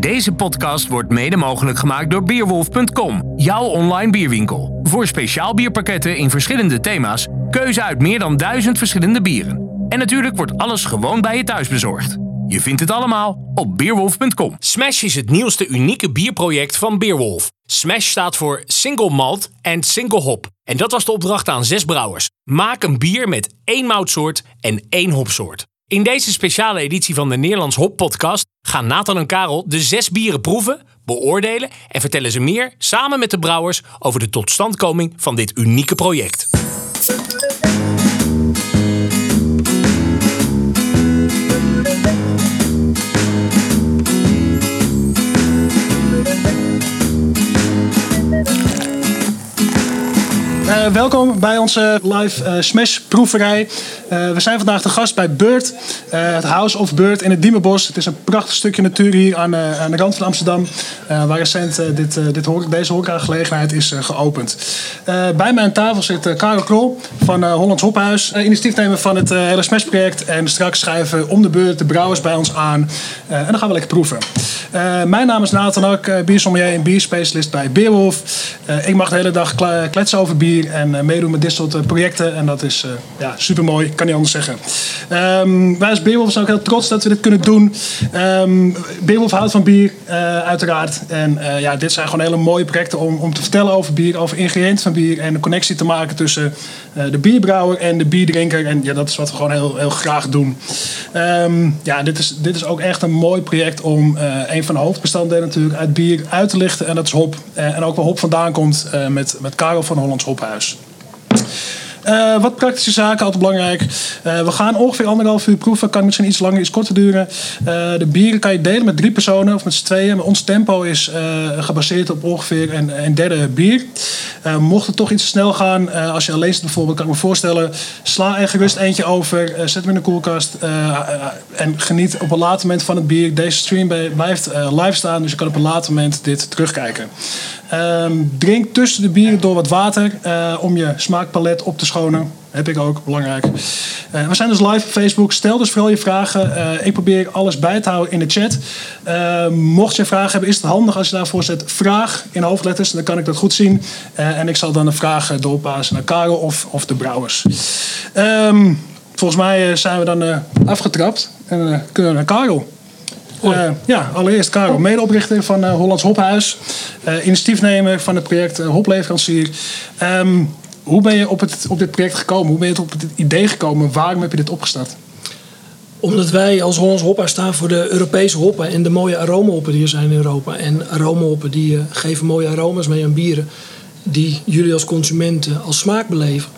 Deze podcast wordt mede mogelijk gemaakt door Beerwolf.com, jouw online bierwinkel. Voor speciaal bierpakketten in verschillende thema's, keuze uit meer dan duizend verschillende bieren. En natuurlijk wordt alles gewoon bij je thuis bezorgd. Je vindt het allemaal op Beerwolf.com. Smash is het nieuwste unieke bierproject van Beerwolf. Smash staat voor Single Malt en Single Hop. En dat was de opdracht aan zes brouwers. Maak een bier met één moutsoort en één hopsoort. In deze speciale editie van de Nederlands Hop Podcast gaan Nathan en Karel de zes bieren proeven, beoordelen en vertellen ze meer samen met de brouwers over de totstandkoming van dit unieke project. Uh, welkom bij onze live uh, Smash proeverij. Uh, we zijn vandaag de gast bij Beurt, het House of Beurt in het Diemenbos. Het is een prachtig stukje natuur hier aan, aan de rand van Amsterdam, waar recent dit, dit deze horecagelegenheid is geopend. bij mij aan tafel zit Karel Krol van Hollands Hophuis, initiatiefnemer van het hele Smash project. En straks schrijven om de beurt de brouwers bij ons aan en dan gaan we lekker proeven. mijn naam is Nathan Ak, biersommelier en bierspecialist bij Beerwolf. ik mag de hele dag kletsen over bier en uh, meedoen met dit soort uh, projecten. En dat is uh, ja, super mooi, kan niet anders zeggen. Um, wij als Beerwolf zijn ook heel trots dat we dit kunnen doen. Um, Beerwolf houdt van bier, uiteraard. En ja, dit zijn gewoon hele mooie projecten om, om te vertellen over bier, over ingrediënten van bier en de connectie te maken tussen de bierbrouwer en de bierdrinker. En ja, dat is wat we gewoon heel, heel graag doen. Um, ja, dit is, dit is ook echt een mooi project om een van de hoofdbestanddelen natuurlijk uit bier uit te lichten. En dat is hop. en ook waar hop vandaan komt met, met Karel van Hollands Hophuis. Uh, wat praktische zaken, altijd belangrijk. Uh, we gaan ongeveer anderhalf uur proeven. Kan misschien iets langer, iets korter duren. Uh, de bieren kan je delen met drie personen of met z'n tweeën. Maar ons tempo is gebaseerd op ongeveer een, een derde bier. mocht het toch iets te snel gaan, als je alleen zit bijvoorbeeld, kan ik me voorstellen. Sla er gerust eentje over. zet hem in de koelkast. en geniet op een later moment van het bier. Deze stream blijft live staan, dus je kan op een later moment dit terugkijken. Um, drink tussen de bieren door wat water uh, om je smaakpalet op te schonen. Heb ik ook, belangrijk. Uh, we zijn dus live op Facebook. Stel dus vooral je vragen. Uh, ik probeer alles bij te houden in de chat. mocht je vragen hebben, is het handig als je daarvoor zet vraag in hoofdletters. Dan kan ik dat goed zien. en ik zal dan de vragen doorpassen naar Karel of, of de brouwers. Um, volgens mij zijn we dan afgetrapt. En kunnen we naar Karel. Uh, ja, allereerst Karel, medeoprichter van uh, Hollands Hophuis. Uh, initiatiefnemer van het project Hopleverancier. Um, hoe ben je op, het, op dit project gekomen? Hoe ben je op het idee gekomen? Waarom heb je dit opgestart? Omdat wij als Hollands Hophuis staan voor de Europese hoppen en de mooie aromahoppen die er zijn in Europa. En aromahoppen die geven mooie aroma's mee aan bieren die jullie als consumenten als smaak beleven.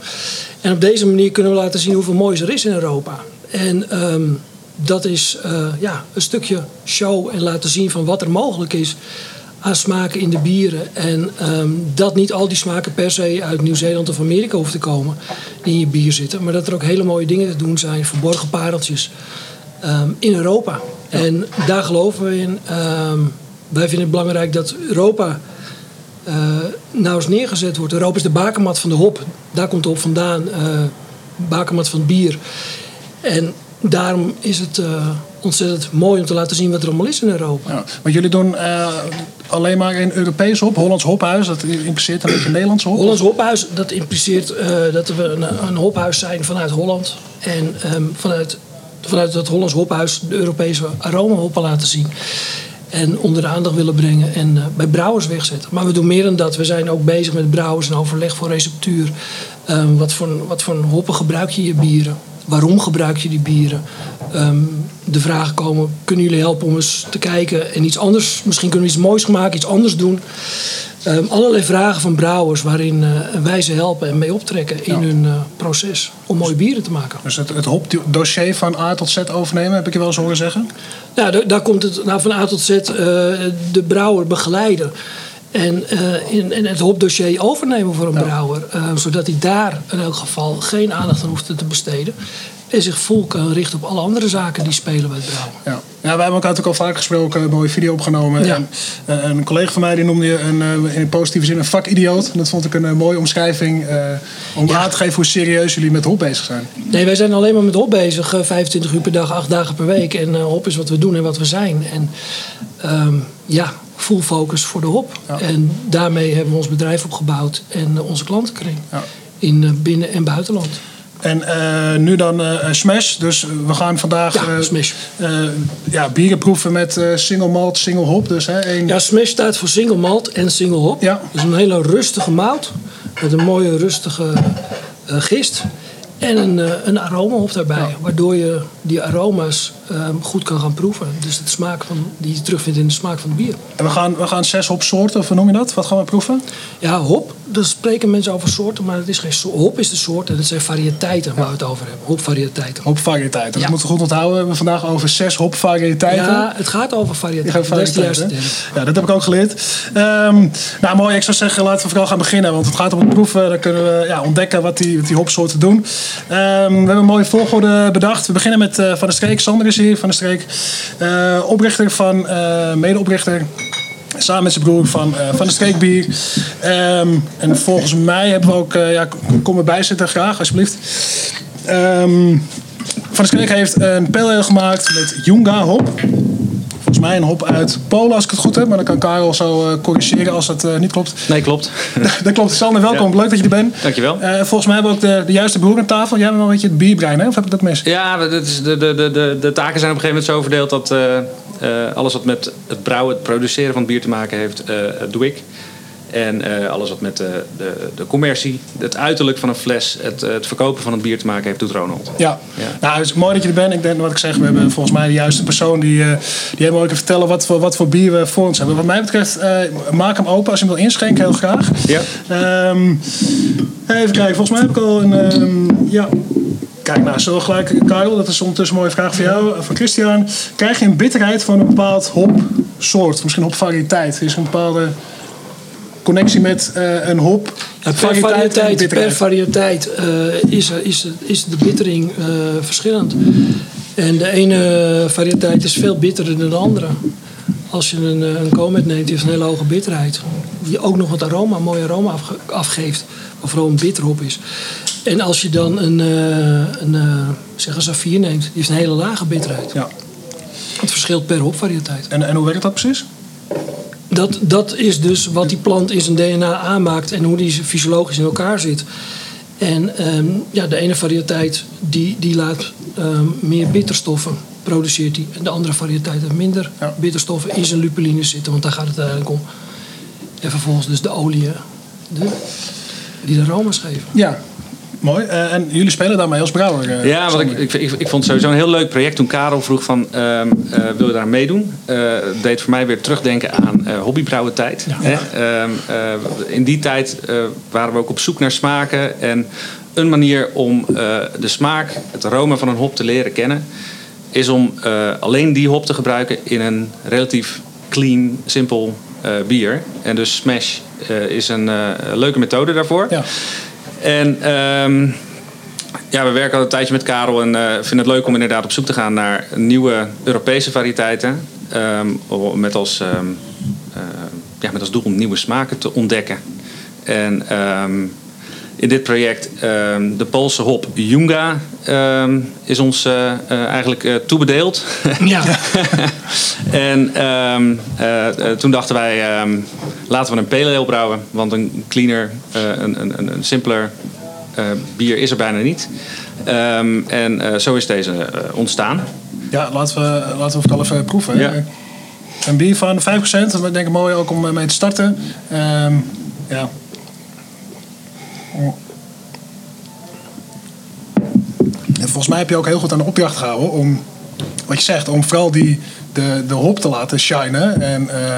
En op deze manier kunnen we laten zien hoeveel moois er is in Europa. En um, dat is uh, ja, een stukje show en laten zien van wat er mogelijk is aan smaken in de bieren. En um, dat niet al die smaken per se uit Nieuw-Zeeland of Amerika hoeven te komen die in je bier zitten. Maar dat er ook hele mooie dingen te doen zijn, verborgen pareltjes, um, in Europa. Ja. En daar geloven we in. Um, wij vinden het belangrijk dat Europa uh, nou eens neergezet wordt. Europa is de bakermat van de hop. Daar komt de hop vandaan. Uh, bakermat van het bier. En daarom is het uh, ontzettend mooi om te laten zien wat er allemaal is in Europa. Ja, maar jullie doen uh, alleen maar in Europees hop, Hollands hophuis. Dat impliceert een beetje Nederlands hop? Hollands hophuis, dat impliceert uh, dat we een, een, hophuis zijn vanuit Holland. En um, vanuit, vanuit dat Hollands hophuis de Europese aromahoppen laten zien. En onder de aandacht willen brengen en bij brouwers wegzetten. Maar we doen meer dan dat. We zijn ook bezig met brouwers en overleg voor receptuur. Um, wat, voor, wat voor hoppen gebruik je je bieren? Waarom gebruik je die bieren? Um, de vragen komen, kunnen jullie helpen om eens te kijken en iets anders, misschien kunnen we iets moois maken, iets anders doen. Um, allerlei vragen van brouwers waarin uh, wij ze helpen en mee optrekken in ja. hun uh, proces om mooie bieren te maken. Dus het, het hopdossier van A tot Z overnemen, heb ik je wel eens horen zeggen? Nou, daar komt het nou, van A tot Z uh, de brouwer begeleiden. En, uh, in, het hopdossier overnemen voor een ja. brouwer. Uh, zodat hij daar in elk geval geen aandacht aan hoeft te besteden. En zich vol kan richten op alle andere zaken die spelen bij het brouwen. Ja. ja, wij hebben elkaar natuurlijk al vaak gesproken, een mooie video opgenomen. Ja. En, eh, een collega van mij die noemde je een, eh, in positieve zin een vakidioot. En dat vond ik een eh, mooie omschrijving eh, om aan te geven hoe serieus jullie met hop bezig zijn. Nee, wij zijn alleen maar met hop bezig. eh, 25 uur per dag, 8 dagen per week. En eh, hop is wat we doen en wat we zijn. En ehm, ja, full focus voor de hop. Ja. En daarmee hebben we ons bedrijf opgebouwd en eh, onze klantenkring. Ja. In eh, binnen- en buitenland. En eh, nu dan Smash. Dus we gaan vandaag Ja, Smash. ja, bieren proeven met single malt, single hop. Dus hè, Ja, Smash staat voor single malt en single hop. Ja. Dus een hele rustige mout. Met een mooie rustige gist. En een, eh, een aromahop daarbij. Waardoor je die aroma's ehm, goed kan gaan proeven. Dus de smaak van, die je terugvindt in de smaak van het bier. En we gaan, we gaan zes hopsoorten, of hoe noem je dat? Wat gaan we proeven? Ja, hop, daar spreken mensen over soorten, maar het is geen soort. Hop is de soort en het zijn variëteiten waar we het over hebben. Hopvariëteiten. Hopvariëteiten. Dat Ja. moeten we goed onthouden. We hebben vandaag over zes hopvariëteiten. Ja, het gaat over variëteiten. Dat is. Ja, dat heb ik ook geleerd. Ehm, nou, mooi. Ik zou zeggen, laten we vooral gaan beginnen. Want het gaat om het proeven. Dan kunnen we ja, ontdekken wat die, wat die hopsoorten doen. Ehm, we hebben een mooie volgorde bedacht. We beginnen met eh, Van der Streek. Sander is hier, Van der Streek. Eh, oprichter van, eh, medeoprichter. Samen met zijn broer van, eh, van de Streekbier. Ehm, en volgens mij hebben we ook... eh, ja, kom erbij zitten graag, alsjeblieft. Ehm, van der Streek heeft een pale ale gemaakt met Junga hop. Volgens mij een hop uit Polen, als ik het goed heb. Maar dan kan Karel zo eh, corrigeren als dat eh, niet klopt. Nee, klopt. dat klopt. Sander, welkom. Leuk dat je er bent. Dankjewel. Eh, volgens mij hebben we ook de, de juiste broer aan tafel. Jij bent wel een beetje het bierbrein, hè? Of heb ik dat mis? Ja, dat is de, de, de, de, de taken zijn op een gegeven moment zo verdeeld dat alles wat met het brouwen, het produceren van het bier te maken heeft, doe ik. En eh, alles wat met de, de, de commercie, het uiterlijk van een fles, het, het verkopen van het bier te maken heeft, doet Ronald. Ja. Ja. Nou, het is mooi dat je er bent. Ik denk wat ik zeg, we hebben volgens mij de juiste persoon die, eh, die mooi kan vertellen wat voor, wat voor bier we voor ons hebben. Wat mij betreft, eh, maak hem open als je hem wil inschenken, heel graag. Ja. Ehm, even kijken, volgens mij heb ik al een. ehm, ja. Kijk, nou, zo gelijk, Karel, dat is ondertussen een mooie vraag voor jou, eh, van Christian. Krijg je een bitterheid van een bepaald hopsoort, misschien hopvariëteit? Is een bepaalde connectie met eh, een hop? Ja, per variëteit per variëteit eh, is, is, is de bittering eh, verschillend. En de ene variëteit is veel bitterder dan de andere. Als je een, een Comet neemt, die heeft een hele hoge bitterheid. Die ook nog wat aroma, een mooi aroma afge- afgeeft. Wat vooral een bitterhop is. En als je dan een, een, zeg een Safir neemt, die heeft een hele lage bitterheid. Ja. Het verschilt per hopvariëteit. En, en hoe werkt dat precies? Dat, dat is dus wat die plant in zijn DNA aanmaakt en hoe die fysiologisch in elkaar zit. En ehm, ja, de ene variëteit die, die laat ehm, meer bitterstoffen produceert die. En de andere variëteit heeft minder Ja. bitterstoffen in zijn lupulines zitten, want daar gaat het eigenlijk om. En vervolgens dus de oliën de, die de aroma's geven. Ja, mooi. Eh, en jullie spelen daarmee als brouwer? eh, Ja, want ik, ik, ik, ik vond het sowieso een heel leuk project toen Karel vroeg van eh, wil je daar meedoen? Het deed voor mij weer terugdenken aan hobbybrouwen tijd. Hè? Ehm, eh, in die tijd waren we ook op zoek naar smaken en een manier om de smaak, het aroma van een hop te leren kennen, is om alleen die hop te gebruiken in een relatief clean, simpel bier. En dus Smash is een leuke methode daarvoor. Ja. En ehm, ja, we werken al een tijdje met Karel en eh vinden het leuk om inderdaad op zoek te gaan naar nieuwe Europese variëteiten. ehm, met, als, ehm, eh, ja, met als doel om nieuwe smaken te ontdekken. En in dit project, de Poolse hop Junga, is ons eh, eigenlijk toebedeeld. Ja, En ehm, eh, eh, toen dachten wij, ehm, laten we een pale ale brouwen. Want een cleaner, eh, een, een, een, simpeler bier is er bijna niet. Ehm, en zo is deze ontstaan. Ja, laten we, laten we het al even proeven. Ja. Een bier van 5%, dat denk ik mooi ook om mee te starten. Ja. En volgens mij heb je ook heel goed aan de opjacht gehouden om, wat je zegt, om vooral die, de, de hop te laten shinen. En eh,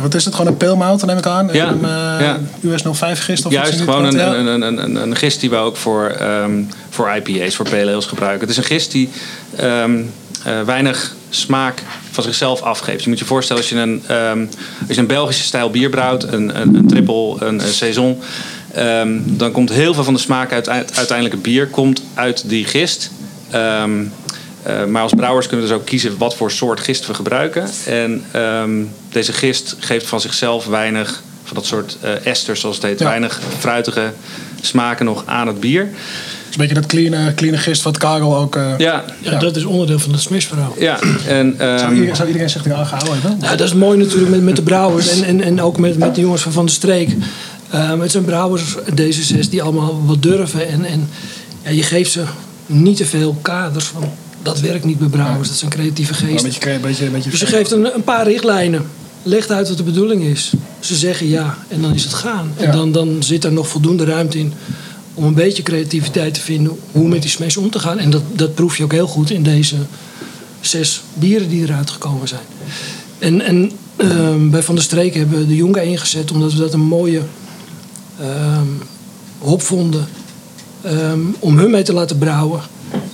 wat is het, gewoon een peelmout, neem ik aan? Ja, Een eh, ja. US 05 gist of Juist gewoon een, ja. een, een, een, een gist die we ook voor, ehm, voor IPA's, voor pale ales gebruiken. Het is een gist die ehm, eh, weinig smaak van zichzelf afgeeft. Je moet je voorstellen als je een, ehm, als je een Belgische stijl bier brouwt, een, een, een triple, een, een saison, dan komt heel veel van de smaak uit, het bier komt uit die gist. Eh, maar als brouwers kunnen we dus ook kiezen wat voor soort gist we gebruiken. En ehm, deze gist geeft van zichzelf weinig van dat soort uh, esters, zoals het heet. Ja. Weinig fruitige smaken nog aan het bier. Het is een beetje dat clean, clean gist wat Karel ook... eh, Ja, Ja, dat is onderdeel van het smishverhaal. ja. En, ehm, zou, iedereen, zou iedereen zich eraan gehouden hebben? Nou, dat is mooi natuurlijk met, met de brouwers en, en, en ook met, met de jongens van Van de Streek. Ehm, het zijn brouwers, deze zes, die allemaal wat durven. En, en ja, je geeft ze niet te veel kaders van dat werkt niet bij brouwers. Dat zijn creatieve Een geesten. beetje, een beetje, een beetje Dus je geeft een, een paar richtlijnen. Legt uit wat de bedoeling is. Ze zeggen ja en dan is het gaan. En dan, dan zit er nog voldoende ruimte in om een beetje creativiteit te vinden hoe met die smash om te gaan. En dat, dat proef je ook heel goed in deze zes bieren die eruit gekomen zijn. En, en ehm, bij Van der Streek hebben we de Jonga ingezet omdat we dat een mooie ehm, hop vonden ehm, om hun mee te laten brouwen.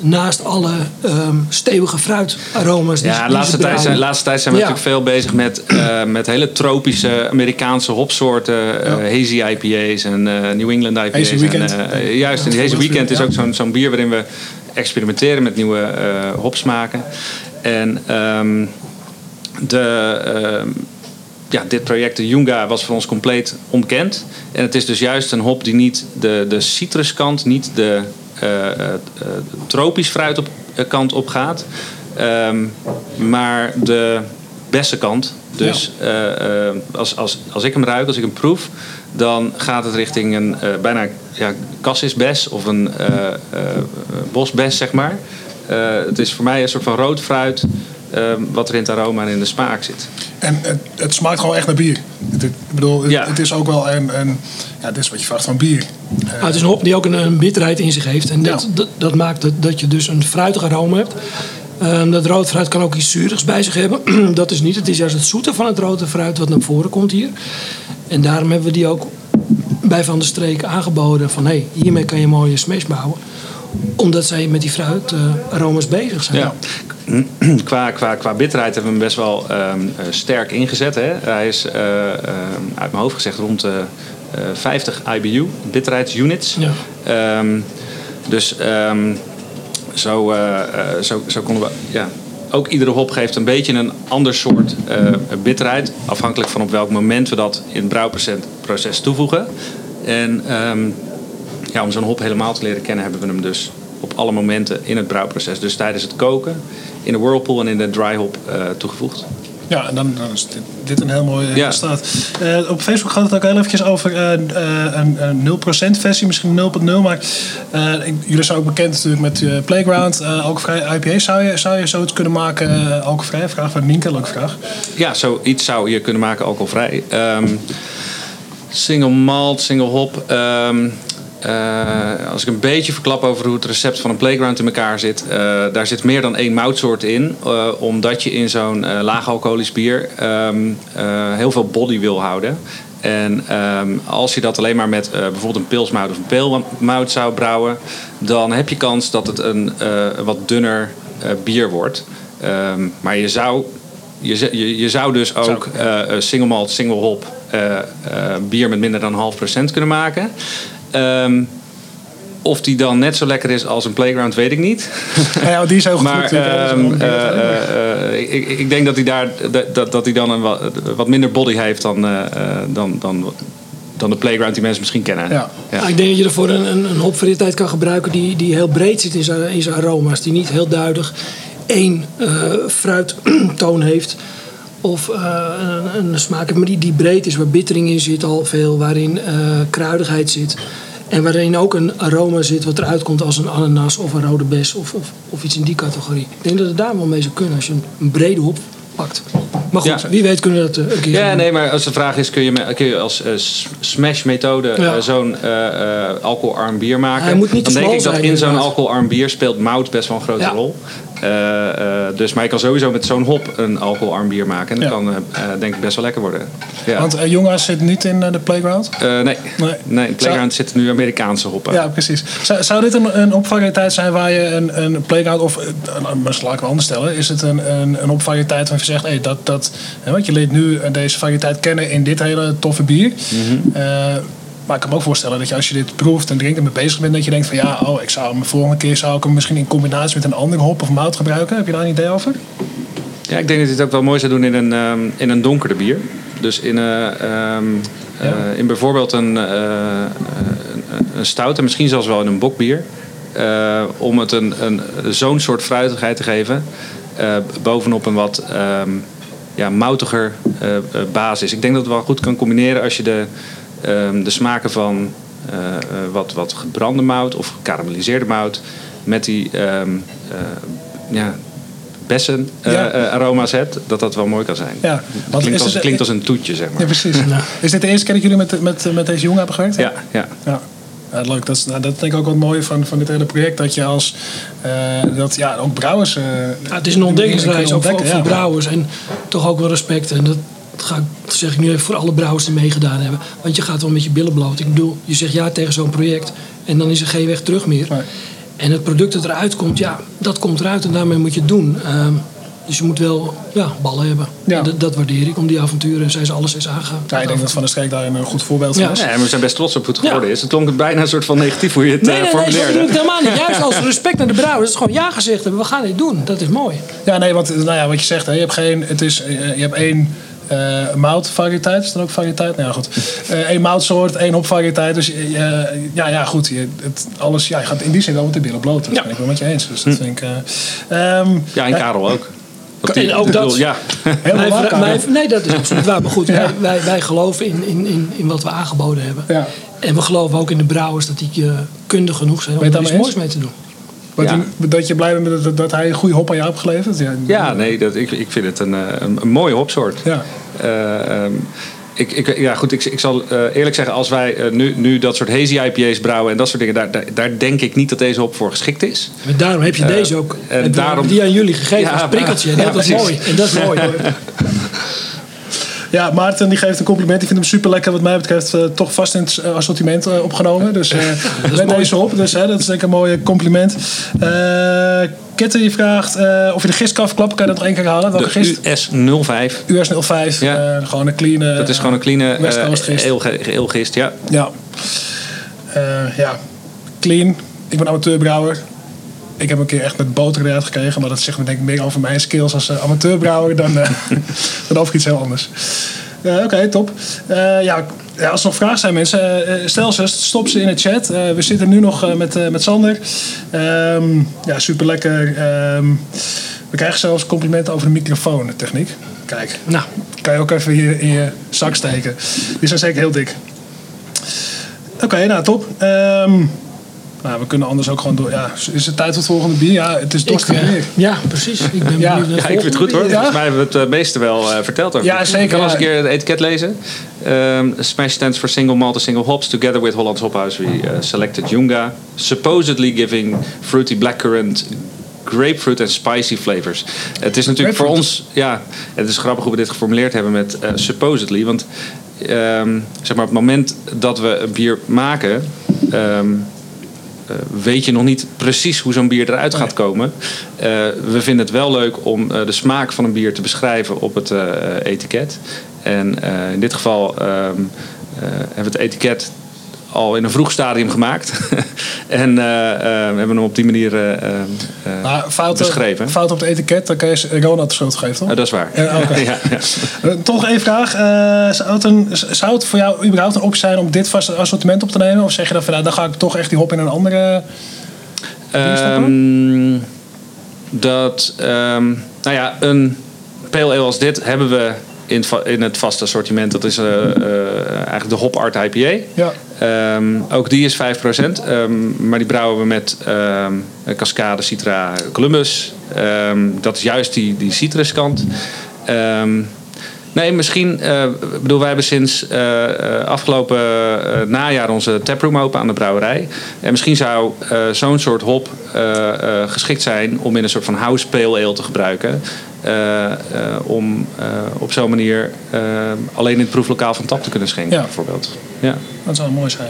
Naast alle ehm, stevige fruitaroma's. Die, Ja, de laatste tijd, zijn, laatste tijd zijn we Ja. natuurlijk veel bezig met, eh, met hele tropische Amerikaanse hopsoorten. eh, hazy IPA's en eh, New England IPA's. En, juist, en die Hazy Weekend is ook zo'n zo'n bier waarin we experimenteren met nieuwe hopsmaken. En ehm, de, ehm, ja, dit project, de Junga, was voor ons compleet onbekend. En het is dus juist een hop die niet de, de citruskant, niet de tropisch fruit op, eh, kant op gaat. Ehm, maar de bessenkant. Dus eh, eh, als, als, als ik hem ruik, als ik hem proef, dan gaat het richting een eh, bijna ja, cassisbes of een eh, eh, bosbes, zeg maar. Eh, het is voor mij een soort van rood fruit eh, wat er in het aroma en in de smaak zit. En het, het smaakt gewoon echt naar bier. Het, ik bedoel, het, Ja. het is ook wel een, een... Ja, dit is wat je vraagt van bier. Maar het is een hop die ook een, een bitterheid in zich heeft. En dat, Ja. dat, dat maakt dat, dat je dus een fruitig aroma hebt. Ehm, dat rood fruit kan ook iets zuurigs bij zich hebben. dat is niet. Het is juist het zoete van het rode fruit wat naar voren komt hier. En daarom hebben we die ook bij Van der Streek aangeboden. Van hé, hey, hiermee kan je een mooie smash bouwen. Omdat zij met die fruitaroma's bezig zijn. Ja. qua, qua, qua bitterheid hebben we hem best wel ehm, eh, sterk ingezet. Hè? Hij is eh, ehm, uit mijn hoofd gezegd rond de eh, 50 IBU, bitterheidsunits. Ja. Ehm, dus zo, eh, zo, zo konden we. Ja, ook iedere hop geeft een beetje een ander soort eh, bitterheid. Afhankelijk van op welk moment we dat in het brouwproces proces toevoegen. En ja, om zo'n hop helemaal te leren kennen, hebben we hem dus op alle momenten in het brouwproces. Dus tijdens het koken, in de whirlpool en in de dry hop eh, toegevoegd. Ja, en dan, dan is dit, dit een heel mooi Ja. resultaat. Eh, op Facebook gaat het ook heel eventjes over eh, eh, een, een 0% versie, misschien 0.0. Maar eh, ik- jullie zijn ook bekend natuurlijk met eh, Playground, eh alcoholvrij IPA. Zou je, zou je zoiets kunnen maken, eh alcoholvrij? Vraag van Nienke, leuke vraag. Ja, zoiets zou je kunnen maken alcoholvrij. Ehm single malt, single hop. Ehm, eh, als ik een beetje verklap over hoe het recept van een playground in elkaar zit. eh, daar zit meer dan één moutsoort in. eh, omdat je in zo'n eh laag alcoholisch bier ehm, eh, heel veel body wil houden. En ehm, als je dat alleen maar met bijvoorbeeld een pilsmout of een peelmout zou brouwen... dan heb je kans dat het een wat dunner bier wordt. Ehm, maar je zou je, je, je zou dus ook single malt, single hop bier met minder dan een half procent kunnen maken. Ehm, of die dan net zo lekker is als een playground, weet ik niet. Nou ja, die is heel goed. maar is ehm, eh, eh, eh, ik, ik denk dat hij daar dat- dat, hij dan een wat, wat minder body heeft dan, dan, dan, dan de playground die mensen misschien kennen. Ja. Nou, ik denk dat je ervoor een, een, een hopvariëteit kan gebruiken die, die heel breed zit in zijn, in zijn aroma's. Die niet heel duidelijk één eh, fruittoon heeft of eh, een, een smaak maar die, die breed is, waar bittering in zit al veel, waarin eh, kruidigheid zit. En waarin ook een aroma zit wat eruit komt als een ananas of een rode bes of, of, of iets in die categorie. Ik denk dat het daar wel mee zou kunnen als je een, brede hop pakt. Maar goed, Ja. wie weet kunnen we dat eh, een keer Ja, doen. nee, maar als de vraag is, kun je, kun je als smash-methode Ja. zo'n alcoholarm bier maken? Hij moet niet dan denk ik dat in zo'n alcoholarm bier speelt mout best wel een grote Ja. rol. Eh, eh, dus, maar je kan sowieso met zo'n hop een alcoholarm bier maken. En dat Ja. kan eh, denk ik best wel lekker worden. Ja. Want jongens zit niet in de Playground. Nee. Nee. nee, in Playground zitten nu Amerikaanse hoppen. Ja, precies. Zou, zou dit een, een opvariëteit zijn waar je een, een playground of, misschien laat ik het anders stellen, is het een, een, een opvariëteit waar je zegt, hey, dat, dat, hè, want je leert nu deze variëteit kennen in dit hele toffe bier. Eh, Maar ik kan me ook voorstellen dat je als je dit proeft en drinkt en mee bezig bent, dat je denkt van ja, oh, ik zou hem de volgende keer zou ik hem misschien in combinatie met een andere hop of mout gebruiken. Heb je daar een idee over? Ja, ik denk dat je het ook wel mooi zou doen in een, ehm, in een donkerder bier. Dus in, eh, ehm, eh, in bijvoorbeeld een, eh, een, een stout en misschien zelfs wel in een bokbier. Om het een, een, zo'n soort fruitigheid te geven. bovenop een wat ehm, ja, moutiger basis. Ik denk dat het wel goed kan combineren als je de, ehm, de smaken van eh, eh, wat, wat gebrande mout of gekarameliseerde mout met die ehm, eh, ja, bessen Ja. aroma's hebt, dat dat wel mooi kan zijn. Ja, Het want klinkt, is als, het- klinkt als een toetje, zeg maar. Ja, precies. Is dit de eerste keer dat jullie met, met, met deze jongen hebben gewerkt? Ja, ja. Ja. Ja, leuk. Dat is, nou, dat denk ik ook wat mooi van, van dit hele project. Dat je als, eh, dat ja, ook brouwers... eh, Ja, het is een ontdekkingsreis, ook voor, ontdekken, voor ja. brouwers. En toch ook wel respect. En dat ga ik, dat zeg ik nu even voor alle brouwers die meegedaan hebben. Want je gaat wel met je billen bloot. Ik bedoel, je zegt ja tegen zo'n project. En dan is er geen weg terug meer. Nee. En het product dat eruit komt, ja, dat komt eruit. En daarmee moet je het doen. Ehm, dus je moet wel ja, ballen hebben. Ja. En Dat, dat waardeer ik om die avonturen. Zij ze alles is aangegaan. Ja, ik denk dat Van der Streek daar een goed voorbeeld van Ja. is. Ja, en we zijn best trots op hoe het Ja. geworden is. Het klonk bijna een soort van negatief hoe je het Nee, eh, nee, formuleerde. helemaal niet. Juist als respect naar de brouwers. Het is gewoon ja gezegd hebben. We gaan dit doen. Dat is mooi. Ja, nee, want nou ja, wat je zegt, hè, je hebt geen, het is, eh, je hebt één eh moutvariëteit, is dat ook variëteit? Nou ja, goed. Eh één moutsoort, één hopvariëteit. Dus eh, ja, ja, goed, je, het, alles, ja, je gaat in die zin wel met de billen bloot. Dat Ja. ben ik wel met je eens. Dus dat vind ik... eh, ehm, Ja, en Karel ook. Want die- En ook ik bedoel, dat- Ja, helemaal Wij- waar, Karel. wij- nee, dat is absoluut waar. Maar goed, Ja. wij, wij, wij geloven in, in, in, in wat we aangeboden hebben. Ja. En we geloven ook in de brouwers dat die uh, kundig genoeg zijn om er iets moois mee te doen. Dat, Ja. je, dat je blij bent dat, dat hij een goede hop aan jou heeft geleverd? Ja, ja nee, dat, ik, ik vind het een, eh, een, een mooie hopsoort. Ja. Eh, ehm, ik, ik, ja, goed, ik, ik zal eh, eerlijk zeggen, als wij nu, nu dat soort hazy IPA's brouwen en dat soort dingen, daar, daar, daar denk ik niet dat deze hop voor geschikt is. En daarom heb je deze ook. en En daarom- die aan jullie gegeven Ja, als prikkeltje. En ja, dat is mooi. En dat is mooi. Ja, Maarten die geeft een compliment. Die vindt hem super lekker. Wat mij betreft eh, toch vast in het eh, assortiment eh, opgenomen. Dus let deze op. Dus dat is denk ik een mooi compliment. Kette die vraagt of je de gist kan Kan je dat nog één keer halen? Welke De gist? US05, US 05. Ja. gewoon een clean. dat is gewoon een clean West uh, Coast gist. Ja. Ja. Ja, clean. Ik ben amateurbrouwer. Ik heb een keer echt met boter eruit gekregen. Maar dat zegt me denk ik meer over mijn skills als eh, amateurbrouwer dan, eh, dan over iets heel anders. Eh, Oké, top. Ja, ja, als er nog vragen zijn mensen, stel ze, stop ze in de chat. We zitten nu nog met, met Sander. Ehm, ja, super lekker. we krijgen zelfs complimenten over de microfoon-techniek. Kijk, nou, kan je ook even hier in je zak steken. Die zijn zeker heel dik. Oké, nou top. Ehm, nou, we kunnen anders ook gewoon door. Ja, is het tijd voor het volgende bier? Ja, het is dorstig eh, weer. ja, precies. Ik ben Ja. Ja, ik vind het goed hoor. Ja? Volgens mij hebben we het eh, meeste wel eh, verteld over. Ja, zeker, Ik kan eens een keer het etiket lezen. Ehm, Smash stands for single malt and single hops. Together with Hollands Hophouse we uh, selected Junga. Supposedly giving fruity blackcurrant grapefruit en spicy flavors. Het is natuurlijk voor ons... Ja, het is grappig hoe we dit geformuleerd hebben met eh, supposedly. Want ehm, zeg maar, op het moment dat we een bier maken... ehm, eh, weet je nog niet precies hoe zo'n bier eruit gaat komen. Eh, we vinden het wel leuk om eh, de smaak van een bier te beschrijven op het eh, etiket. En eh, in dit geval eh, hebben we het etiket al in een vroeg stadium gemaakt. en eh, eh, we hebben hem op die manier eh, eh, beschreven. fout op het etiket, dan kan je Ronald de schuld geven, toch? Eh, dat is waar. Oké. ja, ja. Toch één vraag. Zou, het een, zou het voor jou überhaupt een optie zijn om dit vast assortiment op te nemen? Of zeg je dan van nou, dan ga ik toch echt die hop in een andere... Ehm, dat, ehm, nou ja, een ale als dit hebben we in, in het vaste assortiment. Dat is eh, eh, eigenlijk de Hop Art IPA. Ja. Ehm, ook die is 5%. ehm, maar die brouwen we met ehm Cascade, Citra, Columbus. Dat is juist die, die citruskant. Nee, misschien... eh, ik bedoel, wij hebben sinds afgelopen najaar onze taproom open aan de brouwerij. En misschien zou zo'n soort hop geschikt zijn om in een soort van house pale ale te gebruiken. Eh, eh, om eh, op zo'n manier alleen in het proeflokaal van tap te kunnen schenken, Ja. bijvoorbeeld. Ja. Dat zou mooi zijn.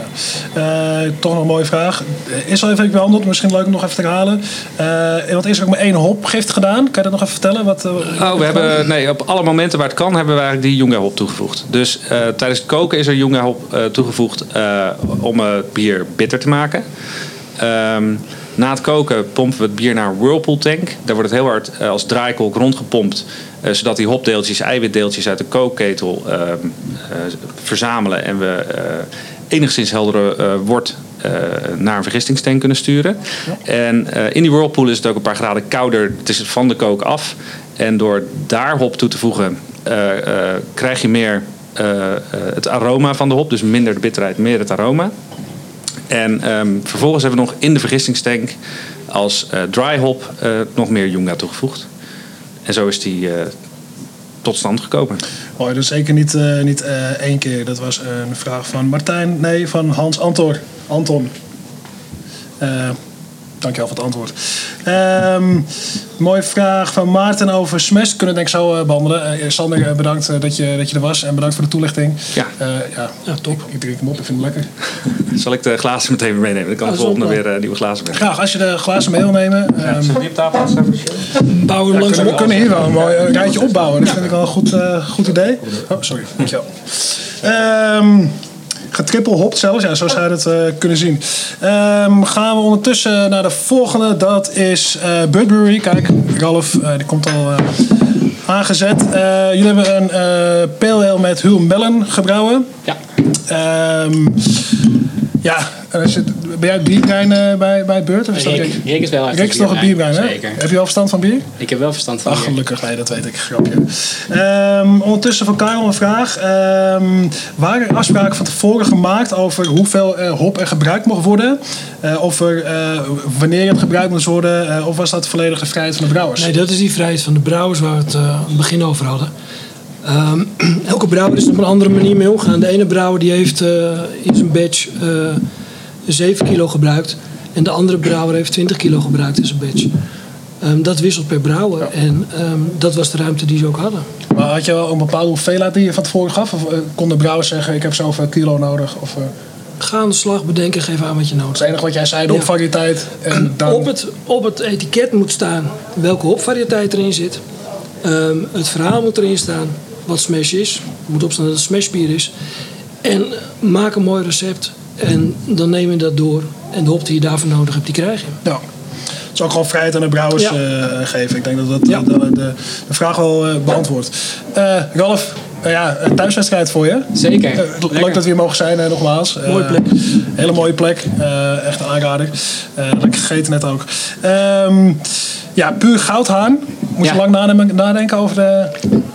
Ja. Toch nog een mooie vraag. Is al even beantwoord, misschien leuk om nog even te herhalen. Eh want is er ook maar één hopgift gedaan? Kan je dat nog even vertellen? Wat, Oh, we hebben, nee, op alle momenten waar het kan hebben we eigenlijk die jonge hop toegevoegd. Dus tijdens het koken is er jonge hop toegevoegd om het bier bitter te maken. Ehm, na het koken pompen we het bier naar een whirlpool tank. Daar wordt het heel hard eh, als draaikolk rondgepompt. eh, zodat die hopdeeltjes, eiwitdeeltjes uit de kookketel ehm, eh, verzamelen. En we enigszins heldere wort naar een vergistingstank kunnen sturen. En in die whirlpool is het ook een paar graden kouder. Het is van de kook af. En door daar hop toe te voegen, krijg je meer het aroma van de hop. Dus minder de bitterheid, meer het aroma. En ehm, vervolgens hebben we nog in de vergistingstank als eh, dry hop eh, nog meer Junga toegevoegd. En zo is die eh, tot stand gekomen. Mooi, dus zeker niet, niet één keer. Dat was een vraag van Martijn, nee, van Hans Antor. Anton. Dankjewel voor het antwoord. Ehm, mooie vraag van Maarten over Smash. Kunnen we denk ik zo eh, behandelen. Eh, Sander, eh, bedankt dat, je, dat je er was. En bedankt voor de toelichting. Ja. Eh, ja, Ja, top. ik drink hem op. Ik vind hem lekker. Zal ik de glazen meteen weer meenemen? Dan kan ik is volgende weer nieuwe glazen mee. Graag, als je de glazen mee wil nemen. ehm, die op tafel Bouwen we Ja, langzaam kunnen, we kunnen hier wel een mooi rijtje opbouwen. Dat vind ik wel een goed, goed idee. Oh, sorry. Dankjewel. Ehm getriple hopt zelfs, ja, zo zou je dat eh, kunnen zien. Ehm, gaan we ondertussen naar de volgende. Dat is Budbury. Kijk, Ralf, eh, die komt al aangezet. Jullie hebben een pale ale met Hull Melon gebrouwen. Ja. Ehm, ja, en als je, ben jij bierbrein eh, bij, bij Beurt? Of is dat Rick, is wel echt Rick een is nog een bierbrein, hè? Zeker. Heb je al verstand van bier? Ik heb wel verstand van Ach, bier. gelukkig. Nee, dat weet ik. Grapje. Ehm, ondertussen van Karel een vraag. Ehm, waren er afspraken van tevoren gemaakt over hoeveel eh, hop er gebruikt mag worden? Eh, of er, eh, wanneer het gebruikt moest worden? Eh, of was dat volledig de vrijheid van de brouwers? Nee, dat is die vrijheid van de brouwers waar we het aan het begin over hadden. Ehm, elke brouwer is er op een andere manier mee omgaan. De ene brouwer die heeft eh, in zijn batch eh 7 kilo gebruikt. En de andere brouwer heeft 20 kilo gebruikt in zijn batch. Ehm, dat wisselt per brouwer. En ehm, dat was de ruimte die ze ook hadden. Maar had je wel een bepaalde hoeveelheid die je van tevoren gaf? Of eh, kon de brouwer zeggen, ik heb zoveel kilo nodig? Of, eh, Ga aan de slag, bedenken, geef aan wat je nodig is het enige wat jij zei, de Ja. hopvariëteit. En dan... Op, het, op het etiket moet staan welke hopvariëteit erin zit. Ehm, het verhaal moet erin staan wat smash is. Er moet opstaan dat het smashbier is. En maak een mooi recept. En dan neem je dat door. En de hop die je daarvoor nodig hebt, die krijg je. Ja. Het is ook gewoon vrijheid aan de brouwers Ja. eh, geven. Ik denk dat dat Ja. de, de, de, vraag wel eh, beantwoordt. Eh Ralf, eh, ja, een thuiswedstrijd voor je. Zeker. Eh, leuk dat we hier mogen zijn, eh, nogmaals. Eh, Mooie plek. Hele mooie plek. Eh, echt een aanrader. Eh, lekker gegeten net ook. Ehm, ja, puur goudhaan. Moet je Ja. lang nadenken, over de...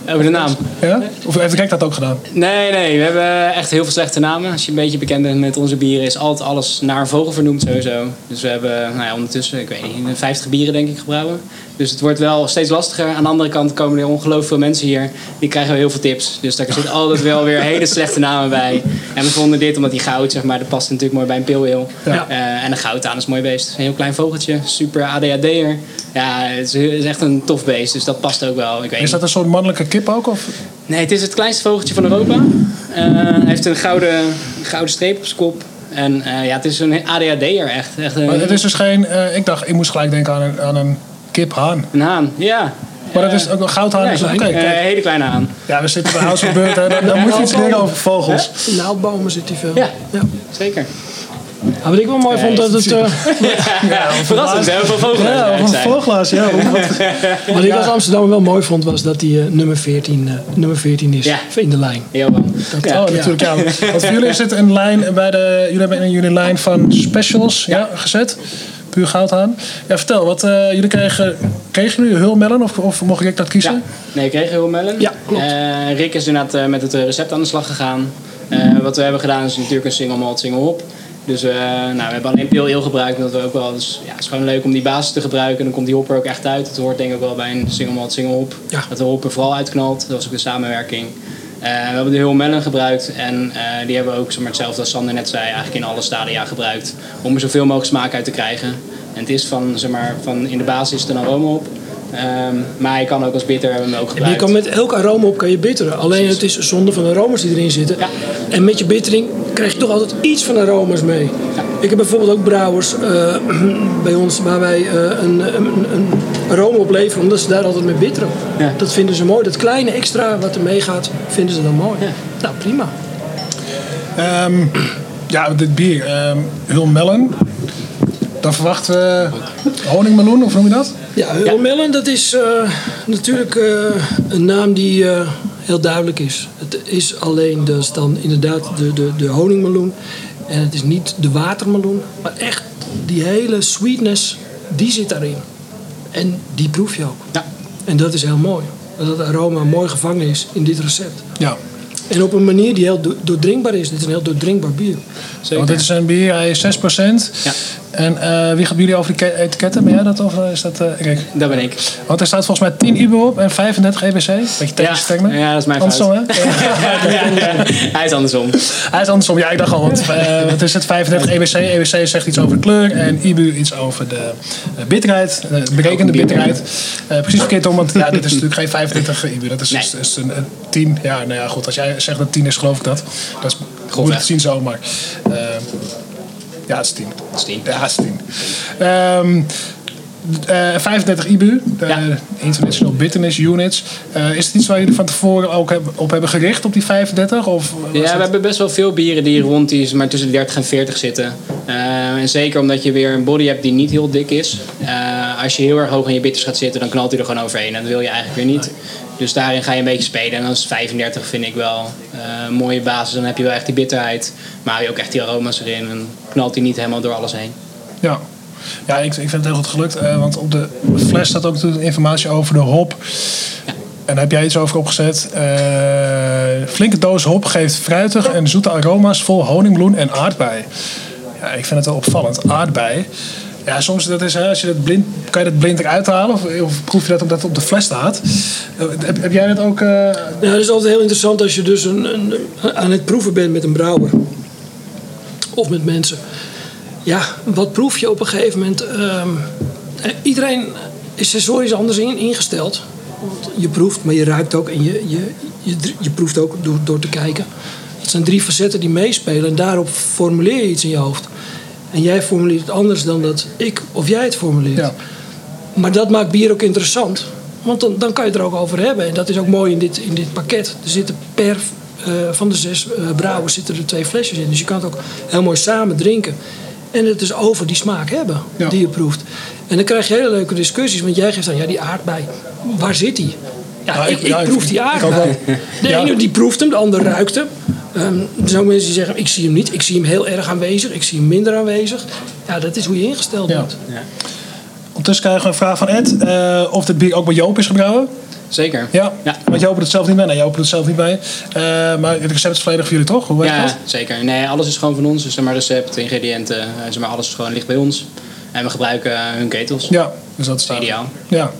Over de naam. Ja? Of heeft Rick dat ook gedaan? Nee, nee, we hebben echt heel veel slechte namen. Als je een beetje bekend bent met onze bieren, is altijd alles naar een vogel vernoemd sowieso. Dus we hebben nou ja, ondertussen, ik weet niet, 50 bieren denk ik gebrouwen. Dus het wordt wel steeds lastiger. Aan de andere kant komen er ongelooflijk veel mensen hier. Die krijgen heel veel tips. Dus daar zitten altijd wel weer hele slechte namen bij. En we vonden dit, omdat die goud, zeg maar, dat past natuurlijk mooi bij een ale. Ja. Eh, en een goudhaan is een mooi beest. Een heel klein vogeltje, super ADHD'er. Ja, het is, het is echt een tof beest, dus dat past ook wel. Ik weet Is dat een soort mannelijke kip ook? Of? Nee, het is het kleinste vogeltje van Europa. Eh, hij heeft een gouden, gouden streep op zijn kop. En eh, ja, het is een ADHD'er echt. echt een, Maar het is dus geen... eh, ik dacht, ik moest gelijk denken aan een, aan een kiphaan. een haan, ja. Maar dat is ook een goudhaan. nee, is Oké, een hele kleine haan. Ja, we zitten bij House of Bird. hè. Dan, dan moet je iets leren over vogels. In naaldbomen zit hij veel. Ja. Ja. Zeker. Maar wat ik wel mooi vond, dat het, eh, Ja, verrassend, hè? Hoeveel vogels Ja, zijn. vogelaars. Ja, wat- ik als Amsterdam wel mooi vond, was dat hij eh, nummer, 14, eh, nummer 14 is Ja. in de lijn. Ja. oh, natuurlijk. Ja. Want voor jullie is het een lijn bij de. Jullie hebben in jullie lijn van specials ja. gezet. Puur goudhaan. Ja, vertel, wat eh, jullie kregen. Kregen jullie hulmellen of, of mocht ik dat kiezen? Ja. Nee, ik kreeg heel melon. Ja, klopt. Eh, Rick is inderdaad eh, met het recept aan de slag gegaan. Eh, wat we hebben gedaan is natuurlijk een single malt, single hop. Dus eh, nou, we hebben alleen pale ale gebruikt. Omdat we ook wel, dus, ja, het is gewoon leuk om die basis te gebruiken. En dan komt die hopper ook echt uit. Het hoort denk ik ook wel bij een single malt, single hop. Ja. Dat de hopper vooral uitknalt. Dat was ook de samenwerking. Eh, we hebben de heel melon gebruikt. En eh, die hebben we ook zeg maar, hetzelfde als Sander net zei. Eigenlijk in alle stadia gebruikt. Om er zoveel mogelijk smaak uit te krijgen. En het is van, zeg maar, van in de basis een aroma op. Eh, Ehm, maar je kan ook als bitter hebben hem ook Je kan met elk aroma op kan je bitteren. Alleen het is zonde van de aroma's die erin zitten. Ja. En met je bittering krijg je toch altijd iets van aroma's mee. Ik heb bijvoorbeeld ook brouwers eh, bij ons waar wij eh, een, een, een aroma op leveren. Omdat ze daar altijd mee bitteren. Ja. Dat vinden ze mooi. Dat kleine extra wat er mee gaat, vinden ze dan mooi. Ja. Nou, prima. Ehm, ja, dit bier. ehm Hulmellen. Dan verwachten we honingmeloen, of noem je dat? Ja, Hulmellen, dat is eh, natuurlijk eh, een naam die eh, heel duidelijk is. Het is alleen dus dan inderdaad de, de, de honingmeloen. En het is niet de watermeloen, maar echt die hele sweetness, die zit daarin. En die proef je ook. Ja. En dat is heel mooi. Dat het aroma mooi gevangen is in dit recept. Ja. En op een manier die heel do- doordrinkbaar is. Dit is een heel doordrinkbaar bier. Zeker. Want dit is een bier, hij is 6%. Ja. En eh, wie gaat jullie over de ke- etiketten? Ben jij dat of eh, is dat Rick? Dat ben ik. Want er staat volgens mij 10 IBU op en 35 EBC. Beetje tegenstelling. ja, dat is mijn Andersom, fout. hè? Hij is andersom. Hij is andersom. Ja, ik dacht al, want wat is het? 35 EBC. EBC zegt iets over de kleur en IBU iets over de bitterheid, de berekende bitterheid. Precies verkeerd om, want ja, dit is natuurlijk geen 35 IBU. Dat is, Nee. is, is een, een 10. Ja, nou ja, goed. Als jij zegt dat 10 is, geloof ik dat. Dat is goed te zien zo, maar... ja, het is 10. Dat is tien. Ja, het is 10. Ehm, eh, 35 IBU, de Ja. International Bitterness Units. Eh, is het iets waar jullie van tevoren ook op hebben gericht, op die 35? Of Ja, het- we hebben best wel veel bieren die rond die maar tussen de 30 en 40 zitten. Eh, en zeker omdat je weer een body hebt die niet heel dik is. Eh, als je heel erg hoog in je bitters gaat zitten, dan knalt hij er gewoon overheen. En dat wil je eigenlijk weer niet. Dus daarin ga je een beetje spelen. En dan is 35 vind ik wel eh, een mooie basis. Dan heb je wel echt die bitterheid. Maar hou je ook echt die aroma's erin. En knalt hij niet helemaal door alles heen. Ja, ja ik, ik vind het heel goed gelukt. eh, want op de fles staat ook informatie over de hop. En daar heb jij iets over opgezet. Eh, flinke doos hop geeft fruitig en zoete aroma's vol honingbloem en aardbei. Ja, ik vind het wel opvallend. Aardbei. Ja, soms dat is, hè, als je dat blind, kan je dat blind eruit halen? Of, of proef je dat omdat het op de fles staat? Heb, heb jij dat ook... eh, Ja, is altijd heel interessant als je dus een, een, aan het proeven bent met een brouwer. Of met mensen. Ja, wat proef je op een gegeven moment? Ehm, eh, iedereen is sensorisch anders in, ingesteld. Je proeft, maar je ruikt ook en je, je, je, je proeft ook door, door te kijken. Het zijn drie facetten die meespelen en daarop formuleer je iets in je hoofd. En jij formuleert het anders dan dat ik of jij het formuleert. ja. Maar dat maakt bier ook interessant. Want dan, dan kan je het er ook over hebben. En dat is ook mooi in dit, in dit pakket. Er zitten per eh, van de zes eh, brouwers zitten er twee flesjes in. Dus je kan het ook heel mooi samen drinken. En het is over die smaak hebben Ja. die je proeft. En dan krijg je hele leuke discussies. Want jij geeft dan, ja die aardbei, waar zit die? Ja, Ja, ik, ik- ja, proef die wel. De Ja. ene die proeft hem, de ander ruikt hem. Ehm, er zijn mensen die zeggen, ik zie hem niet. Ik zie hem heel erg aanwezig. Ik zie hem minder aanwezig. Ja, dat is hoe je ingesteld Ja. bent. Ondertussen krijgen we een vraag van Ed. eh, of dit bier ook bij Joop is gebrouwen. Zeker. Ja, Ja. want Joop doet het zelf niet bij. Nee, Joop doet het zelf niet bij. Eh, maar het recept is volledig voor jullie, toch? Hoe werkt Ja, dat? zeker. Nee, alles is gewoon van ons. Dus zeg maar recept, ingrediënten, eh, zeg maar, alles gewoon ligt bij ons. En we gebruiken hun ketels. Ja, dus dat staat. Ideaal. Ja.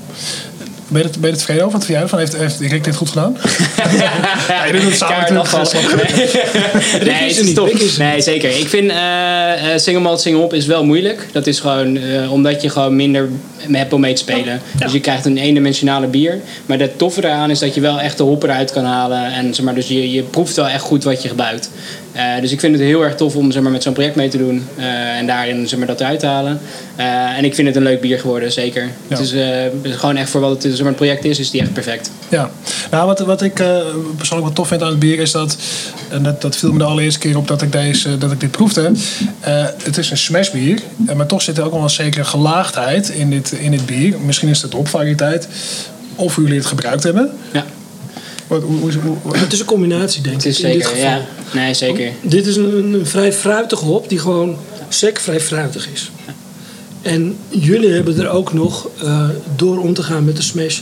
Ben je, er, ben je er tevreden over? Wat vind jij ervan? Heeft, heeft Rick dit goed gedaan? ja, je doet het samen natuurlijk. Nee, is het niet. is Nee, zeker. Ik vind eh, single malt, single hop is wel moeilijk. Dat is gewoon eh, omdat je gewoon minder hebt om mee te spelen. Dus je krijgt een eendimensionale bier. Maar het toffe eraan is dat je wel echt de hop eruit kan halen. En zeg maar, dus je, je proeft wel echt goed wat je gebruikt. Eh, dus ik vind het heel erg tof om zeg maar, met zo'n project mee te doen. eh, en daarin zeg maar, dat eruit te halen. Eh, en ik vind het een leuk bier geworden, zeker. Het is gewoon echt voor wat het, zeg maar, het project is, is die echt perfect. Ja, nou wat, wat ik persoonlijk wel tof vind aan het bier is dat, en dat, dat viel me de allereerste keer op dat ik, deze, dat ik dit proefde. Het is een smashbier, maar toch zit er ook wel een zekere gelaagdheid in dit, in dit bier. Misschien is het de opvariëteit, of jullie het gebruikt hebben. Ja, Wat, hoe, hoe, hoe- Het is een combinatie, denk het ik, is in dit zeker. geval. Ja. Nee, zeker. Dit is een, een vrij fruitige hop die gewoon sec vrij fruitig is. En jullie hebben er ook nog, eh, door om te gaan met de smash,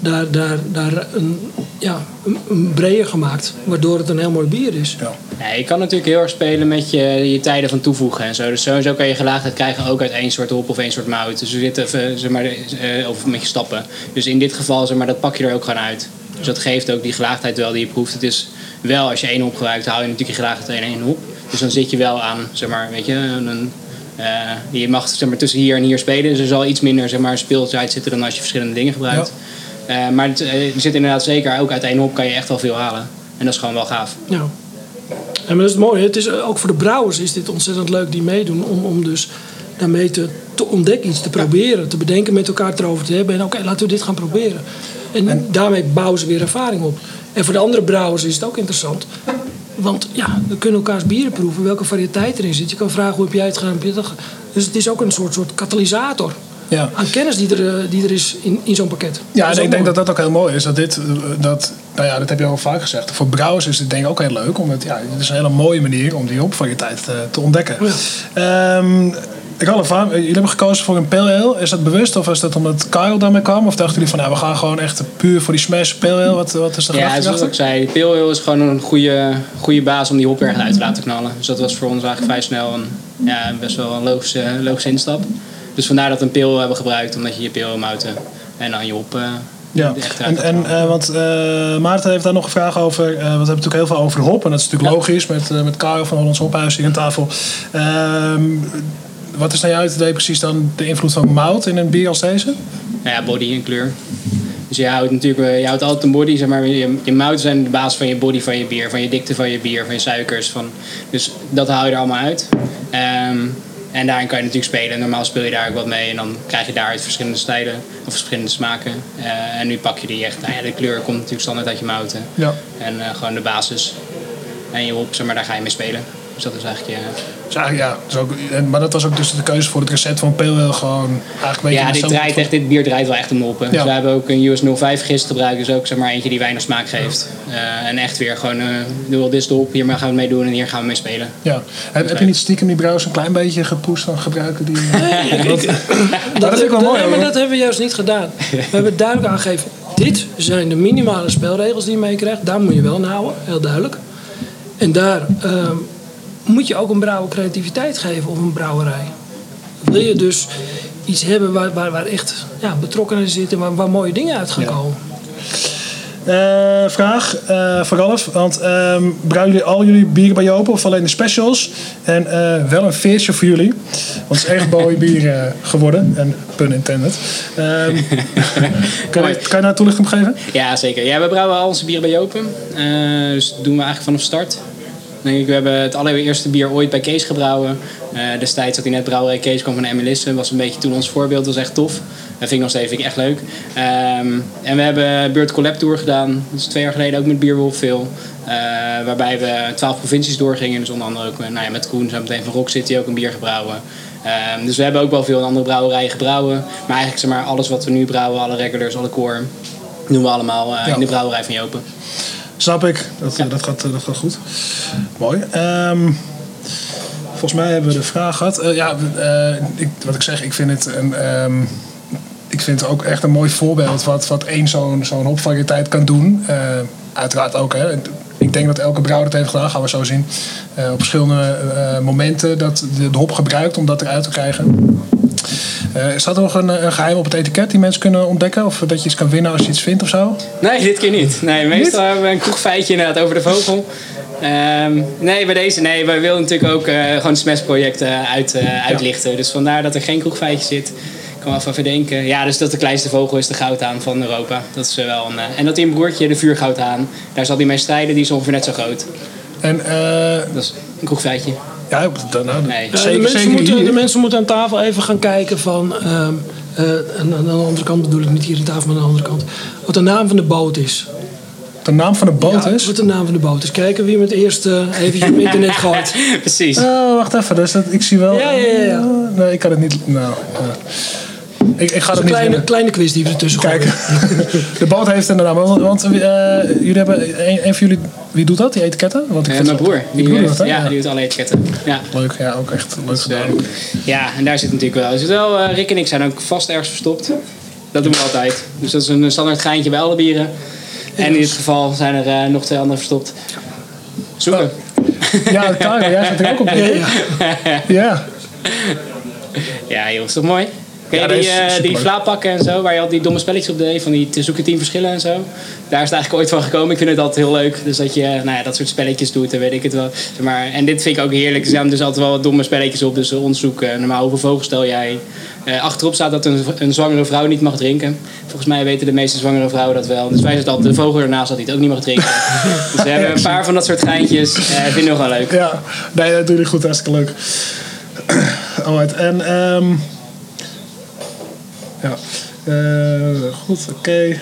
daar, daar, daar een, ja, een, een breder gemaakt. Waardoor het een heel mooi bier is. ja. Ja, je kan natuurlijk heel erg spelen met je, je tijden van toevoegen en zo. Dus sowieso kan je gelaagdheid krijgen ook uit één soort hop of één soort mout. Dus we zitten even, zeg maar, eh, of met je stappen. Dus in dit geval, zeg maar, dat pak je er ook gewoon uit. Dus dat geeft ook die gelaagdheid wel die je proeft. Het is wel, als je één hop gebruikt, hou je natuurlijk je gelaagdheid in één hop. Dus dan zit je wel aan, zeg maar, weet je, een, Eh, je mag zeg maar, tussen hier en hier spelen. Dus er zal iets minder zeg maar, speeltijd zitten dan als je verschillende dingen gebruikt. Eh, maar het, eh, er zit inderdaad zeker, ook uit één hop kan je echt wel veel halen. En dat is gewoon wel gaaf. Ja. En maar dat is het mooie. Het is, ook voor de brouwers is dit ontzettend leuk die meedoen. Om, om dus daarmee te, te ontdekken, iets te proberen. Te bedenken, met elkaar het erover te hebben. En oké, laten we dit gaan proberen. En, daarmee bouwen ze weer ervaring op. En voor de andere brouwers is het ook interessant. Want ja, we kunnen elkaars bieren proeven. Welke variëteit erin zit. Je kan vragen, hoe heb jij het gedaan? Heb dat Dus het is ook een soort, soort katalysator. Ja. Aan kennis die er, eh, die er is in, in zo'n pakket. Ja, en ik denk dat dat ook heel mooi is. Dat dit, eh, dat, nou ja, dat heb je al vaak gezegd. Voor brouwers is het denk ik ook heel leuk. Omdat ja, het is een hele mooie manier om die hopvariëteit eh, te ontdekken. Ehm Ralf, waar- jullie hebben gekozen voor een pale ale. Is dat bewust of is dat omdat Kyle daarmee kwam? Of dachten jullie van, nou, we gaan gewoon echt puur voor die smash pale ale? Wat, wat is de Ja, zoals ik zei, Pale Ale is gewoon een goede, goede baas om die hop ergens uit te laten knallen. Dus dat was voor ons eigenlijk vrij snel een, ja, best wel een logische, logische instap. Dus vandaar dat we een Pale Ale hebben gebruikt, omdat je je Pale Ale mouten en dan je hop eh, Ja, en, en eh, want eh, Maarten heeft daar nog een vraag over. eh, want we hebben natuurlijk heel veel over hop. En dat is natuurlijk logisch met, eh met Karel van Hollands Hophuis hier aan tafel. Wat is naar jouw idee precies dan de invloed van mout in een bier als deze? Nou ja, body en kleur. Dus je houdt natuurlijk eh, je houdt altijd een body, zeg maar. Je, je mouten zijn de basis van je body van je bier, van je dikte van je bier, van je suikers. Van, dus dat haal je er allemaal uit. Ehm, en daarin kan je natuurlijk spelen. Normaal speel je daar ook wat mee en dan krijg je daaruit verschillende stijlen of verschillende smaken. Eh, en nu pak je die echt, nou ja, de kleur komt natuurlijk standaard uit je mouten. Ja. En eh, gewoon de basis. En je hop, zeg maar, daar ga je mee spelen. Dus dat is eigenlijk je... Dus eigenlijk, ja, is ook, en, maar dat was ook dus de keuze voor het recept van pale ale. Gewoon eigenlijk een Ja, dit, draait echt, dit bier draait wel echt hoppen. Ja. Dus we hebben ook een US 05 gist gebruikt. Dus ook zeg maar eentje die weinig smaak geeft. Eh, en echt weer gewoon, eh doe wel dit is de hop, hier gaan we het mee doen en hier gaan we mee spelen. Ja. Heb, heb je niet stiekem die brouwers een klein beetje gepoest van gebruiken? Die, dat vind ik wel mooi. nee, maar dat hebben we juist niet gedaan. We hebben duidelijk aangegeven: dit zijn de minimale spelregels die je meekrijgt. Daar moet je wel aan houden, heel duidelijk. En daar ehm, moet je ook een brouwer creativiteit geven of een brouwerij. Wil je dus iets hebben waar, waar, waar echt ja, betrokkenen zitten, waar, waar mooie dingen uit gaan Ja. komen. Eh, vraag eh voor Ralf. Want ehm brouwen jullie al jullie bieren bij Jopen of alleen de specials? En eh, wel een feestje voor jullie. Want het is echt mooi bier geworden. En pun intended. Ehm, kan, je, kan je daar toelichting op geven? Ja, zeker. Ja, we brouwen al onze bieren bij Jopen. Eh, dus dat doen we eigenlijk vanaf start. Denk ik, we hebben het allereerste bier ooit bij Kees gebrouwen. Eh, destijds dat hij net brouwerij Kees kwam van Emilisse. was een beetje toen ons voorbeeld. Dat was echt tof. Dat vind ik nog steeds vind ik echt leuk. Ehm, en we hebben Beurt Collab Tour gedaan. Dat is twee jaar geleden ook met Bierwolf veel. Eh, waarbij we twaalf provincies doorgingen. Dus onder andere ook nou ja, met Koen, zo meteen van Rock City ook een bier gebrouwen. Ehm, dus we hebben ook wel veel andere brouwerijen gebrouwen. Maar eigenlijk zeg maar, alles wat we nu brouwen, alle regulars, alle core, doen we allemaal Ja. in de brouwerij van Jopen. Snap ik. Dat, dat, gaat, dat gaat goed. Mooi. Ehm, volgens mij hebben we de vraag gehad. Eh, ja, eh, ik, wat ik zeg, ik vind het een... ehm, ik vind het ook echt een mooi voorbeeld wat, wat één zo'n zo'n hopvariëteit kan doen. Eh, uiteraard ook, hè. Ik denk dat elke brouwer het heeft gedaan, gaan we zo zien. Eh, op verschillende eh, momenten dat de, de hop gebruikt om dat eruit te krijgen. Eh staat er nog een, een geheim op het etiket die mensen kunnen ontdekken? Of dat je iets kan winnen als je iets vindt of zo? Nee, dit keer niet. Nee, meestal hebben we een kroegfeitje inderdaad over de vogel. Ehm, nee, bij deze, nee, wij willen natuurlijk ook eh, gewoon eh, uit, eh, uitlichten. Dus vandaar dat er geen kroegfeitje zit. Ik kan wel even verdenken. Ja, dus dat de kleinste vogel is de goudhaan van Europa. Dat is eh, wel een, eh, en dat een broertje, de vuurgoudhaan, daar zal hij mee strijden. Die is ongeveer net zo groot. En eh, Dat is een kroegfeitje. Ja, dan, nou, Nee. Ja, de, zeker, mensen zeker moeten, de mensen moeten aan tafel even gaan kijken van. ehm, eh, en aan de andere kant bedoel ik niet hier aan tafel, maar aan de andere kant. Wat de naam van de boot is. de naam van de boot Ja, is. Wat de naam van de boot is. Kijken wie hem het eerst eh eventjes op internet gooit. Precies. Oh, wacht even. Dus dat, ik zie wel. Ja, ja, ja, ja. Oh, nee, ik kan het niet. Nou, ja. Ik, ik ga Een kleine, winnen. kleine quiz die we ertussen Kijk, de boot heeft inderdaad. Want, want eh, jullie hebben. Een, een van jullie. Wie doet dat, die etiketten? Want ik Eh, vind mijn broer. Die broer heeft- dat, ja, die doet alle etiketten. Ja. Leuk, ja, ook echt leuk Dus, gedaan. eh, ja, en daar zit natuurlijk wel. Er zit wel eh, Rick en ik zijn ook vast ergens verstopt. Dat doen we altijd. Dus dat is een standaard geintje bij alle bieren. En in dit geval zijn er eh, nog twee andere verstopt. Zoeken. Ja, Karel, jij zit er ook op. Ja, ja. Ja. Ja, joh, is toch mooi? Ken je Ja, die, eh, die vlaapakken en zo, waar je al die domme spelletjes op deed, van die te zoeken tien verschillen en zo? Daar is het eigenlijk ooit van gekomen. Ik vind het altijd heel leuk. Dus dat je nou ja, dat soort spelletjes doet, dan weet ik het wel. Zeg Maar, en dit vind ik ook heerlijk. Er staan dus altijd wel wat domme spelletjes op. Dus ons zoeken. Normaal, hoeveel vogels stel jij? Eh, achterop staat dat een, een zwangere vrouw niet mag drinken. Volgens mij weten de meeste zwangere vrouwen dat wel. Dus wij zetten altijd de vogel ernaast dat hij het ook niet mag drinken. dus we hebben een paar van dat soort geintjes. Eh vinden we wel leuk. Ja, nee, dat doe je goed. Hartstikke leuk. Alright, en... ehm ja, Eh, goed, oké.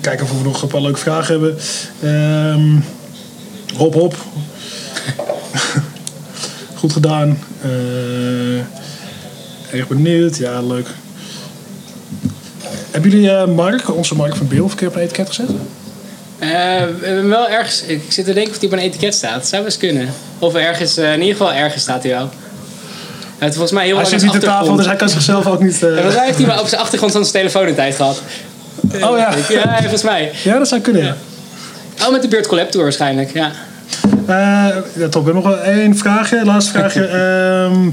Kijken of we nog een paar leuke vragen hebben. Ehm hop, hop. goed gedaan. Eh erg benieuwd. Ja, leuk. Hebben jullie eh, Mark, onze Mark van Beel, een keer op een etiket gezet? Wel ergens, ik zit te denken of die op een etiket staat. Zou best kunnen. Of ergens, in ieder geval ergens staat hij wel. Hij heeft volgens mij heel Hij zit niet aan tafel, achtergrond. dus hij kan zichzelf ook niet... eh, Ja, volgens mij heeft hij maar op zijn achtergrond zo'n telefoon een tijd gehad. Oh ja. Ja, volgens mij. Ja, dat zou kunnen, ja. Oh, met de Beurt Collab Tour waarschijnlijk, ja. Eh, ja, top. Ik heb nog wel één vraagje. Laatste vraagje. Ehm,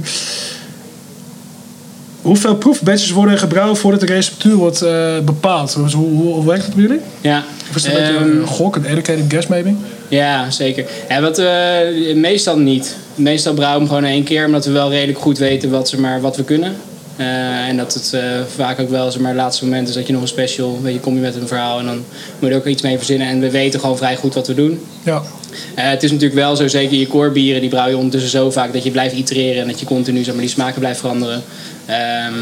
hoeveel proefbatches worden er gebrouwen voordat de receptuur wordt eh, bepaald? Dus hoe, hoe, hoe werkt het bij jullie? Ja, Of is het een beetje Ehm, een gok, een educated guess maybe? ja zeker. Ja, wat, eh, meestal niet. Meestal brouwen we hem gewoon één keer, omdat we wel redelijk goed weten wat, zeg maar, wat we kunnen. Eh, en dat het vaak ook wel zeg maar, het laatste moment is dat je nog een special, weet je, kom je met een verhaal en dan moet je er ook iets mee verzinnen. En we weten gewoon vrij goed wat we doen. Ja. Het is natuurlijk wel zo, zeker je core bieren, die brouw je ondertussen zo vaak dat je blijft itereren en dat je continu zeg maar, die smaken blijft veranderen. Ehm,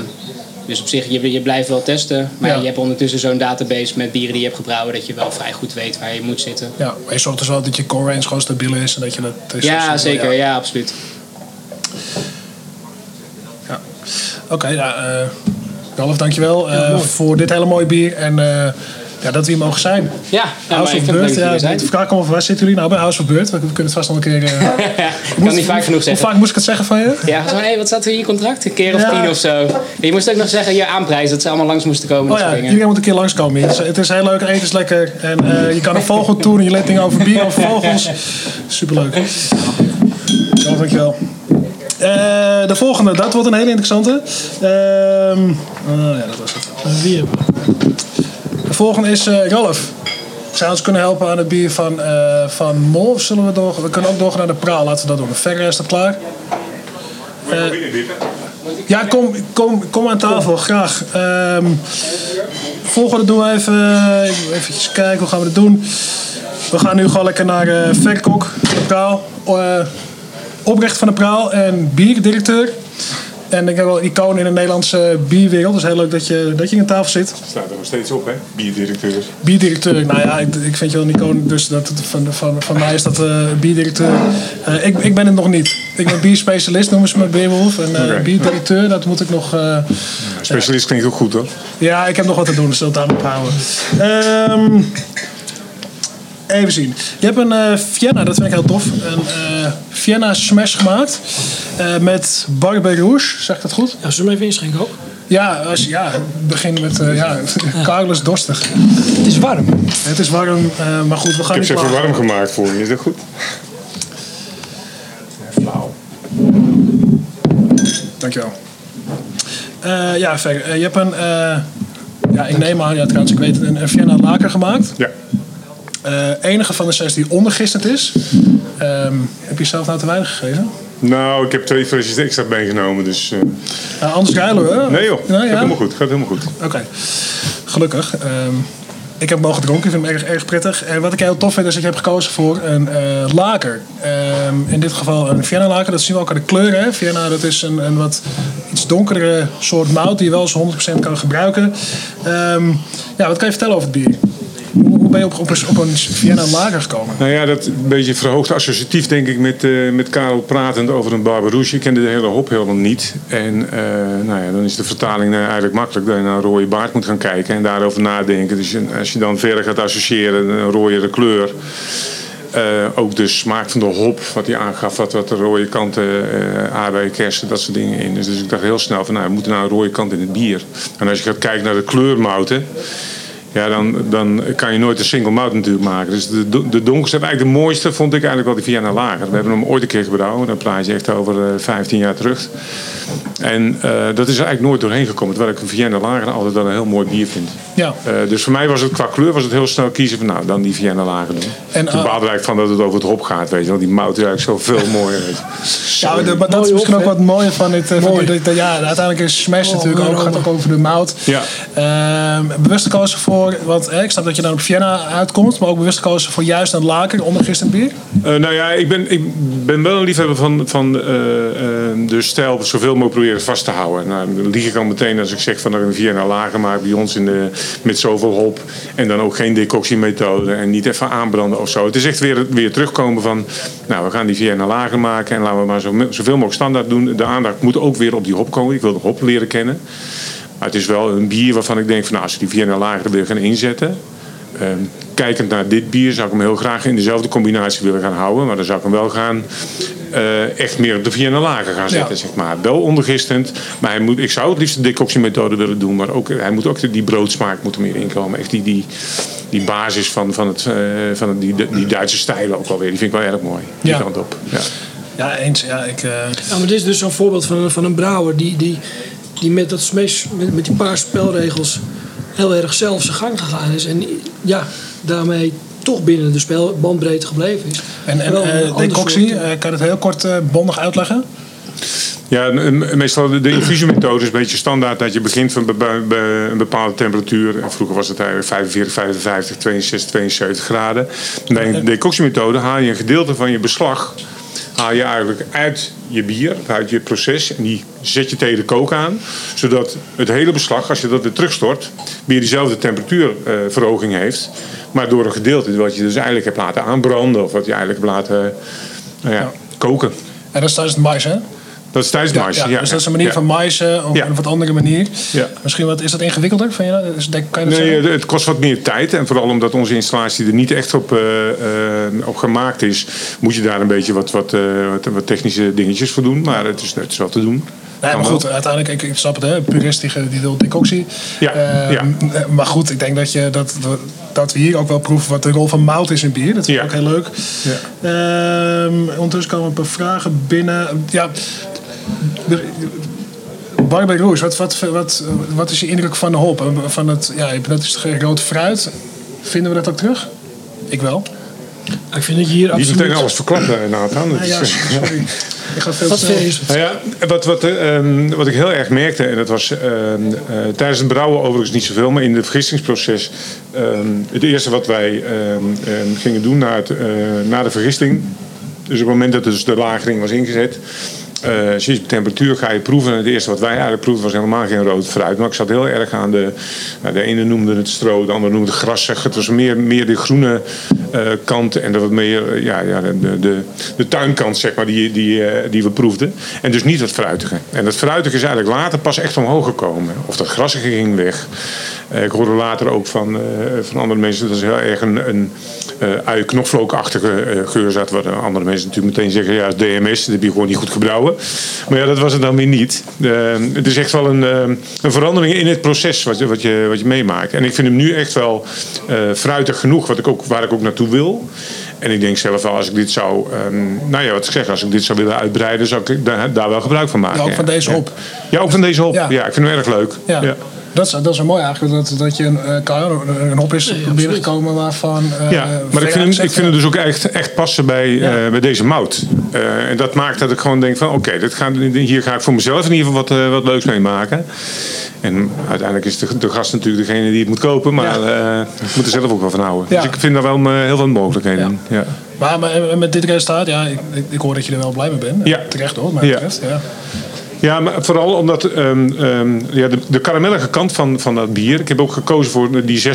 dus op zich, je, je blijft wel testen, maar Ja. je hebt ondertussen zo'n database met bieren die je hebt gebrouwen dat je wel vrij goed weet waar je moet zitten. ja. Maar je zorgt dus wel dat je core range gewoon stabiel is en dat je dat... is Ja, dus- zeker, ja, absoluut. Ja. Oké, ja, eh Ralf, dankjewel eh, voor dit hele mooie bier en eh, ja, dat we hier mogen zijn. Ja, nou, House of Bird, ja, de zijn. vraag komt, waar zitten jullie nou bij House of Bird? We, kunnen het vast nog een keer... eh, ik kan niet vaak genoeg hoe zeggen. vaak moest ik het zeggen van je? Ja, zo, hey, wat staat er in je contract? Een keer of Ja. tien of zo. Je moest ook nog zeggen, je aanprijs, dat ze allemaal langs moesten komen. Oh ja, iedereen moet een keer langskomen. Het is, het is heel leuk, eten is lekker. En eh, je kan een vogel doen en je leert dingen over bier, over vogels. Superleuk. Ja, dankjewel. Eh, de volgende, dat wordt een hele interessante. Ehm oh ja, dat was het. Wie hebben we? De volgende is eh Ralf. Zou ons kunnen helpen aan het bier van, eh van Mol? Of zullen we door? We kunnen ook doorgaan naar de Praal. Laten we dat doen. Verre is dat klaar? Eh, ja, kom, kom, kom aan tafel, graag. Ehm volgende doen we even. Even kijken, hoe gaan we dat doen? We gaan nu gewoon lekker naar eh Verkok, de Praal. oprichter van de Praal en bierdirecteur. En ik heb wel een icoon in de Nederlandse bierwereld. Dus heel leuk dat je, dat je aan tafel zit. Staat er nog steeds op, hè? Bierdirecteur. Bierdirecteur, nou ja, ik, ik vind je wel een icoon, dus dat, van, van, van mij is dat eh bierdirecteur. Eh, ik, ik ben het nog niet. Ik ben bierspecialist, noemen ze me Beerwolf. En Oké. bierdirecteur, dat moet ik nog... Specialist klinkt ook goed, hoor. ja, ik heb nog wat te doen, dus dat aan ophouden. Ehm even zien. Je hebt een eh Vienna, dat vind ik heel tof. Een eh Vienna Smash gemaakt. eh, met Barbe Rouge, zeg ik dat goed? Ja, zullen we hem even inschenken ook? Ja, als, ja begin met eh, ja, Carlos Dorstig. Het is warm. Het is warm, eh, maar goed, we gaan Ik heb niet ze even warm gemaakt voor je. Is dat goed? Flauw. Dankjewel. Eh ja, ver, eh, je hebt een, eh, ja, ik neem aan, ja, trouwens, ik weet het, een, een Vienna laker gemaakt. Ja. Eh, enige van de zes die ondergistend is. Ehm, heb je zelf nou te weinig gegeven? Nou, ik heb twee flesjes extra meegenomen, dus... eh, Nou, anders ruilen we. nee joh, Nee, gaat ja? helemaal goed. Gaat helemaal goed. Oké, gelukkig. Ehm, ik heb mogen dronken, ik vind hem erg, erg prettig. En wat ik heel tof vind is dat je hebt gekozen voor een eh, laker. Ehm, in dit geval een Vienna laker, dat zien we ook aan de kleur. Hè? Vienna dat is een, een wat iets donkere soort mout die je wel eens 100% kan gebruiken. Ja, wat kan je vertellen over het bier? Hoe, ben je op, op, een, op een Vienna lager gekomen? Nou ja, dat een beetje verhoogd associatief denk ik met, eh, met Karel pratend over een Barbarouche. Ik kende de hele hop helemaal niet. En eh, nou ja, dan is de vertaling nou eigenlijk makkelijk dat je naar een rode baard moet gaan kijken en daarover nadenken. Dus als je dan verder gaat associëren, een rode kleur. Eh, ook de smaak van de hop, wat hij aangaf, wat, wat de rode kanten, eh aardbei, kersen, dat soort dingen in. Dus, dus ik dacht heel snel van, nou, we moeten nou een rode kant in het bier. En als je gaat kijken naar de kleurmouten, Ja, dan, dan kan je nooit een single malt natuurlijk maken. Dus de, de donkerste, eigenlijk de mooiste vond ik eigenlijk wel die Vienna Lager. We hebben hem ooit een keer gebrouwen. Dan praat je echt over uh, 15 jaar terug. En uh, dat is er eigenlijk nooit doorheen gekomen. Terwijl ik een Vienna Lager altijd wel een heel mooi bier vind. Ja. Uh, dus voor mij was het qua kleur was het heel snel kiezen van nou, dan die Vienna Lager doen. En, Toen baalde eigenlijk van dat het over het hop gaat, weet je wel. Die mout is eigenlijk zoveel mooier. ja, maar, maar dat is misschien ook wat mooier van dit. Van dit ja, uiteindelijk is Smash oh, natuurlijk ook, gaat ook over de mout. Ja. Ehm, bewust gekozen voor, want eh, ik snap dat je dan op Vienna uitkomt, maar ook bewust gekozen voor juist een lager ondergist en bier? Uh, nou ja, ik ben, ik ben wel een liefhebber van, van uh, de stijl zoveel mogelijk proberen vast te houden. Nou, dan lieg ik al meteen als ik zeg van dat een Vienna lager maak bij ons in de, met zoveel hop. En dan ook geen decoxiemethode en niet even aanbranden of zo. Het is echt weer, weer terugkomen van, nou we gaan die Vienna lager maken en laten we maar zo, zoveel mogelijk standaard doen. De aandacht moet ook weer op die hop komen. Ik wil de hop leren kennen. Maar het is wel een bier waarvan ik denk van nou, als je die Vienna lager wil gaan inzetten. Uh, kijkend naar dit bier zou ik hem heel graag in dezelfde combinatie willen gaan houden. Maar dan zou ik hem wel gaan uh, echt meer op de Vienna lager gaan zetten. Ja. Zeg maar. Wel ondergistend. Maar hij moet, ik zou het liefst de decoxiemethode willen doen. Maar ook, hij moet ook die broodsmaak moet er meer inkomen. Echt die, die, die basis van, van, het, uh, van het, die, die Duitse stijlen ook alweer. Die vind ik wel erg mooi. Die ja. kant op. Ja. Ja, eens. Ja, ik, uh... ja, maar dit is dus zo'n voorbeeld van, van een brouwer die, die, die met, dat smash, met, met die paar spelregels heel erg zelf zijn gang gegaan is. En ja, daarmee toch binnen de spelbandbreedte gebleven is. En, en uh, decoctie, uh, kan je het heel kort uh, bondig uitleggen? Ja, meestal de, de infusiemethode is een beetje standaard dat je begint van bij een bepaalde temperatuur. En vroeger was het eigenlijk 45, 55, 62, 72 graden. Bij de decoxiemethode haal je een gedeelte van je beslag haal je eigenlijk uit je bier, uit je proces. En die zet je tegen de kook aan. Zodat het hele beslag, als je dat weer terugstort, weer diezelfde temperatuurverhoging uh, heeft. Maar door een gedeelte wat je dus eigenlijk hebt laten aanbranden. Of wat je eigenlijk hebt laten nou ja, koken. En dat is thuis het mais, hè? Dat is tijdens ja. Ja, Ja, dus dat is een manier van maaien op een wat andere manier. Ja. Misschien wat, is dat ingewikkelder? Van dus denk, kan je dat Nee, zeggen? het kost wat meer tijd. En vooral omdat onze installatie er niet echt op, uh, uh, op gemaakt is, moet je daar een beetje wat, wat, uh, wat, wat, technische dingetjes voor doen. Maar het is, het is wel te doen. Nee, maar goed, uiteindelijk, ik, ik snap het, hè, purist die, die wil decoctie. Ja, uh, ja. Maar goed, ik denk dat, je, dat, dat we hier ook wel proeven wat de rol van mout is in bier. Dat vind ik Ja. ook heel leuk. Ja. Um, ondertussen komen een paar vragen binnen. Ja, Barbie Rouge, wat, wat, wat, wat is je indruk van de hop? Van het, ja, dat is het rood fruit. Vinden we dat ook terug? Ik wel. Ik vind dat je hier absoluut... meteen alles verklappen, Nathan. Dat Ah, ja, sorry. Ik ga veel Wat? Nou ja, wat, wat, eh, ehm, wat ik heel erg merkte, en dat was ehm, eh, tijdens het brouwen overigens niet zoveel, maar in het vergistingsproces. ehm, het eerste wat wij gingen doen na, het, eh, na de vergisting, dus op het moment dat dus de lagering was ingezet. Eh sinds de temperatuur ga je proeven. En het eerste wat wij eigenlijk proefden was helemaal geen rood fruit. Maar ik zat heel erg aan de. nou, de ene noemde het stro, de andere noemde het grassig. Het was meer, meer de groene eh, kant en de wat meer eh, ja, ja, de, de, de tuinkant, zeg maar, die, die, eh, die we proefden. En dus niet het fruitige. En dat fruitige is eigenlijk later pas echt omhoog gekomen. Of dat grassige ging weg. Eh, ik hoorde later ook van, eh, van andere mensen dat er heel erg een, een eh ui knoflookachtige geur zat. Waar andere mensen natuurlijk meteen zeggen, ja, is DMS, dat heb je gewoon niet goed gebrouwen. Maar ja, dat was het dan weer niet. Het is echt wel een, een verandering in het proces wat je, wat, je, wat je meemaakt. En ik vind hem nu echt wel fruitig genoeg, wat ik ook, waar ik ook naartoe wil. En ik denk zelf wel, als ik dit zou, ehm, nou ja, wat ik zeg, als ik dit zou willen uitbreiden, zou ik daar, daar wel gebruik van maken. Ja, ook van deze hop. Ja, ook van deze hop. Ja. Ja, ik vind hem erg leuk. Ja. Ja. Dat, is, dat is wel mooi eigenlijk, dat, dat je een, uh, Carlo, een hop is binnengekomen waarvan... Uh, Ja, maar ik vind, hem, ik vind hem dus ook echt, echt passen bij, Ja. eh, bij deze mout. Eh, en dat maakt dat ik gewoon denk van oké, dit gaat hier ga ik voor mezelf in ieder geval wat, eh, wat leuks mee maken. En uiteindelijk is de, de gast natuurlijk degene die het moet kopen, maar eh, ik moet er zelf ook wel van houden. Ja. Dus ik vind daar wel eh, heel veel mogelijkheden in. Ja. Maar, maar met dit resultaat, ja, ik, ik, hoor dat je er wel blij mee bent. Ja. Terecht hoor, maar Ja. betreft. Ja. Ja, maar vooral omdat ehm, ehm, ja, de, de karamellige kant van, van dat bier. Ik heb ook gekozen voor die 6%.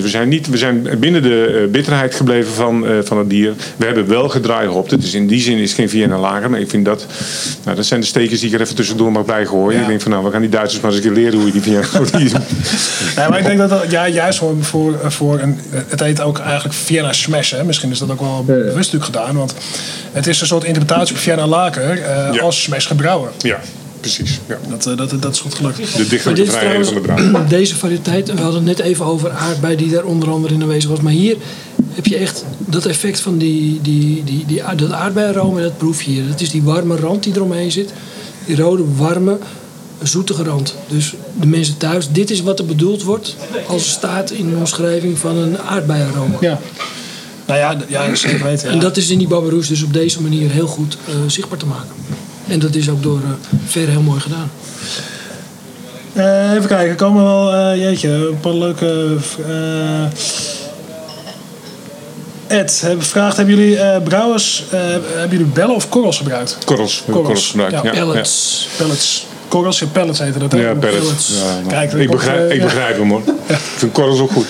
We zijn, niet, we zijn binnen de eh, bitterheid gebleven van, eh, van het bier. We hebben wel gedraaihopt. Dus in die zin is het geen Vienna lager. Maar ik vind dat. Nou, dat zijn de stekens die ik er even tussendoor mag bij gooien. Ja. Ik denk van nou, we gaan die Duitsers maar eens een keer leren hoe je die Vienna. Nee, maar ik denk dat, dat ja, juist voor, voor, voor een, het heet ook eigenlijk Vienna Smash. Hè. Misschien is dat ook wel bewust natuurlijk gedaan. Want het is een soort interpretatie op Vienna Lager eh, Ja. als Smash gebrouwen. ja. Precies. Ja. Dat, eh, dat, dat is goed gelukt. De dichter Maar de dit is vrijheid van de brouw. deze variëteit, we hadden het net even over aardbei die daar onder andere in aanwezig was. Maar hier heb je echt dat effect van die, die, die, die, dat aardbeiaroma, dat proef je hier. Dat is die warme rand die eromheen zit. Die rode, warme, zoetige rand. Dus de mensen thuis, dit is wat er bedoeld wordt als er staat in de omschrijving van een aardbeiaroma. Ja. Nou ja, ja zeker weten. Ja. En dat is in die Barbaroes dus op deze manier heel goed eh, zichtbaar te maken. En dat is ook door uh, Ver heel mooi gedaan. Eh, even kijken, er komen wel, eh, jeetje, een paar leuke... eh Ed, hebben vraagt, hebben jullie eh, brouwers, eh, hebben jullie bellen of korrels gebruikt? Korrels. hebben Korrels gebruikt. Ja, Ja, ja. Pellets. Korrels, ja, pellets heten dat. Ja, pellets. Pellets. Ja, Kijk, ik, komt, begrijp, ik begrijp hem hoor. Ik vind korrels ook goed.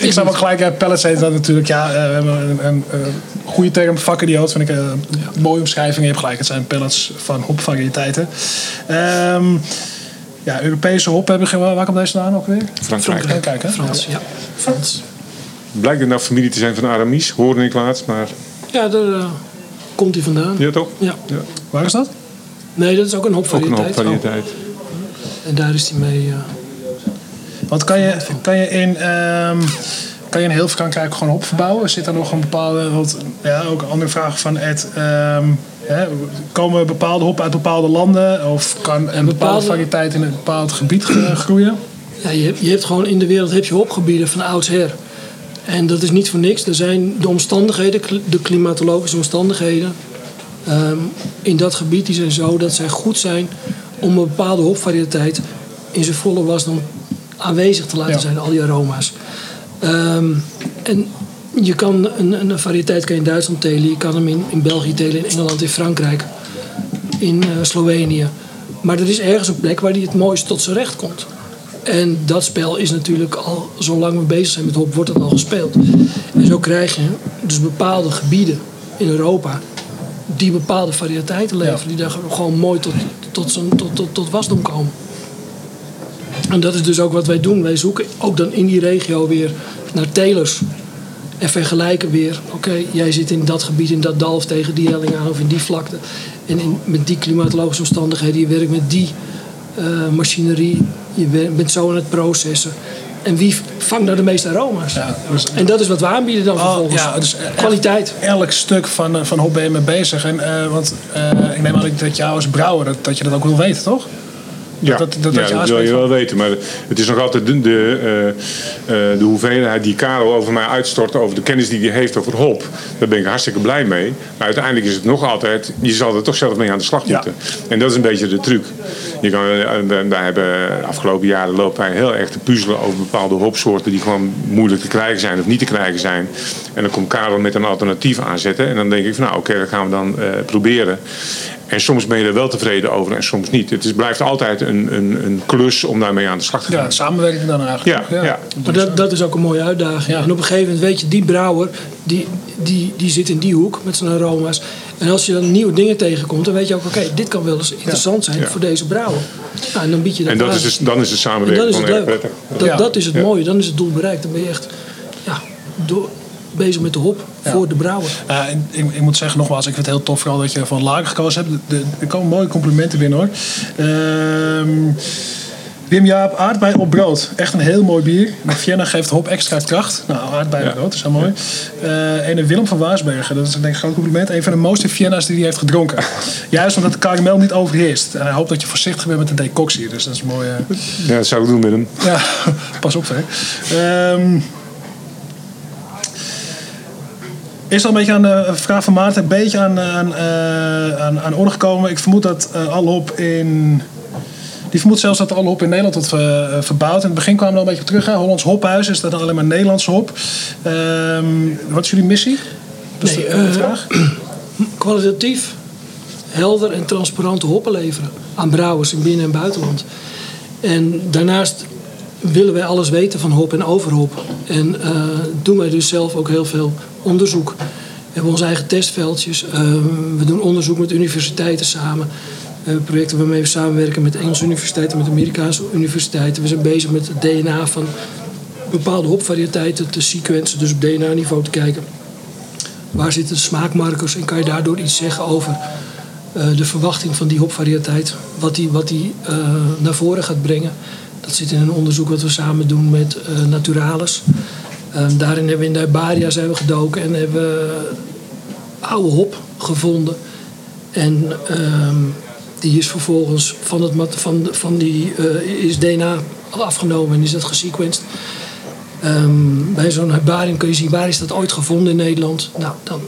Ik snap ook gelijk, ja, pellets heet dat natuurlijk. Ja, eh, we hebben een, een, een goede term, vakidioot, vind ik eh, een mooie omschrijving. Je hebt gelijk, het zijn pellets van hopvariëteiten. Ehm ja, Europese hop hebben we, waar komt deze vandaan ook weer? Frankrijk. Frankrijk, hè? Frans, ja. Frans. Blijkt het nou familie te zijn van Aramis, hoorde ik laatst, maar Ja, daar eh, komt hij vandaan. ja toch? Ja. Ja. Waar is dat? Nee, dat is ook een Ook een hopvariëteit. hoop variëteit. En daar is hij mee. eh, Want kan je, kan je in... ehm, kan je in heel Frankrijk gewoon hop verbouwen? Zit er nog een bepaalde... Want, ja, ook een andere vraag van Ed. ehm, hè, komen bepaalde hop uit bepaalde landen? Of kan een bepaalde, bepaalde- variëteit in een bepaald gebied ge- groeien? ja, je, hebt, je hebt gewoon in de wereld heb je hopgebieden van oudsher. En dat is niet voor niks. Er zijn de omstandigheden, de klimatologische omstandigheden ehm, in dat gebied, die zijn zo dat zij goed zijn om een bepaalde hopvariëteit in zijn volle wasdom aanwezig te laten Ja. zijn, al die aroma's. Ehm, en je kan een, een variëteit kan je in Duitsland telen, je kan hem in, in België telen, in Engeland, in Frankrijk, in eh, Slovenië. Maar er is ergens een plek waar die het mooist tot zijn recht komt. En dat spel is natuurlijk al, zolang we bezig zijn met hop, wordt dat al gespeeld. En zo krijg je dus bepaalde gebieden in Europa die bepaalde variëteiten leveren. Die daar gewoon mooi tot, tot, zijn- tot, tot, tot wasdom komen. En dat is dus ook wat wij doen. Wij zoeken ook dan in die regio weer naar telers. En vergelijken weer, oké, jij zit in dat gebied, in dat dal of tegen die helling aan of in die vlakte. En in, met die klimatologische omstandigheden, je werkt met die eh, machinerie, je bent zo aan het processen. En wie vangt nou de meeste aroma's? Ja, dus- En dat is wat we aanbieden dan Oh, vervolgens. ja, dus, eh, Kwaliteit. Elk stuk van, eh, van hop ben je mee bezig. En, eh, want ik neem aan dat jou als brouwer, dat, dat je dat ook wil weten, toch? Ja, Dat- dat, ja, wil je van- wel weten. Maar het is nog altijd de, de, eh, eh, de hoeveelheid die Karel over mij uitstort... over de kennis die hij heeft over hop. Daar ben ik hartstikke blij mee. Maar uiteindelijk is het nog altijd... je zal er toch zelf mee aan de slag Ja. moeten. En dat is een beetje de truc. Je kan, eh, wij- hebben de afgelopen jaren lopen wij heel erg te puzzelen... over bepaalde hopsoorten die gewoon moeilijk te krijgen zijn... of niet te krijgen zijn. En dan komt Karel met een alternatief aanzetten. En dan denk ik van nou oké, dat gaan we dan proberen. En soms ben je er wel tevreden over en soms niet. Het is, blijft altijd een, een, een klus om daarmee aan de slag te gaan. Ja, samenwerking dan eigenlijk. Ja, ja. Maar dat, dat is ook een mooie uitdaging. Ja. En op een gegeven moment weet je, die brouwer, die, die, die zit in die hoek met zijn aroma's. En als je dan nieuwe dingen tegenkomt, dan weet je ook, oké, dit kan wel eens interessant zijn Ja. voor deze brouwer. Nou, en dan bied je dat En dat aan. is dus, dan is de En samenwerking dan is het leuk. prettig. Dat, Ja. dat is het Ja. mooie, dan is het doel bereikt. Dan ben je echt ja, door, bezig met de hop voor de brouwer. Uh, ik, ik moet zeggen nogmaals, ik vind het heel tof vooral dat je van lager gekozen hebt. De- de- er komen mooie complimenten binnen hoor. Ehm, Wim Jaap, aardbei op brood. Echt een heel mooi bier. De Vienna geeft hop extra kracht. Nou, aardbei op Ja. brood, is heel mooi. Eh en de Willem van Waarsbergen, dat is denk ik een groot compliment. Een van de mooiste Vienna's die hij heeft gedronken. Juist omdat de karamel niet overheerst. En hij hoopt dat je voorzichtig bent met de decoctie. Dus dat is mooi. eh. Ja, dat zou ik doen met hem. Ja, pas op hè. Ehm, is al een beetje aan de vraag van Maarten een beetje aan, aan, eh, aan, aan orde gekomen. Ik vermoed dat eh alle hop in... Die vermoedt zelfs dat alle hop in Nederland wordt eh, verbouwd. In het begin kwamen we er een beetje op terug. Hè? Hollands Hophuis is dat dan alleen maar Nederlandse hop. Ehm, wat is jullie missie? Dat is Nee, de, eh, vraag. kwalitatief helder en transparante hoppen leveren aan brouwers in binnen- en buitenland. En daarnaast willen wij alles weten van hop en overhop. En eh, doen wij dus zelf ook heel veel onderzoek. We hebben onze eigen testveldjes. Eh, we doen onderzoek met universiteiten samen. Hebben projecten waarmee we samenwerken met Engelse universiteiten, met Amerikaanse universiteiten. We zijn bezig met het DNA van bepaalde hopvariëteiten te sequencen, dus op DNA-niveau te kijken. Waar zitten de smaakmarkers en kan je daardoor iets zeggen over de verwachting van die hopvariëteit, wat die, wat die naar voren gaat brengen. Dat zit in een onderzoek wat we samen doen met Naturalis. Ehm, daarin hebben we in de herbaria gedoken en hebben we oude hop gevonden. En ehm, die is vervolgens van, het, van, van die is DNA afgenomen en is dat gesequenced. Um, bij zo'n herbarium kun je zien waar is dat ooit gevonden in Nederland. Nou, dan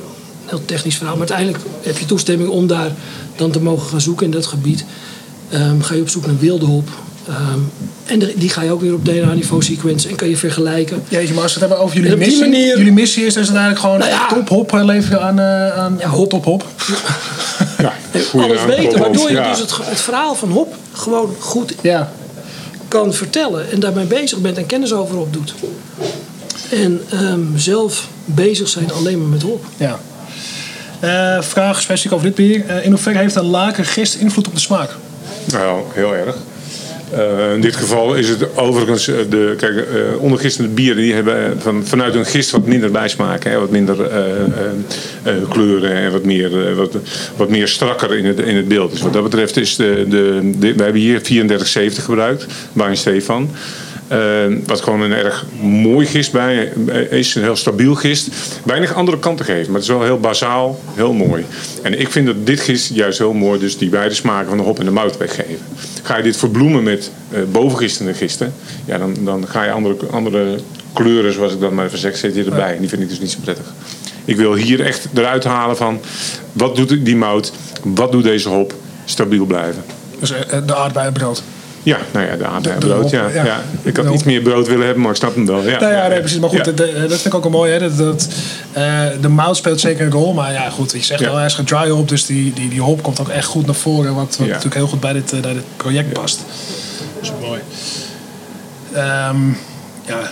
heel technisch verhaal. Maar uiteindelijk heb je toestemming om daar dan te mogen gaan zoeken in dat gebied. Ga je op zoek naar wilde hop. Um, en die ga je ook weer op DNA-niveau sequencen en kan je vergelijken. Jeetje, maar als we het hebben over jullie missie. Manier... Jullie missie is dus eigenlijk gewoon nou ja, top hop leveren aan, uh, aan ja, hop top hop. Ja, alles weten, waardoor je dus het, het, verhaal van hop gewoon goed ja kan vertellen en daarmee bezig bent en kennis over opdoet. En um, zelf bezig zijn alleen maar met hop. Ja. Uh, vraag specifiek over dit bier. Uh, in hoeverre heeft een lager gist invloed op de smaak? Nou, heel erg. Uh, in dit geval is het overigens, de, kijk, uh, ondergistende bieren die hebben van, vanuit hun gist wat minder bijsmaak. Hè, wat minder kleuren en wat meer, wat, wat meer strakker in het, in het beeld. Dus wat dat betreft is de, de, we hebben hier 3470 gebruikt, bij Stefan. Uh, wat gewoon een erg mooi gist bij is. Een heel stabiel gist. Weinig andere kanten geeft. Maar het is wel heel bazaal. Heel mooi. En ik vind dat dit gist juist heel mooi. Dus die beide smaken van de hop en de mout weggeven. Ga je dit verbloemen met uh, bovengistende gisten. Ja, dan, dan ga je andere, andere kleuren zoals ik dat maar even zeg. Zet je erbij. En die vind ik dus niet zo prettig. Ik wil hier echt eruit halen van. Wat doet die mout? Wat doet deze hop? Stabiel blijven. Dus de aardbeienbrood. Ja, nou ja, de aardbeienbrood. Ja, ja. ja. Ik had iets meer brood willen hebben, maar ik snap hem wel. Ja, nou ja, nee, precies. Maar goed, dat, dat vind ik ook wel mooi. Hè? Dat, dat, uh, de mout speelt zeker een rol. Maar ja, goed, je zegt wel, hij is dry hop. Dus die, die, die hop komt ook echt goed naar voren. Wat, wat natuurlijk heel goed bij dit, uh, bij dit project past. Dat is mooi. Um, ja.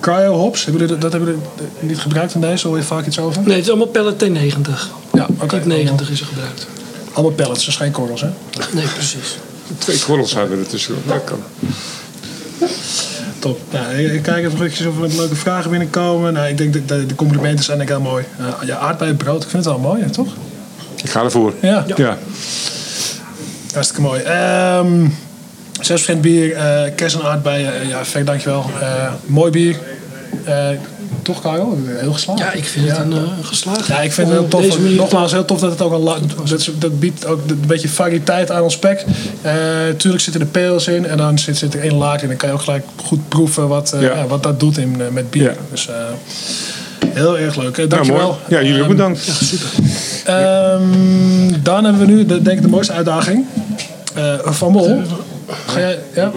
Cryo hops, hebben jullie, dat hebben jullie niet gebruikt in deze? Hoor je vaak iets over? Nee, het is allemaal pellet T90. Ja, oké. Okay. 90 is er gebruikt. Allemaal pellets, dus geen korrels, hè? Nee, precies. Twee korrels hadden er tussen. Dat kan. Top. Nou, ik kijk even of er leuke vragen binnenkomen. Nou, ik denk dat de, de complimenten zijn denk ik heel mooi. Uh, ja, aardbeienbrood, ik vind het wel mooi, hè, toch? Ik ga ervoor. Ja. ja. Hartstikke mooi. Um, 6% bier, uh, en aardbeien. Uh, ja, Frank, dankjewel. Uh, mooi bier. Toch, Karel? Heel geslaagd. Ja, ik vind het een uh, geslaagd. Ja, ik vind het heel tof. Nogmaals, heel tof dat het ook al dat, dat biedt ook een beetje variëteit aan ons spek. Uh, tuurlijk zitten er peels in en dan zit, zit er één laag in. Dan kan je ook gelijk goed proeven wat, uh, ja. wat dat doet in, met bier. Ja. Dus heel erg leuk. Dankjewel. Ja, ja jullie ook bedankt. Ja, super. Um, dan hebben we nu de, denk ik de mooiste uitdaging. van Mol. Ga jij, ja?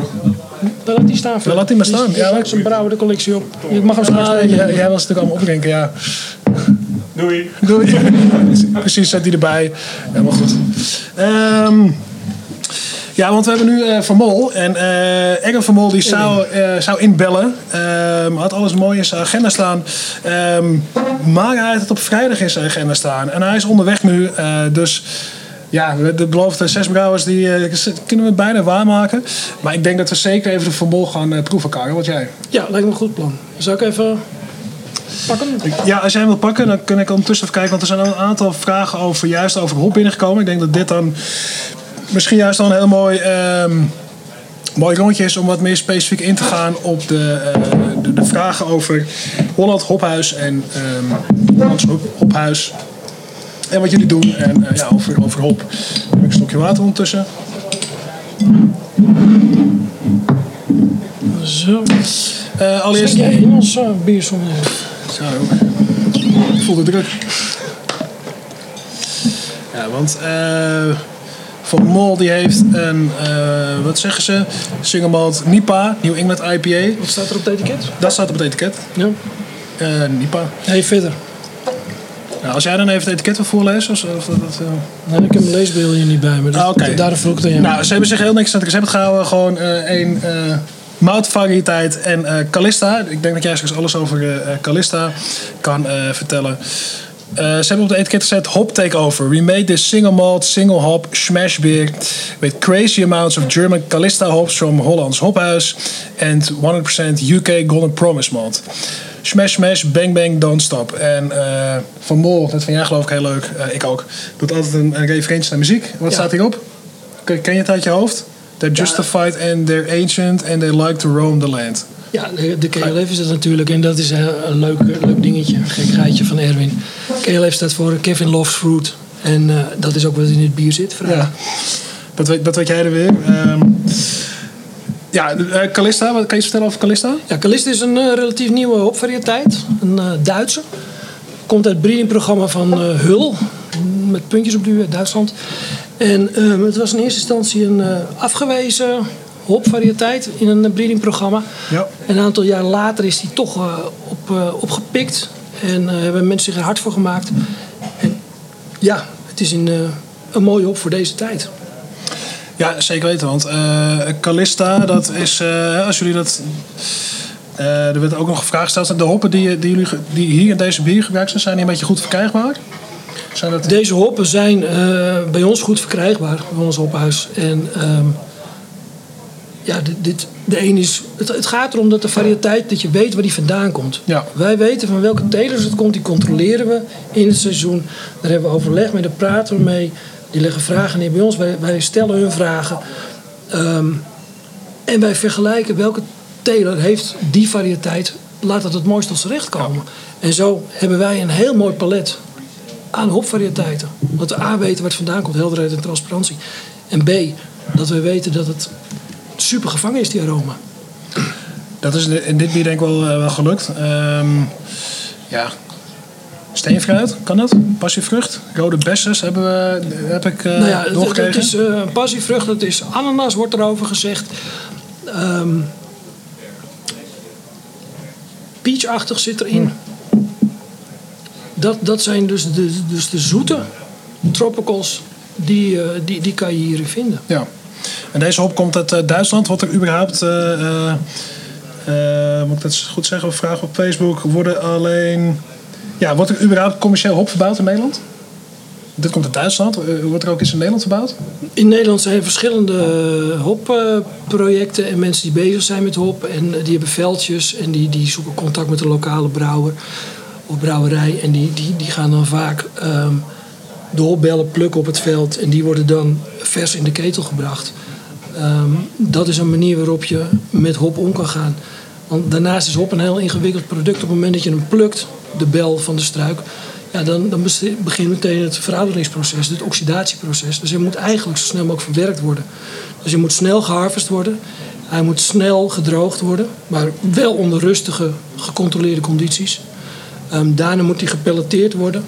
Dan laat die staan. Dan laat die maar staan. Ja, ja zo'n brouwer de collectie op. Je mag hem ah, jij, jij was natuurlijk allemaal opdrinken, ja. Doei. Doei. Precies, zet die erbij. Helemaal goed. Um, ja, want we hebben nu uh, Van Mol. En uh, Van Mol die zou, uh, zou inbellen. Um, had alles mooi in zijn agenda staan. Um, maar hij had het op vrijdag in zijn agenda staan. En hij is onderweg nu. dus ja, de beloofde zes brouwers die uh, kunnen we bijna waarmaken. Maar ik denk dat we zeker even de Van gaan uh, proeven, Karel. Wat jij? Ja, lijkt me een goed plan. Zou ik even pakken? Ja, als jij hem wil pakken, dan kun ik ondertussen even kijken. Want er zijn een aantal vragen over, juist over hop binnengekomen. Ik denk dat dit dan misschien juist dan een heel mooi... Um, mooi rondje is om wat meer specifiek in te gaan op de, uh, de, de, vragen over Holland Hophuis en um, Hollands Hophuis en wat jullie doen. En uh, ja, over, over hop. heb ik een stokje water ondertussen. Zo. Uh, allereerst... jij in ons uh, biersom? Zo. Ik voel de druk. Ja, want Van Mol die heeft een, uh, wat zeggen ze? Single malt Nipa, New England IPA. Wat staat er op het etiket? Dat staat op het etiket. Ja. Uh, Nipa. Hey, verder. Nou, als jij dan even het etiket wil voorlezen. Of, of dat, uh... nee, ik heb mijn leesbril hier niet bij me. Dus ah, okay. Daar vroeg ik dan Nou, ze hebben zich heel niks aan het recept gehouden. Gewoon uh, één uh, moutvariëteit en uh, Calista. Ik denk dat jij straks alles over uh, Calista kan vertellen. Ze hebben op de etiket gezet Hop Takeover. We made this single malt, single hop smash beer with crazy amounts of German Calista hops from Hollands Hophuis and 100% UK Golden Promise malt. Smash Smash, Bang Bang, Don't Stop. En eh, Van Mol, dat vind jij geloof ik heel leuk. Eh, ik ook. Doet altijd een, een referentie naar muziek. Wat Ja. staat hierop? Ken, ken je het uit je hoofd? They're justified and they're ancient and they like to roam the land. Ja, de, de KLF is dat natuurlijk. En dat is een, leuk, leuk dingetje. Een gekkigheidje van Erwin. KLF staat voor Kevin Loves Fruit. En eh, dat is ook wat in het bier zit. Ja. Dat weet, dat weet jij er weer. Ehm, ja, eh, Calista, wat kan je eens vertellen over Calista? Ja, Calist is een eh, relatief nieuwe hopvariëteit. Een eh, Duitse. Komt uit het breedingprogramma van Hul. Met puntjes op de uit Duitsland. En ehm, het was in eerste instantie een afgewezen hopvariëteit in een breedingprogramma. Ja. Een aantal jaar later is die toch op, opgepikt. En eh, hebben mensen zich er hard voor gemaakt. En ja, het is een, een mooie hop voor deze tijd. Ja, zeker weten. Want eh Calista, dat is, eh, als jullie dat... eh, er werd ook nog een vraag gesteld. De hoppen die, die, jullie, die hier in deze bier gebruikt zijn, zijn die een beetje goed verkrijgbaar? Zijn dat... Deze hoppen zijn bij ons goed verkrijgbaar, bij ons hophuis. En ehm, ja, dit, dit, de een is, het, het gaat erom dat de variëteit, dat je weet waar die vandaan komt. Ja. Wij weten van welke telers het komt, die controleren we in het seizoen. Daar hebben we overleg mee, daar praten we mee. Die leggen vragen neer bij ons, wij, stellen hun vragen. Ehm, en wij vergelijken welke teler heeft die variëteit, laat het het mooist tot z'n recht komen. En zo hebben wij een heel mooi palet aan hopvariëteiten. Dat we A weten waar het vandaan komt, helderheid en transparantie. En B, dat we weten dat het super gevangen is, die aroma. Dat is in dit bier denk ik wel, eh, wel gelukt. Ehm, ja. Steenfruit, kan dat? Passievrucht. Rode bessers hebben we, heb ik eh nou ja, het, het doorgekregen. is eh, passievrucht, het is ananas, wordt erover gezegd. Ehm peachachtig zit erin. Dat, dat zijn dus de, dus de zoete tropicals, die, eh, die, die kan je hier vinden. Ja. En deze hop komt uit Duitsland. Wordt er überhaupt, moet ik dat goed zeggen, of vragen op Facebook, worden alleen, ja, wordt er überhaupt commercieel hop verbouwd in Nederland? Dit komt uit Duitsland. Eh, wordt er ook iets in Nederland verbouwd? In Nederland zijn verschillende hopprojecten en mensen die bezig zijn met hop. En eh, die hebben veldjes en die, die zoeken contact met de lokale brouwer of brouwerij. En die, die, die gaan dan vaak ehm, de hopbellen plukken op het veld. En die worden dan vers in de ketel gebracht. Ehm, dat is een manier waarop je met hop om kan gaan. Want daarnaast is hop een heel ingewikkeld product. Op het moment dat je hem plukt, de bel van de struik, ja, dan, dan begint meteen het verouderingsproces, het oxidatieproces. Dus hij moet eigenlijk zo snel mogelijk verwerkt worden. Dus hij moet snel geharvest worden. Hij moet snel gedroogd worden, maar wel onder rustige, gecontroleerde condities. Ehm, daarna moet hij gepelleteerd worden.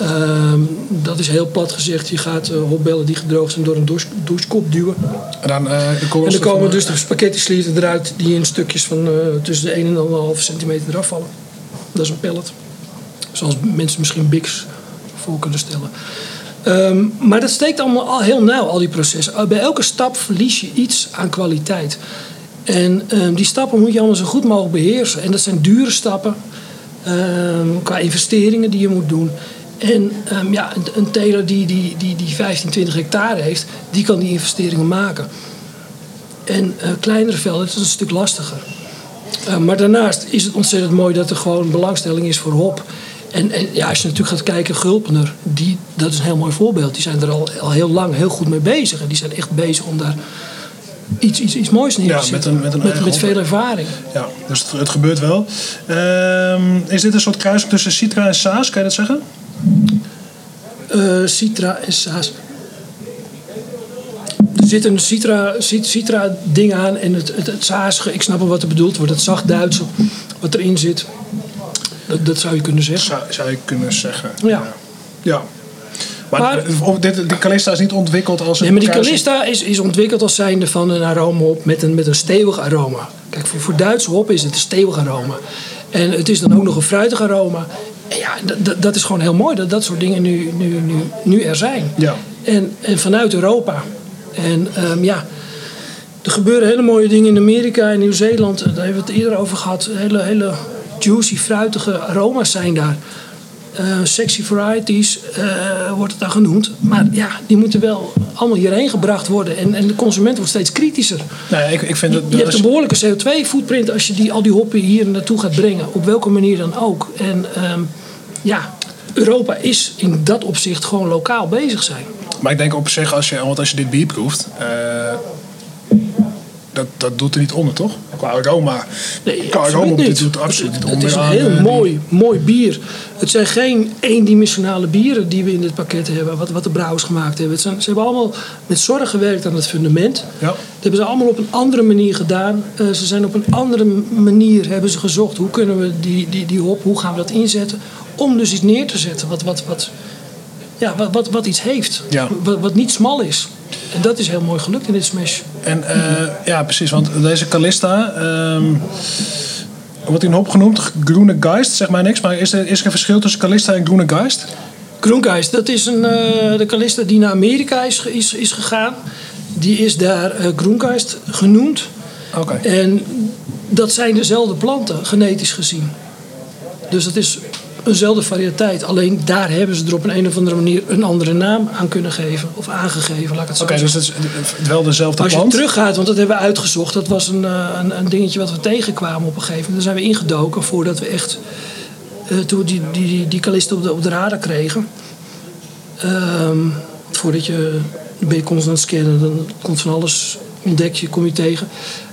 Ehm, dat is heel plat gezegd. Je gaat eh, hopbellen die gedroogd zijn door een douche, douchekop duwen. En dan, eh, de En dan komen dus de spaghetti slieren eruit die in stukjes van eh, tussen de 1 en 1,5 centimeter eraf vallen. Dat is een pellet. Zoals mensen misschien biks voor kunnen stellen. Ehm, maar dat steekt allemaal al heel nauw, al die processen. Uh, Bij elke stap verlies je iets aan kwaliteit. En ehm, die stappen moet je allemaal zo goed mogelijk beheersen. En dat zijn dure stappen ehm, qua investeringen die je moet doen. En ja, een, een teler die, die, die, die 15, 20 hectare heeft, die kan die investeringen maken. En eh, kleinere velden, dat is een stuk lastiger. Uh, maar daarnaast is het ontzettend mooi dat er gewoon belangstelling is voor hop. En, en ja, als je natuurlijk gaat kijken, Gulpener, die, dat is een heel mooi voorbeeld. Die zijn er al, al heel lang heel goed mee bezig. En die zijn echt bezig om daar iets, iets, iets moois neer te Ja, zetten. met een- met een met veel ervaring. Ja, dus het, het gebeurt wel. Ehm, is dit een soort kruising tussen Citra en Saas? Kan je dat zeggen? Eh, Citra en Saas. Er zit een Citra, Cit- Citra aan en het, het, ik snap wel wat er bedoeld wordt. Het zacht Duitse wat erin zit. Dat, dat zou je kunnen zeggen. Zou, zou je kunnen zeggen. Ja. Ja. Maar, Maar- of dit, die Calista is niet ontwikkeld als een Nee, maar die Calista is, is ontwikkeld als zijnde van een aromahop met een, met een stevig aroma. Kijk, voor, voor Duitse hop is het een stevig aroma. En het is dan ook nog een fruitig aroma. En ja, dat is gewoon heel mooi dat dat soort dingen nu, nu, nu, nu er zijn. Ja. En, en vanuit Europa. En ehm, ja, er gebeuren hele mooie dingen in Amerika en Nieuw-Zeeland. Daar hebben we het eerder over gehad. Hele, hele juicy, fruitige aroma's zijn daar. eh, sexy varieties eh, wordt het dan genoemd. Maar ja, die moeten wel allemaal hierheen gebracht worden. En, en de consument wordt steeds kritischer. Nee, ik, ik vind dat, Je hebt een behoorlijke CO2-footprint als je die, al die hoppen hier naartoe gaat brengen. Op welke manier dan ook. En ehm, ja, Europa is in dat opzicht gewoon lokaal bezig zijn. Maar ik denk op zich, als je, want als je dit bier proeft, eh, dat, dat doet er niet onder, toch? Qua aroma. Nee, Qua aroma niet. dit doet er absoluut niet Het onder. is een aan, heel eh, die- mooi, mooi bier. Het zijn geen eendimensionale bieren die we in dit pakket hebben, wat, wat de brouwers gemaakt hebben. Het zijn, ze hebben allemaal met zorg gewerkt aan het fundament. Ja. Dat hebben ze allemaal op een andere manier gedaan. Eh, ze zijn op een andere manier hebben ze gezocht. Hoe kunnen we die, die, die hop, hoe gaan we dat inzetten? Om dus iets neer te zetten wat, wat, wat, ja, wat, wat, wat iets heeft. Ja. Wat, wat niet smal is. En dat is heel mooi gelukt in dit smash. En eh, ja, precies, want deze Calista, ehm wordt in hop genoemd, Groene Geist, zeg maar niks. Maar is er, is er een verschil tussen Calista en Groene Geist? Groengeist, dat is een, eh, de Calista die naar Amerika is, is, is gegaan. Die is daar eh Groengeist genoemd. Oké. En dat zijn dezelfde planten, genetisch gezien. Dus dat is eenzelfde variëteit. Alleen daar hebben ze er op een, een of andere manier een andere naam aan kunnen geven. Of aangegeven, laat ik het zo Oké, zeggen. dus het is wel dezelfde Als je plant. teruggaat, want dat hebben we uitgezocht. Dat was een, eh, een, een dingetje wat we tegenkwamen op een gegeven moment. Daar zijn we ingedoken voordat we echt... eh, toen we die, die, die, die kalisten op de, op de radar kregen. Ehm, voordat je... Ben je constant aan het scannen. Dan komt van alles, ontdek je, kom je tegen.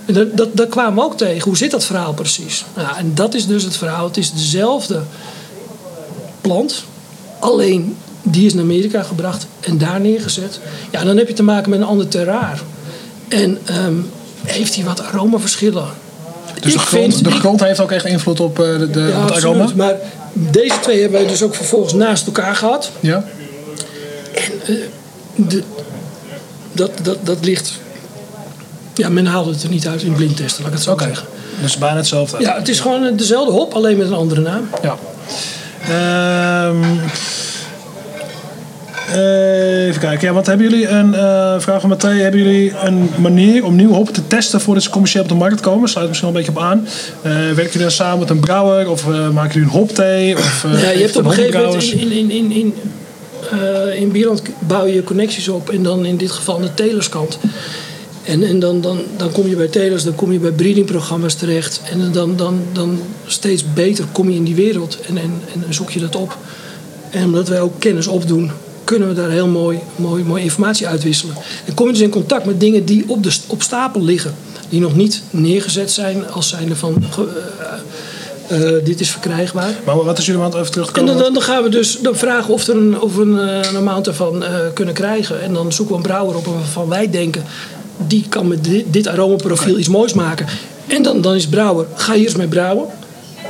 En dat, dat, dat kwamen we ook tegen. Hoe zit dat verhaal precies? Nou, en dat is dus het verhaal. Het is dezelfde plant. Alleen die is naar Amerika gebracht en daar neergezet. Ja, dan heb je te maken met een ander terraar. En ehm, heeft hij wat aromaverschillen. Dus de grond, vind- de grond heeft ook echt invloed op, eh, de, de, ja, op het aroma? Maar deze twee hebben wij dus ook vervolgens naast elkaar gehad. Ja? De, dat, dat, dat ligt... Ja, men haalde het er niet uit in blindtesten, laat ik het zo zeggen. Dus bijna hetzelfde. Ja, het is gewoon dezelfde hop, alleen met een andere naam. Ja. Ehm, eh, even kijken. Ja, wat hebben jullie een eh, vraag van Matthé? Hebben jullie een manier om nieuwe hoppen te testen voordat ze commercieel op de markt komen? Sluit misschien wel een beetje op aan. Eh werken jullie dan samen met een brouwer of maken jullie een hopthee? Of, Ja, je hebt op een gegeven moment in, in, in, in, in Bierland bouw je connecties op. En dan in dit geval aan de telerskant. En, en dan, dan, dan kom je bij telers, dan kom je bij breedingprogramma's terecht. En dan, dan, dan steeds beter kom je in die wereld en, en, en zoek je dat op. En omdat wij ook kennis opdoen, kunnen we daar heel mooi, mooi, mooi informatie uitwisselen. En kom je dus in contact met dingen die op, de, op stapel liggen. Die nog niet neergezet zijn als zijnde van eh, eh, dit is verkrijgbaar. Maar wat is jullie even En terugkomen? dan, dan, dan gaan we dus dan vragen of, er een, of we een, eh, een amount ervan kunnen krijgen. En dan zoeken we een brouwer op waarvan wij denken... die kan met dit, dit aromaprofiel iets moois maken. En dan, dan is brouwer, ga hier eens mee brouwen.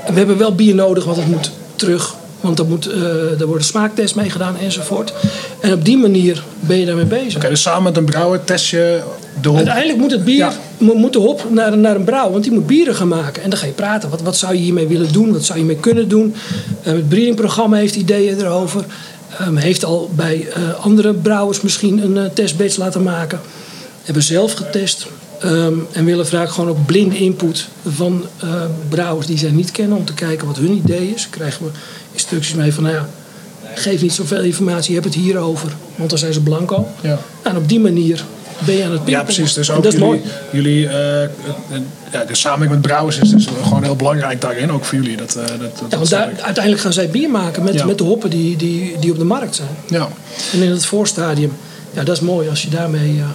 En we hebben wel bier nodig, want het moet terug. Want er, moet, eh er worden smaaktests mee gedaan enzovoort. En op die manier ben je daarmee bezig. Oké, dus samen met een brouwer test je de hop. Uiteindelijk moet het bier, Ja. mo- moet de hop naar, naar een brouw, want die moet bieren gaan maken. En dan ga je praten. Wat, wat zou je hiermee willen doen? Wat zou je mee kunnen doen? Eh, het breedingprogramma heeft ideeën erover. Ehm, heeft al bij eh, andere brouwers misschien een testbatch laten maken. Hebben zelf getest. Ehm, en willen vaak gewoon ook blinde input van eh, brouwers die zij niet kennen. Om te kijken wat hun idee is. Krijgen we instructies mee van, nou ja, geef niet zoveel informatie. Je hebt het hierover. Want dan zijn ze blanco. Ja. En op die manier ben je aan het Ja, precies. Dus ook dat is jullie, mooi. jullie eh, eh, ja, de samenwerking met brouwers is dus gewoon heel belangrijk daarin, ook voor jullie. Dat, eh, dat, dat, Ja, want daar, uiteindelijk gaan zij bier maken met, Ja. met de hoppen die, die, die op de markt zijn. ja. En in het voorstadium, ja, dat is mooi als je daarmee. eh,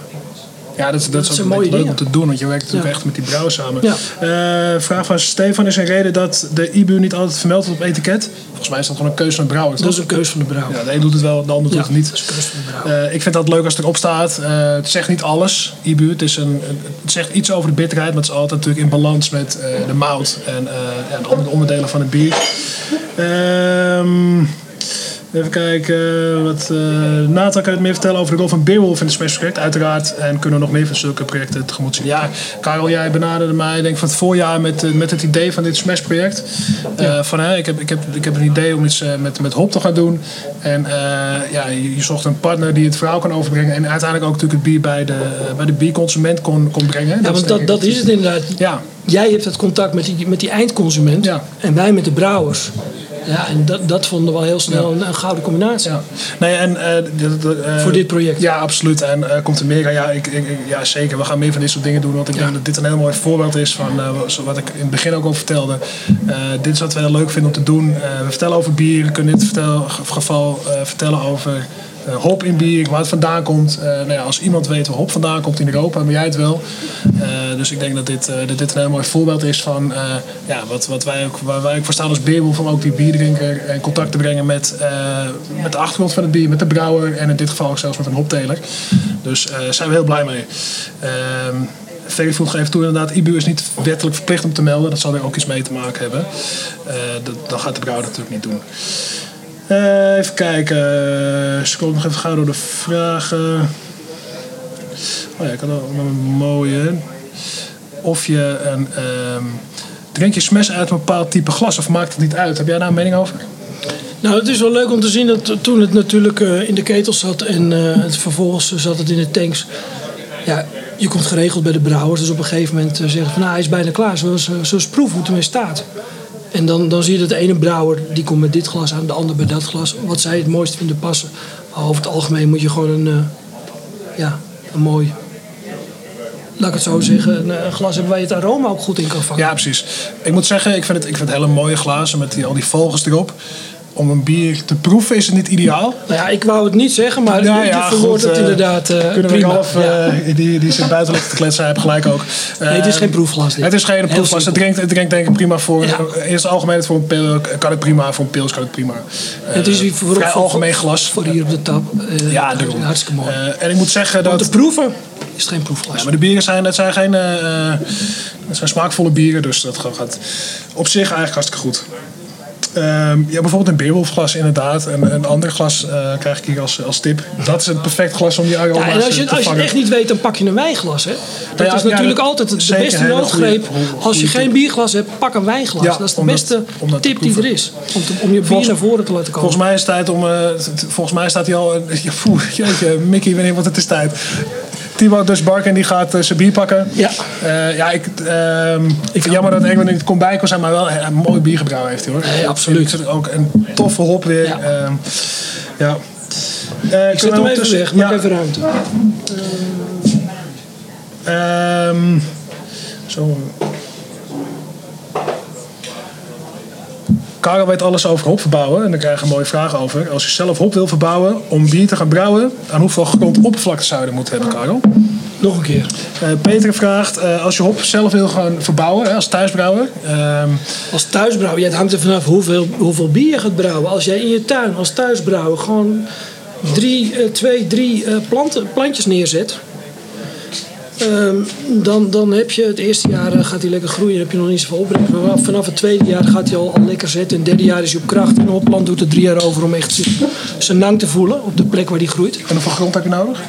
Ja, dat, dat is ook mooie leuk om dingen. te doen, want je werkt natuurlijk echt met die brouwers samen. Eh, vraag van Stefan is een reden dat de IBU niet altijd vermeld wordt op etiket. Volgens mij is dat gewoon een keuze van de brouwer. dat is een keus van de brouwer. Ja, de een doet het wel, de ander doet het niet. dat is een keus van de brouwer. Eh, ik vind dat leuk als het erop staat. Eh, het zegt niet alles, IBU. Het, is een, het zegt iets over de bitterheid, maar het is altijd natuurlijk in balans met de mout en ja, de andere onderdelen van het bier. Ehm, even kijken. Wat, eh Nathan kan het meer vertellen over de rol van Beerwolf in het Smash project, uiteraard. En kunnen we nog meer van zulke projecten tegemoet zien. Ja, Karel, jij benaderde mij denk van het voorjaar met, eh, met het idee van dit Smash project. Eh, van, hè, ik, heb, ik, heb, ik heb een idee om iets met, met hop te gaan doen. En ja, je, je zocht een partner die het verhaal kan overbrengen. En uiteindelijk ook natuurlijk het bier bij de, bij de bierconsument kon, kon brengen. ja, want denk dat, dat is het inderdaad. Ja, Jij hebt het contact met die, met die eindconsument Ja. en wij met de brouwers. Ja, en dat, dat vonden we wel heel snel een, een gouden combinatie. Ja. Nee, en, eh, eh, Voor dit project. Ja, absoluut. En eh, komt er meer? Ja, ik, ik, ja, zeker. We gaan meer van dit soort dingen doen. Want ik denk dat dit een heel mooi voorbeeld is van wat- ik in het begin ook al vertelde. Dit is wat we heel leuk vinden om te doen. We vertellen over bier. We kunnen in dit vertel, geval vertellen over eh, hop in bier, waar het vandaan komt. Eh, nou ja, als iemand weet waar hop vandaan komt in Europa, ben jij het wel. Eh, dus ik denk dat dit, dit een heel mooi voorbeeld is van ja, wat, wat wij ook, wij voor staan als Beerwolf. Om ook die bierdrinker in contact te brengen met, met de achtergrond van het bier, met de brouwer. En in dit geval ook zelfs met een hopteler. Dus daar zijn we heel blij mee. Ehm voegt even toe, inderdaad, IBU is niet wettelijk verplicht om te melden. Dat zal er ook iets mee te maken hebben. Dat, dat gaat de brouwer natuurlijk niet doen. Eh, even kijken. Scroll nog even gauw door de vragen. Oh ja, ik had nog een mooie. Of je een. ehm, drink je smash uit een bepaald type glas of maakt het niet uit? Heb jij daar een mening over? Nou, het is wel leuk om te zien dat toen het natuurlijk eh, in de ketel zat en eh, het vervolgens zat het in de tanks. Ja, je komt geregeld bij de brouwers, dus op een gegeven moment eh, zeggen van nou, hij is bijna klaar, zo eens, eh, zo eens proeven hoe het ermee staat. En dan, dan zie je dat de ene brouwer die komt met dit glas aan, de ander bij dat glas. Wat zij het mooist vinden passen. Maar over het algemeen moet je gewoon een, eh, ja, een mooi, laat ik het zo zeggen, een, eh, glas hebben waar je het aroma ook goed in kan vangen. Ja, precies. Ik moet zeggen, ik vind het, ik vind het hele mooie glazen met die, al die vogels erop. Om een bier te proeven is het niet ideaal. Nou ja, ik wou het niet zeggen, maar Ja, je ja, verwoordt het eh, inderdaad eh, Kunnen we prima. half, Ja. eh, die, die zit buiten lekker te kletsen, hij heeft gelijk ook. Nee, het is geen proefglas. dit. Het is geen proefglas. Het drinkt, het drinkt denk ik prima voor. Ja. In het algemeen voor een pil kan het prima. Voor een pils kan het prima. Het is voor, vrij voor- algemeen glas. Voor hier op de tap. Ja, daarom. Hartstikke mooi. En ik moet zeggen Om dat. te proeven is het geen proefglas. Ja, maar de bieren zijn, het zijn geen. het zijn smaakvolle bieren, dus dat gaat op zich eigenlijk hartstikke goed. Ehm, ja, bijvoorbeeld een Beerwolfglas inderdaad. En een ander glas eh, krijg ik hier als, als tip. Dat is het perfect glas om die aroma's Ja, en als je, eh, te als je het echt niet weet, dan pak je een wijnglas. Hè? Dat ja, is ja, natuurlijk dat- altijd de zeker beste noodgreep. Als je tip. geen bierglas hebt, pak een wijnglas. Dat is de beste tip die er is. Om, te- om je bier Volgens- naar voren te laten komen. Volgens mij is het tijd om. eh, volgens mij staat hij al. eh, ja, poeh, jeetje, Mickey, wanneer wordt het is tijd. Thibaut Dus Barken die gaat eh, zijn bier pakken. Ja. Eh, ja, ik, ehm, ik vind het jammer dat Engel niet kon bij kon zijn, maar wel een, een mooi bier gebrouwen heeft hij hoor. Nee, absoluut. Ook een toffe hop weer. Ja. Ehm, ja. Eh, ik zet hem even weg, maak even ruimte. Ehm, zo. Karel weet alles over hop verbouwen en daar krijg je een mooie vraag over. Als je zelf hop wil verbouwen om bier te gaan brouwen, aan hoeveel grondoppervlakte zou je er moeten hebben, Karel? Nog een keer. Eh, Peter vraagt, eh, als je hop zelf wil gaan verbouwen, hè, als thuisbrouwer. ehm, Als thuisbrouwer, ja, het hangt er vanaf hoeveel, hoeveel bier je gaat brouwen. Als jij in je tuin als thuisbrouwer gewoon drie, eh, twee, drie planten, plantjes neerzet. Ehm, dan, dan heb je het eerste jaar eh, gaat hij lekker groeien en heb je nog niet zoveel opbrengst. Maar vanaf het tweede jaar gaat hij al, al lekker zetten. En het derde jaar is hij op kracht. En een hopplant doet er drie jaar over om echt zijn- nang te voelen op de plek waar hij groeit. en hoeveel grond heb je nodig?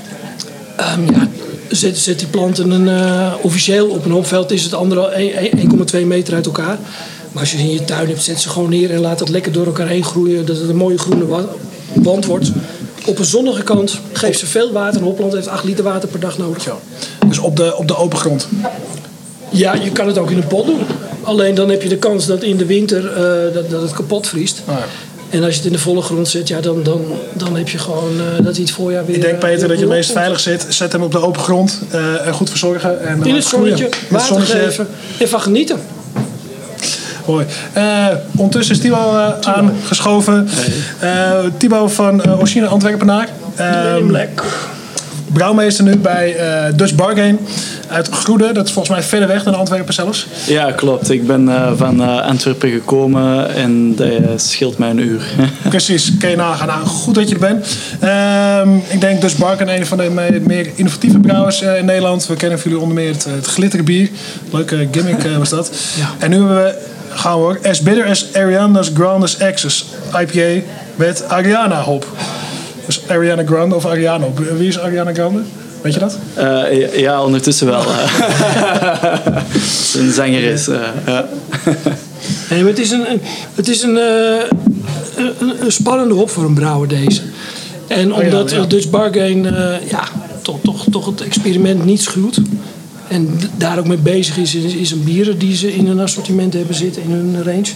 Ehm, ja, zet, zet die planten een, eh, officieel op een hopveld is het een- 1,2 meter uit elkaar. Maar als je ze in je tuin hebt, zet ze gewoon neer en laat het lekker door elkaar heen groeien. Dat het een mooie groene wa- wand wordt. Op een zonnige kant geef ze veel water. Een hopland heeft 8 liter water per dag nodig. Ja. Dus op de, op de open grond. Ja, je kan het ook in een pot doen. Alleen dan heb je de kans dat in de winter eh, dat, dat het kapot vriest. Nou ja. En als je het in de volle grond zet, ja, dan, dan, dan heb je gewoon eh, dat hij het voorjaar weer... Ik denk, eh, Peter, dat je het weer meest veilig zit. Zet hem op de open grond eh, en goed verzorgen. En In het zonnetje, In het water zonnetje. geven en van genieten. Mooi. Eh, ondertussen is Thibaut eh, aangeschoven. Eh Thibaut van uh, Oshine Antwerpenaar. Ehm, brouwmeester nu bij eh, Dutch Bargain uit Groede. Dat is volgens mij verder weg dan Antwerpen zelfs. Ja, klopt. Ik ben eh, van eh, Antwerpen gekomen en dat scheelt mij een uur. Precies, kun je nagaan. Nou, goed dat je er bent. Ehm, ik denk Dutch Bargain een van de me- meer innovatieve brouwers in Nederland. We kennen van jullie onder meer het, het glitterbier. Leuke gimmick was dat. Ja. En nu hebben we, gaan we hoor, As Bitter as Ariana's Grande's Access IPA met Ariana hop. Dus Ariana Grande of Ariana hop. Wie is Ariana Grande? Weet je dat? Eh, ja, ja, ondertussen wel. Een eh, ja. Nee, maar het is een, een- het is een, eh, een, een spannende hop voor een brouwer deze. En omdat Oh ja. Dutch Bargain eh, ja, toch, toch, toch het experiment niet schuwt. En daar ook mee bezig is, is, een bieren die ze in hun assortiment hebben zitten, in hun range.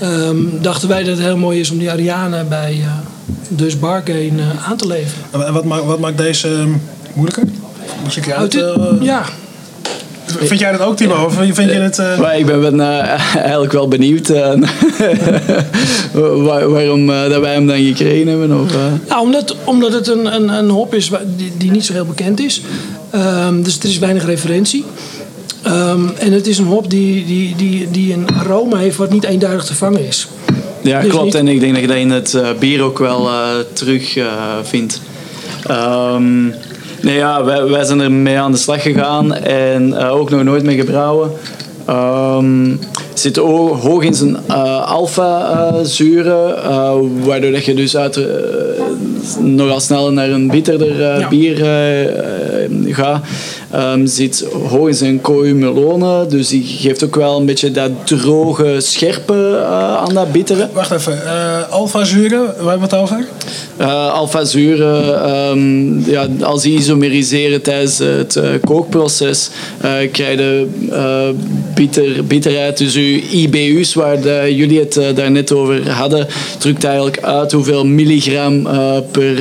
ehm, dachten wij dat het heel mooi is om die Ariane bij eh Dus Bargain eh, aan te leveren. En wat, maakt, wat maakt deze ehm, moeilijker? Moest ik je uit, eh, ja, Vind jij dat ook, Timo? Of vind je het... eh, Maar ik ben wel, eh, eigenlijk wel benieuwd eh, waar- waarom eh, dat wij hem dan gekregen hebben. Of, eh. Nou, omdat, omdat het een, een, een hop is die, die niet zo heel bekend is. Ehm, dus er is weinig referentie. Ehm, en het is een hop die, die, die, die een aroma heeft wat niet eenduidig te vangen is. Ja, Dus klopt. niet- En ik denk dat je dat in het eh, bier ook wel eh, terug eh, vindt. Ehm, nee, ja, wij, wij zijn ermee aan de slag gegaan en eh, ook nog nooit mee gebrouwen. Ehm zit o- hoog in zijn eh alfa-zuren, eh, waardoor dat je dus uit, nogal snel naar een bitterder bier gaat. Ehm, zit hoog in zijn kooi melone, dus die geeft ook wel een beetje dat droge, scherpe eh, aan dat bittere. Wacht even. eh Alpha-zuren, waar hebben we het over? Eh alpha-zuren, ehm, ja, als die isomeriseren tijdens het kookproces, eh krijg je bitter, bitterheid. Dus je IBU's, waar de- jullie het eh, daarnet over hadden, drukt eigenlijk uit hoeveel milligram per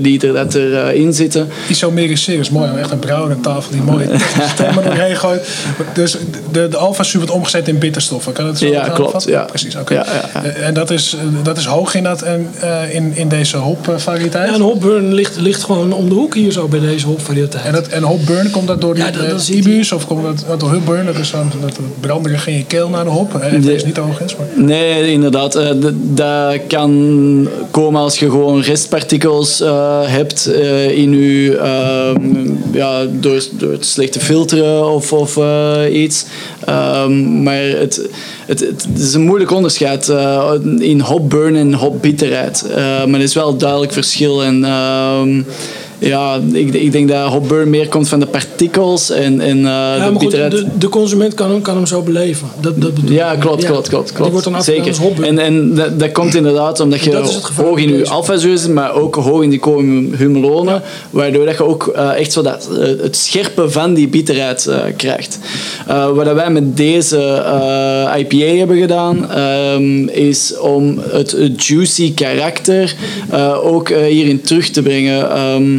liter dat erin in zitten. Isomeriseren is mooi. Echt een brouwer tafel die mooie doorheen gooit. Dus de, de alpha-zuur wordt omgezet in bitterstoffen. Kan het zo Ja, klopt, ja. Precies, oké. Ja, ja, ja. Eh, En dat is, dat is hoog in, dat, en, eh, in, in deze hopvariëteit? Ja, een hopburn ligt, ligt gewoon om de hoek hier zo bij deze hopvariëteit. En, dat, en hopburn, komt dat door die Ja, dat- eh, dat IBU's of komt dat want door hopburn? Dat is zo'n dat branderig in je keel naar de hop. Hè, Nee. deze niet hoog is, maar... Nee, inderdaad. Eh, d- Dat kan komen als je gewoon restpartikels eh, hebt eh, in je, ehm, ja, door, door het slecht te filteren of, of eh, iets. Ehm, maar het, het, het is een moeilijk onderscheid eh, in hopburn en hopbitterheid. Eh, maar er is wel een duidelijk verschil. En, ehm, ja, ik, ik denk dat hopburn meer komt van de partikels en, en eh, ja, de goed, bitterheid. de, de consument kan hem, kan hem zo beleven. Dat, dat Ja, klopt, Ja. klopt, klopt, klopt. Die wordt dan Zeker. als. En, en dat, dat komt inderdaad omdat je is hoog in je deze. alfa zit, maar ook hoog in die humulone, waardoor dat je ook eh, echt zo dat, eh, het scherpe van die bitterheid krijgt. Wat wij met deze IPA hebben gedaan, ehm, is om het, het juicy karakter ook hierin terug te brengen. Ehm,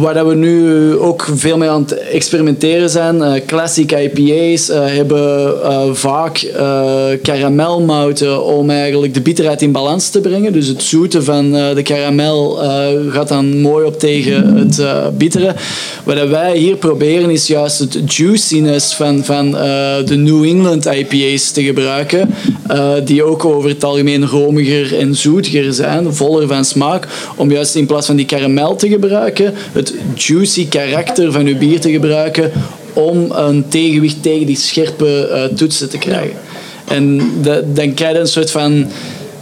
Waar we nu ook veel mee aan het experimenteren zijn. eh, classic IPA's eh, hebben eh, vaak eh karamelmouten om eigenlijk de bitterheid in balans te brengen. Dus het zoete van eh, de karamel eh, gaat dan mooi op tegen het eh, bittere. Wat wij hier proberen is juist het juiciness van, van eh, de New England IPA's te gebruiken. eh, die ook over het algemeen romiger en zoetiger zijn, voller van smaak. Om juist in plaats van die karamel te gebruiken, het juicy karakter van uw bier te gebruiken om een tegenwicht tegen die scherpe eh, toetsen te krijgen. En de- dan krijg je een soort van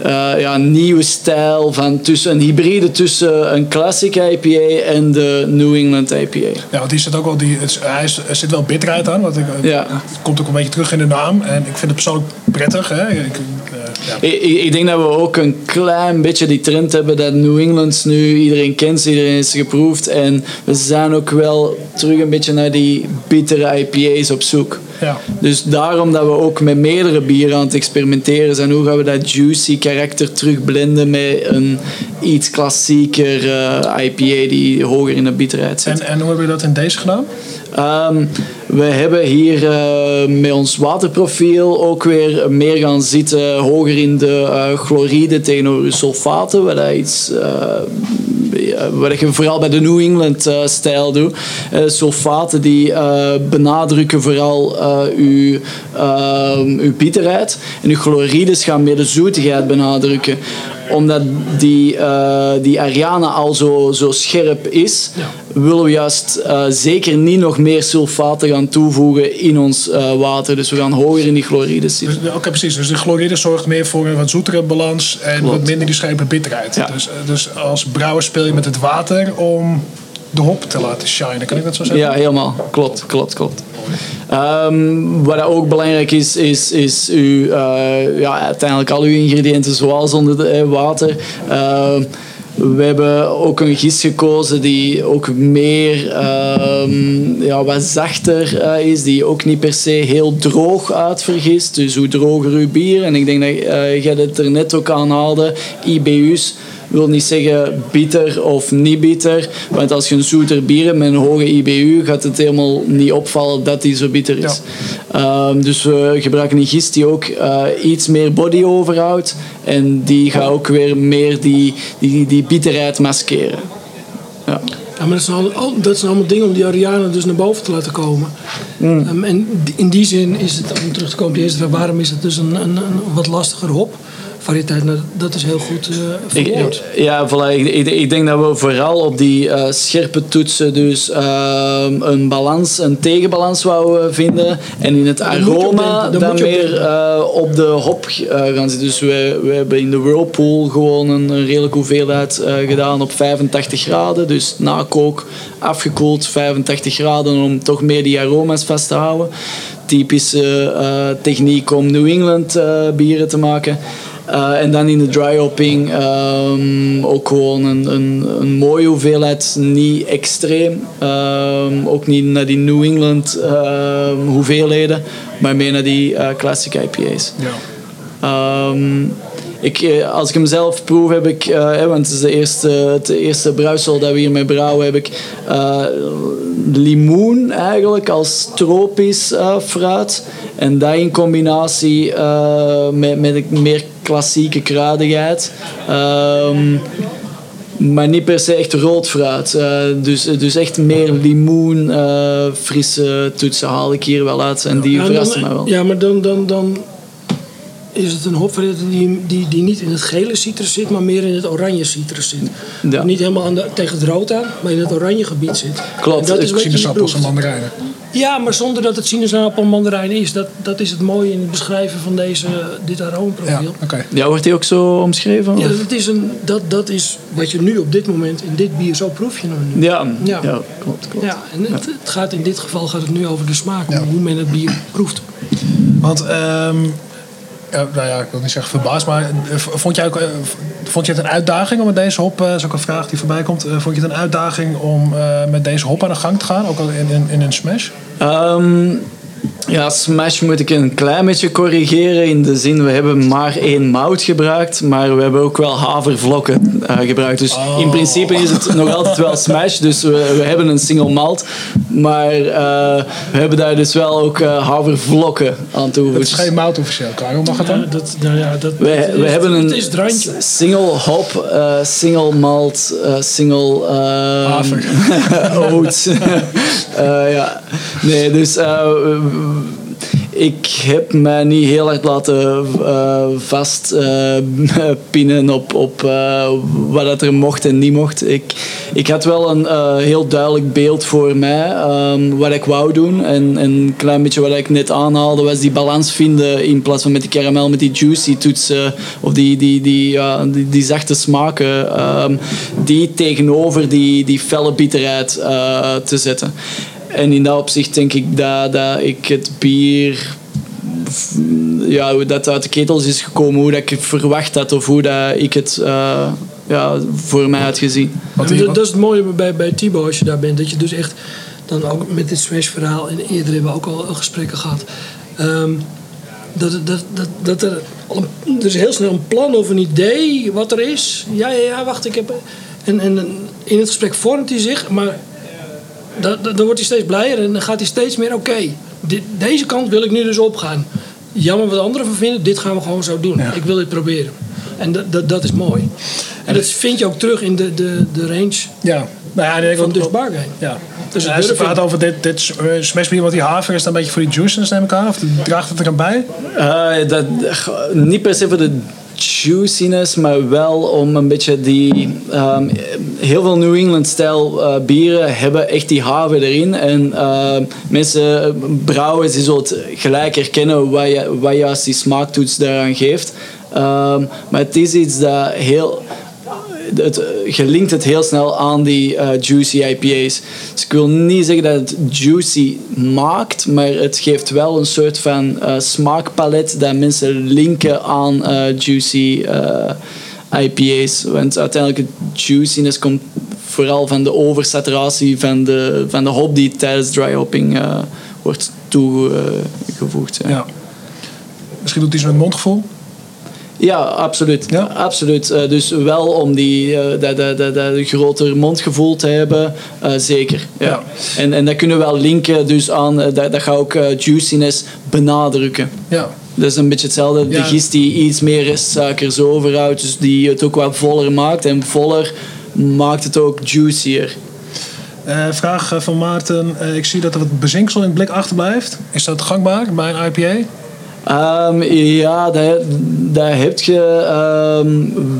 eh, ja, nieuwe stijl van tussen, een hybride tussen een classic IPA en de New England IPA. Ja, want die zit ook wel, die, het, hij is, er zit wel bitterheid aan. Want ik, Ja. Het komt ook een beetje terug in de naam. En ik vind het persoonlijk prettig. Hè. Ik, eh. Ik, ik- denk dat we ook een klein beetje die trend hebben dat New Englands nu iedereen kent, iedereen is geproefd. En we zijn ook wel terug een beetje naar die bittere IPA's op zoek. Ja. Dus daarom dat we ook met meerdere bieren aan het experimenteren zijn. Hoe gaan we dat juicy karakter terugblenden met een iets klassieker eh, IPA die hoger in de bitterheid zit. En, en hoe heb je dat in deze gedaan? Ehm, we hebben hier eh, met ons waterprofiel ook weer meer gaan zitten hoger in de eh, chloride tegenover sulfaten. Wat, iets, eh, wat je vooral bij de New England eh, stijl doet. Sulfaten die benadrukken vooral uw, uw bitterheid. En uw chlorides gaan meer de zoetigheid benadrukken omdat die, eh, die Ariane al zo, zo scherp is, willen we juist eh, zeker niet nog meer sulfaten gaan toevoegen in ons eh, water. Dus we gaan hoger in die chlorides zitten. Dus, Oké, precies. Dus de chloride zorgt meer voor een wat zoetere balans en Klopt. wat minder die scherpe bitterheid. Ja. Dus, dus als brouwer speel je met het water om de hop te laten shinen. Kan ik dat zo zeggen? Ja, helemaal. Klopt, klopt, klopt. Ehm, wat ook belangrijk is, is, is eh, ja, uiteindelijk al uw ingrediënten zoals onder de, eh, water. Ehm, We hebben ook een gist gekozen die ook meer ehm, ja, wat zachter eh, is, die ook niet per se heel droog uitvergist. Dus hoe droger uw bier, en ik denk dat uh, jij het er net ook aan haalde, IBU's wil niet zeggen bitter of niet bitter. Want als je een zoeter bier hebt met een hoge IBU, gaat het helemaal niet opvallen dat die zo bitter is. Ehm, dus we gebruiken een gist die ook uh, iets meer body overhoudt. En die gaat ook weer meer die, die, die bitterheid maskeren. Ja. Ja, maar dat zijn, allemaal, dat zijn allemaal dingen om die Ariane dus naar boven te laten komen. Mm. Um, en in die zin is het, om terug te komen op eerste vraag, waarom is het dus een, een, een wat lastiger hop? Variëteit, nou, dat is heel goed uh, verwoord. Ja, voilà, ik, ik, ik, denk dat we vooral op die uh, scherpe toetsen dus uh, een balans, een tegenbalans wouden vinden. En in het aroma dan, dan meer op de hop gaan zitten. Dus we, we hebben in de Whirlpool gewoon een, een redelijke hoeveelheid gedaan op 85 graden. Dus na kook afgekoeld 85 graden om toch meer die aroma's vast te houden. Typische techniek om New England bieren te maken. Uh, en dan in de dry hopping um, ook gewoon een, een, een, mooie hoeveelheid, niet extreem. Um, ook niet naar die New England uh, hoeveelheden, maar meer naar die uh, classic IPA's. Ja. Um, ik, als ik hem zelf proef, heb ik, want het is de eerste, het eerste bruisel dat we hiermee brouwen, heb ik limoen eigenlijk als tropisch fruit. En dat in combinatie met, met een meer klassieke kruidigheid. Um, maar niet per se echt rood fruit. Uh, dus, dus echt meer limoen, uh, frisse toetsen haal ik hier wel uit. En die ja, verrassen mij wel. Ja, maar dan, dan, dan is het een hopvariëteit die, die, die niet in het gele citrus zit, maar meer in het oranje citrus zit. Ja. Niet helemaal aan de, tegen het rood aan, maar in het oranje gebied zit. Klopt. En dat is sinaasappels en mandarijnen. Ja, maar zonder dat het sinaasappel en mandarijn is. Dat, dat is het mooie in het beschrijven van deze, dit aromaprofiel. Ja, okay. ja, wordt die ook zo omschreven? Ja, dat is, een, dat, dat is wat je nu op dit moment in dit bier, zo proef je. Ja, ja. ja klopt, klopt. Ja, en het, het, gaat in dit geval gaat het nu over de smaak, ja. hoe men het bier proeft. Want um, nou ja, ik wil niet zeggen verbaasd, maar vond jij ook, vond je het een uitdaging om met deze hop, dat is ook een vraag die voorbij komt, vond je het een uitdaging om met deze hop aan de gang te gaan, ook al in, in, in een smash? Um, ja, Smash moet ik een klein beetje corrigeren. In de zin, we hebben maar één mout gebruikt. Maar we hebben ook wel havervlokken uh, gebruikt. Dus oh. in principe is het nog altijd wel Smash. Dus we, we hebben een single malt. Maar uh, we hebben daar dus wel ook uh, havervlokken aan toegevoegd. Het is geen mout officieel. Klaar, hoe mag het dan? Ja, dat, nou ja, dat, we, dat we is, hebben een is drankje. single hop, single malt, single... Haver. oat. ja. Nee, dus ik heb mij niet heel erg laten uh, vastpinnen uh, op, op wat dat er mocht en niet mocht. Ik, ik had wel een heel duidelijk beeld voor mij um, wat ik wou doen. En, en een klein beetje wat ik net aanhaalde was die balans vinden in plaats van met die caramel, met die juicy toetsen of die, die, die, die, zachte smaken, um, die tegenover die, die felle bitterheid te zetten. En in dat opzicht denk ik dat, dat ik het bier ja, hoe dat uit de ketels is gekomen, hoe dat ik het verwacht had of hoe dat ik het uh, ja, voor mij had gezien. Dat, dat is het mooie bij, bij Thibaut als je daar bent, dat je dus echt dan ook met dit Smash verhaal en eerder hebben we ook al gesprekken gehad. Um, dat, dat, dat, dat er, al een, er is heel snel een plan of een idee wat er is. Ja, ja, ja, wacht, ik heb. En, en in het gesprek vormt hij zich, maar dan, dan wordt hij steeds blijer en dan gaat hij steeds meer: oké, okay, deze kant wil ik nu dus opgaan. Jammer wat anderen van vinden, dit gaan we gewoon zo doen. Ik wil dit proberen. En dat, dat, dat is mooi. En dat vind je ook terug in de, de, de range ja. Nou ja, ik van Dus Bargain. Ja. Dus als je praat over dit, dit smashbier, wat die haver is dan een beetje voor die juices, neem ik aan? Of draagt het er aan bij? Uh, dat, niet per se voor de juiciness, maar wel om een beetje die. Um, heel veel New England-stijl uh, bieren hebben echt die haven erin. En uh, mensen brouwen, ze zullen het gelijk herkennen wat, je, wat juist die smaaktoets daaraan geeft. Um, maar het is iets dat heel het, je linkt het heel snel aan die uh, juicy IPA's. Dus ik wil niet zeggen dat het juicy maakt, maar het geeft wel een soort van uh, smaakpalet dat mensen linken aan juicy IPA's. Want uiteindelijk het juiciness komt vooral van de oversaturatie van de, van de hop die tijdens dry hopping wordt toegevoegd. Ja. Misschien doet hij zo'n mondgevoel. Ja, absoluut. Ja? absoluut. Eh, dus wel om die, dat, dat, dat, dat groter mondgevoel te hebben, eh, zeker. Ja. Ja. En, en dat kunnen we wel linken dus aan, eh, dat, dat gaat ook juiciness benadrukken. Ja. Dat is een beetje hetzelfde. De gist die iets meer restsuikers overhoudt, dus die het ook wat voller maakt. En voller maakt het ook juicier. Vraag van Maarten. Ik zie dat er wat bezinksel in het blik achterblijft. Is dat gangbaar bij een IPA? Ehm, ja, dat, dat heb je ehm,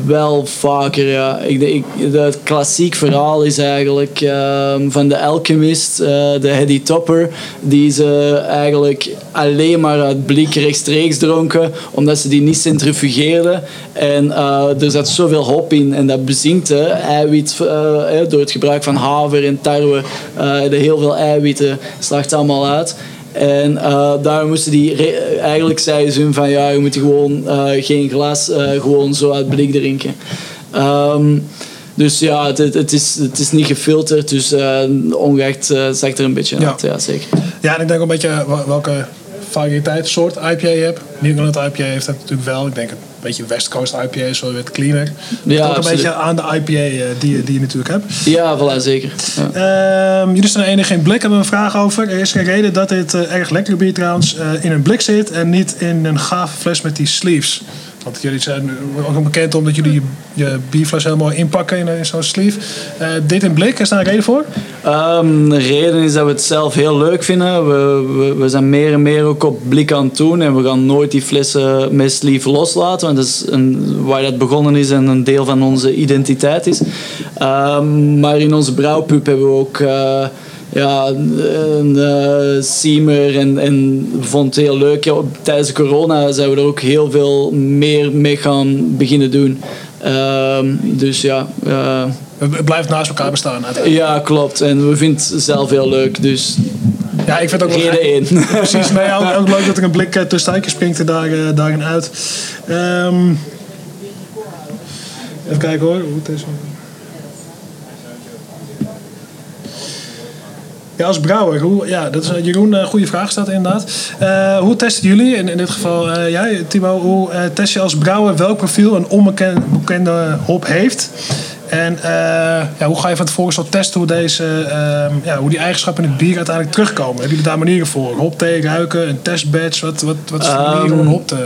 wel vaker. Ja. Ik, ik, het klassiek verhaal is eigenlijk ehm, van de Alchemist, eh, de Hedy Topper, die ze eigenlijk alleen maar uit blik rechtstreeks dronken, omdat ze die niet centrifugeerden. En eh, er zat zoveel hop in en dat bezinkte eiwit eh, door het gebruik van haver en tarwe. de heel veel eiwitten slacht allemaal uit. En eh daar moesten die, eigenlijk zeiden ze hun van ja, je moet gewoon eh, geen glas, eh, gewoon zo uit blik drinken. Ehm, dus ja, het, het, is, het is niet gefilterd, dus ongeacht zakt er een beetje Ja. uit, ja zeker. Ja, en ik denk ook een beetje welke variëteit, soort IPA je hebt. New England IPA heeft dat natuurlijk wel. Ik denk beetje West Coast IPA is wel wat cleaner. Ja, ook een beetje aan de IPA eh, die, je- die je natuurlijk hebt. Ja, voilà, zeker. Ja. Ehm, jullie staan enige in blik, hebben we een vraag over. Er is geen reden dat dit eh, erg lekker bier trouwens eh, in een blik zit en niet in een gave fles met die sleeves. Want jullie zijn ook bekend omdat jullie je, je bierfles mooi inpakken in, zo'n sleeve. Eh, dit in blik, is daar een reden voor? Ehm, de reden is dat we het zelf heel leuk vinden. We, we, we zijn meer en meer ook op blik aan het doen. En we gaan nooit die flessen met sleeve loslaten. Want dat is een, waar dat begonnen is en een deel van onze identiteit is. Ehm, maar in onze brouwpub hebben we ook... eh, ja, een uh, Siemer en, en we vonden het heel leuk. Ja, tijdens corona zijn we er ook heel veel meer mee gaan beginnen doen. Ehm, dus ja, eh, Het blijft naast elkaar bestaan. ja, klopt. En we vinden het zelf heel leuk. Dus Ja, ik vind het ook wel. Precies, nee, ook, ook leuk dat er een blik eh, tussen springt er daar, daarin uit. Ehm, even kijken hoor, hoe het is. Ja, als brouwer, ja, dat is eh, Jeroen, een goede vraag staat inderdaad. Eh, hoe testen jullie, in, in dit geval eh, jij, Timo, hoe eh, test je als brouwer welk profiel een onbekende bekende hop heeft? En eh, ja, hoe ga je van tevoren zo testen hoe, deze, ehm, ja, hoe die eigenschappen in het bier uiteindelijk terugkomen? Hebben jullie daar manieren voor? Hopthee, ruiken, een testbatch? Wat, wat, wat is de manier om een hop te...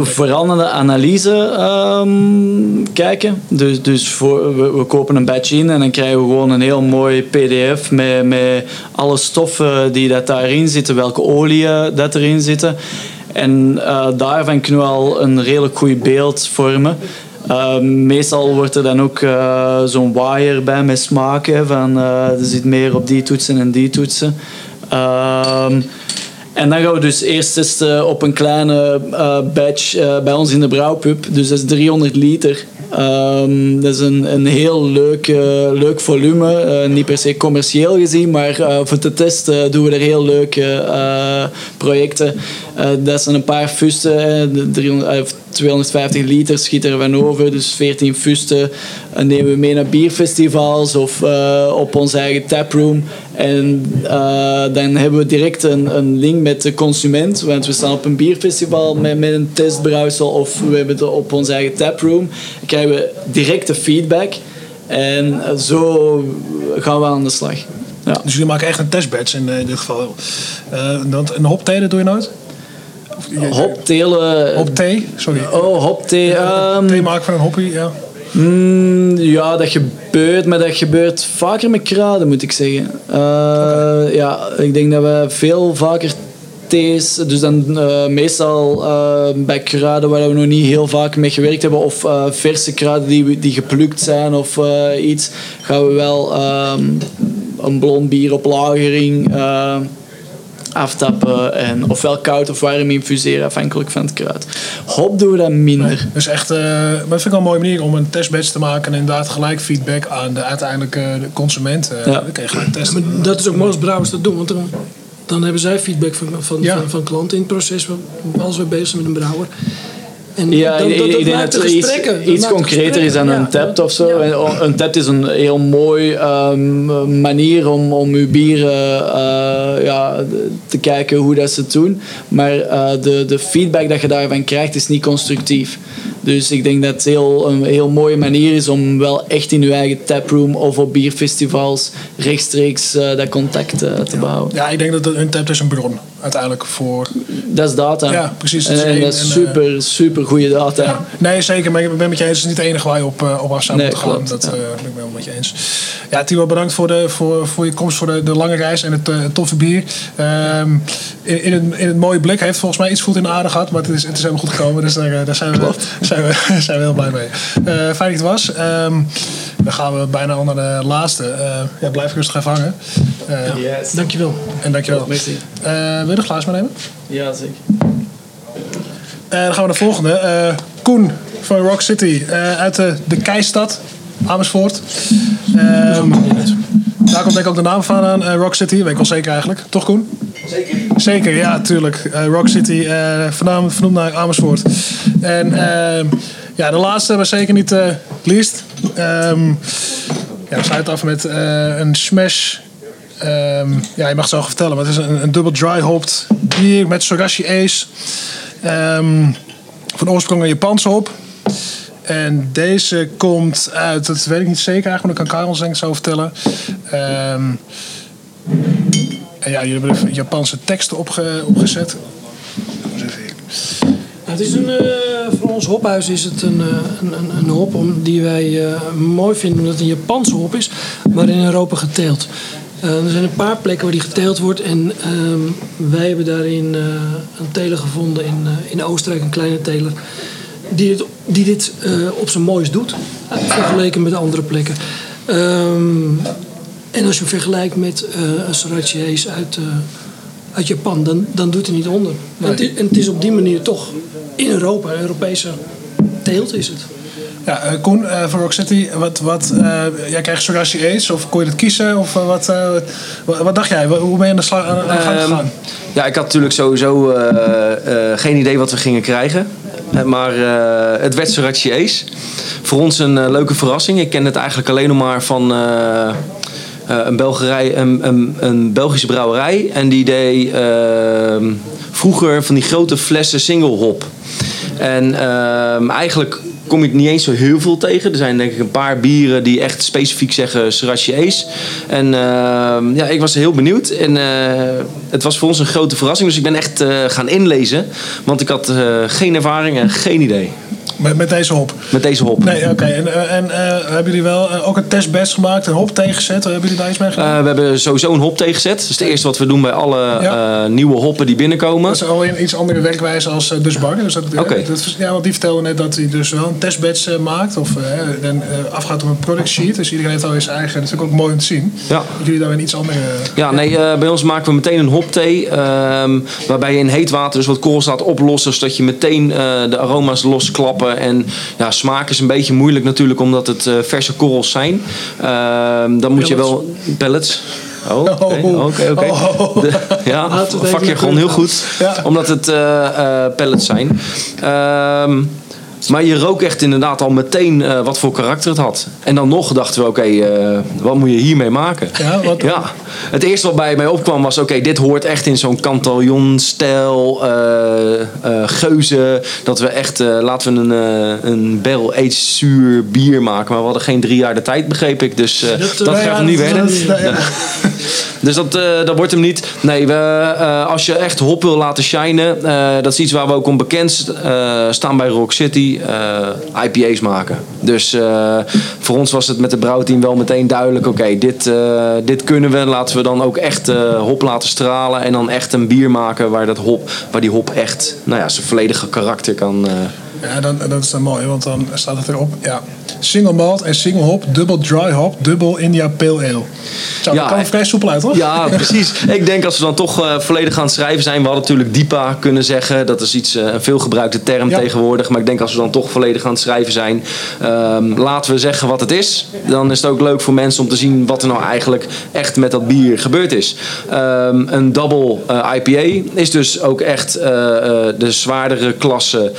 Vooral naar de analyse ehm, kijken. Dus, dus voor, we, we kopen een batch in en dan krijgen we gewoon een heel mooi pdf met, met alle stoffen die dat daarin zitten, welke oliën dat erin zitten. En uh, daarvan kunnen we al een redelijk goed beeld vormen. Uh, meestal wordt er dan ook uh, zo'n wire bij met smaken. Van, uh, er zit meer op die toetsen en die toetsen. Ehm, en dan gaan we dus eerst testen op een kleine batch bij ons in de brouwpub. Dus dat is 300 liter. Um, dat is een, een heel leuk, leuk volume. Niet per se commercieel gezien, maar voor te testen doen we er heel leuke projecten. dat zijn een paar fusten. 300, 250 liter schiet er over. Dus 14 fusten nemen we mee naar bierfestivals of op onze eigen taproom. En dan hebben we direct een, een link met de consument. Want we staan op een bierfestival met, met een testbrouwsel of we hebben het op onze eigen taproom. Dan krijgen we directe feedback. En zo gaan we aan de slag. Ja. Dus jullie maken echt een testbatch in, dit geval. Uh, een dat doe je nooit? Hoptelen. Hopthee, sorry. Oh. Um, thee maken van een hoppie, ja. Mm, ja, dat gebeurt, maar dat gebeurt vaker met kruiden, moet ik zeggen. Uh, okay. Ja, ik denk dat we veel vaker thees, dus dan uh, meestal uh, bij kruiden waar we nog niet heel vaak mee gewerkt hebben, of verse kruiden die, die geplukt zijn of iets, gaan we wel um, een blond bier op lagering aftappen en ofwel koud of warm infuseren afhankelijk van het kruid. Hop doen we dat minder. Nee, dus echt, uh, maar dat vind ik wel een mooie manier om een testbatch te maken en inderdaad gelijk feedback aan de uiteindelijke consument. Uh, ja. Dan testen. Ja, dat is ook mooi als brouwers dat doen, want dan, dan hebben zij feedback van, van, ja. van, van, klanten in het proces als we bezig zijn met een brouwer. En Ja, dat, ik, dat, dat ik denk dat iets, iets concreter is dan een tap of zo. Ja. En Een tap is een heel mooi ehm, manier om, om uw bieren eh, ja, te kijken hoe dat ze het doen. Maar eh, de, de feedback dat je daarvan krijgt is niet constructief. Dus ik denk dat het heel, een heel mooie manier is om wel echt in je eigen taproom of op bierfestivals rechtstreeks eh, dat contact te behouden. Ja, ik denk dat een tap is een bron uiteindelijk voor. Dat is data. Ja, precies. En, Dat is en één- dat is en, eh, super, super goede data. Ja. Nee, zeker. Maar ik ben met je eens. Het is niet de enige waar je op, eh, op af zou Nee, moeten gaan. Dat ja. eh, ben ik wel met je eens. Ja, Timo, bedankt voor, de, voor, voor je komst voor de, de lange reis en het eh, toffe bier. Ehm, in, in, het, in het mooie blik heeft volgens mij iets voet in de aarde gehad. Maar het is, het is helemaal goed gekomen. Dus daar, eh, daar zijn, we, zijn, we, zijn we heel blij mee. Eh, fijn dat je het was. Ehm, dan gaan we bijna onder de laatste. Eh, ja, blijf rustig even hangen. Eh, Yes. Dankjewel. En dankjewel. Merci. Eh, wil je de glaas maar nemen? Ja, zeker. Eh, dan gaan we naar de volgende. Eh, Koen van Rock City eh, uit de, de Keistad, Amersfoort. Ehm, daar komt denk ik ook de naam van aan, Rock City. Weet ik wel zeker eigenlijk. Toch Koen? Zeker. Zeker, ja, tuurlijk. Eh, Rock City, eh vernaam- vernoemd naar Amersfoort. En ehm, ja, de laatste, maar zeker niet eh least. Ehm, ja, we sluiten af met eh, een smash. Ehm, ja, je mag het zo vertellen, maar het is een, een dubbel dry hopped bier met Sorashi Ace. Ehm, van oorsprong een Japanse hop. En deze komt uit, dat weet ik niet zeker eigenlijk, maar dat kan Karel denk ik zo vertellen. Ehm, en ja, jullie hebben Japanse teksten opge, opgezet. Even. Nou, het is een, eh, voor ons hophuis is het een, eh, een, een, een hop om, die wij eh, mooi vinden omdat het een Japanse hop is, maar in Europa geteeld. Er zijn een paar plekken waar die geteeld wordt en ehm, wij hebben daarin een teler gevonden in, in Oostenrijk, een kleine teler, die, het, die dit op zijn mooist doet, vergeleken met andere plekken. Ehm, en als je hem vergelijkt met een Sorachi Ace uit, uit Japan, dan, dan doet hij niet onder. En, het, is- en het is op die manier toch in Europa, een Europese teelt is het. Ja, eh, Koen eh, van Rock City, wat, wat, eh, jij krijgt Sorashi Ace of kon je dat kiezen? Of eh, wat, eh, wat, wat dacht jij? Hoe ben je aan de, slag, aan de gang Ehm, gegaan? Ja, ik had natuurlijk sowieso eh, eh, geen idee wat we gingen krijgen. Eh, Maar eh, het werd Sorachi Ace. Voor ons een eh, leuke verrassing. Ik ken het eigenlijk alleen nog maar van eh, eh, een, Belgerij, een, een, een Belgische brouwerij. En die deed ehm, vroeger van die grote flessen single hop. En ehm, eigenlijk kom het niet eens zo heel veel tegen. Er zijn denk ik een paar bieren die echt specifiek zeggen Sorachi Ace. En ehm, ja, ik was heel benieuwd. En eh, het was voor ons een grote verrassing. Dus ik ben echt eh, gaan inlezen. Want ik had eh, geen ervaring en geen idee Met, met deze hop? met deze hop. Nee, oké. En, eh, en eh, hebben jullie wel eh, ook een testbatch gemaakt, een hop tegenzet? Hebben jullie daar iets mee gedaan? We hebben sowieso een hop tegenzet. Dat is het eerste wat we doen bij alle Ja. nieuwe hoppen die binnenkomen. dat is al een iets andere werkwijze als Dus Bar. Dus dat, Oké. dat, ja, want die vertelde net dat hij dus wel een testbatch eh, maakt. Of en, afgaat op een product sheet. Dus iedereen heeft al zijn eigen. Dat is natuurlijk ook mooi om te zien. Ja. Dat jullie daar een iets andere... Ja, nee, bij ons maken we meteen een hopthee. ehm, waarbij je in heet water dus wat laat oplossen. Zodat je meteen de aroma's losklappen. En ja, smaak is een beetje moeilijk natuurlijk omdat het eh, verse korrels zijn. Ehm, dan moet je wel... Pellets. Oh, oké, Oh. oké, oké. Oh. Ja, vak je gewoon heel goed. Ja. Omdat het eh, pellets zijn. Ehm, maar je rook echt inderdaad al meteen eh, wat voor karakter het had. En dan nog dachten we, oké, eh, wat moet je hiermee maken? Ja, wat- ja. Het eerste wat bij mij opkwam was, oké, dit hoort echt in zo'n Cantillon-stijl, eh, eh, geuzen. Dat we echt, laten we een, een barrel-aged zuur bier maken. Maar we hadden geen drie jaar de tijd, begreep ik. Dus dat, Dat, gaat hem niet werden. Dus dat, eh, dat wordt hem niet. Nee, we, eh, als je echt hop wil laten shinen, eh, dat is iets waar we ook om bekend staan bij Rock City, IPA's maken. Dus voor ons was het met de brouwteam wel meteen duidelijk, oké, dit, dit kunnen we. Laten we dan ook echt hop laten stralen en dan echt een bier maken waar, dat hop, waar die hop echt nou ja, zijn volledige karakter kan... Ja, dan, dat is dan mooi, want dan staat het erop. Ja. Single malt en single hop, dubbel dry hop, dubbel India Pale Ale. Zo, Ja, dat kan vrij soepel uit, toch? Ja, precies. Ik denk als we dan toch eh, volledig gaan schrijven zijn. We hadden natuurlijk DIPA kunnen zeggen. Dat is iets, eh, een veelgebruikte term Ja. tegenwoordig. Maar ik denk als we dan toch volledig aan het schrijven zijn. ehm, laten we zeggen wat het is. Dan is het ook leuk voor mensen om te zien wat er nou eigenlijk echt met dat bier gebeurd is. Ehm, een double eh, IPA is dus ook echt de zwaardere klasse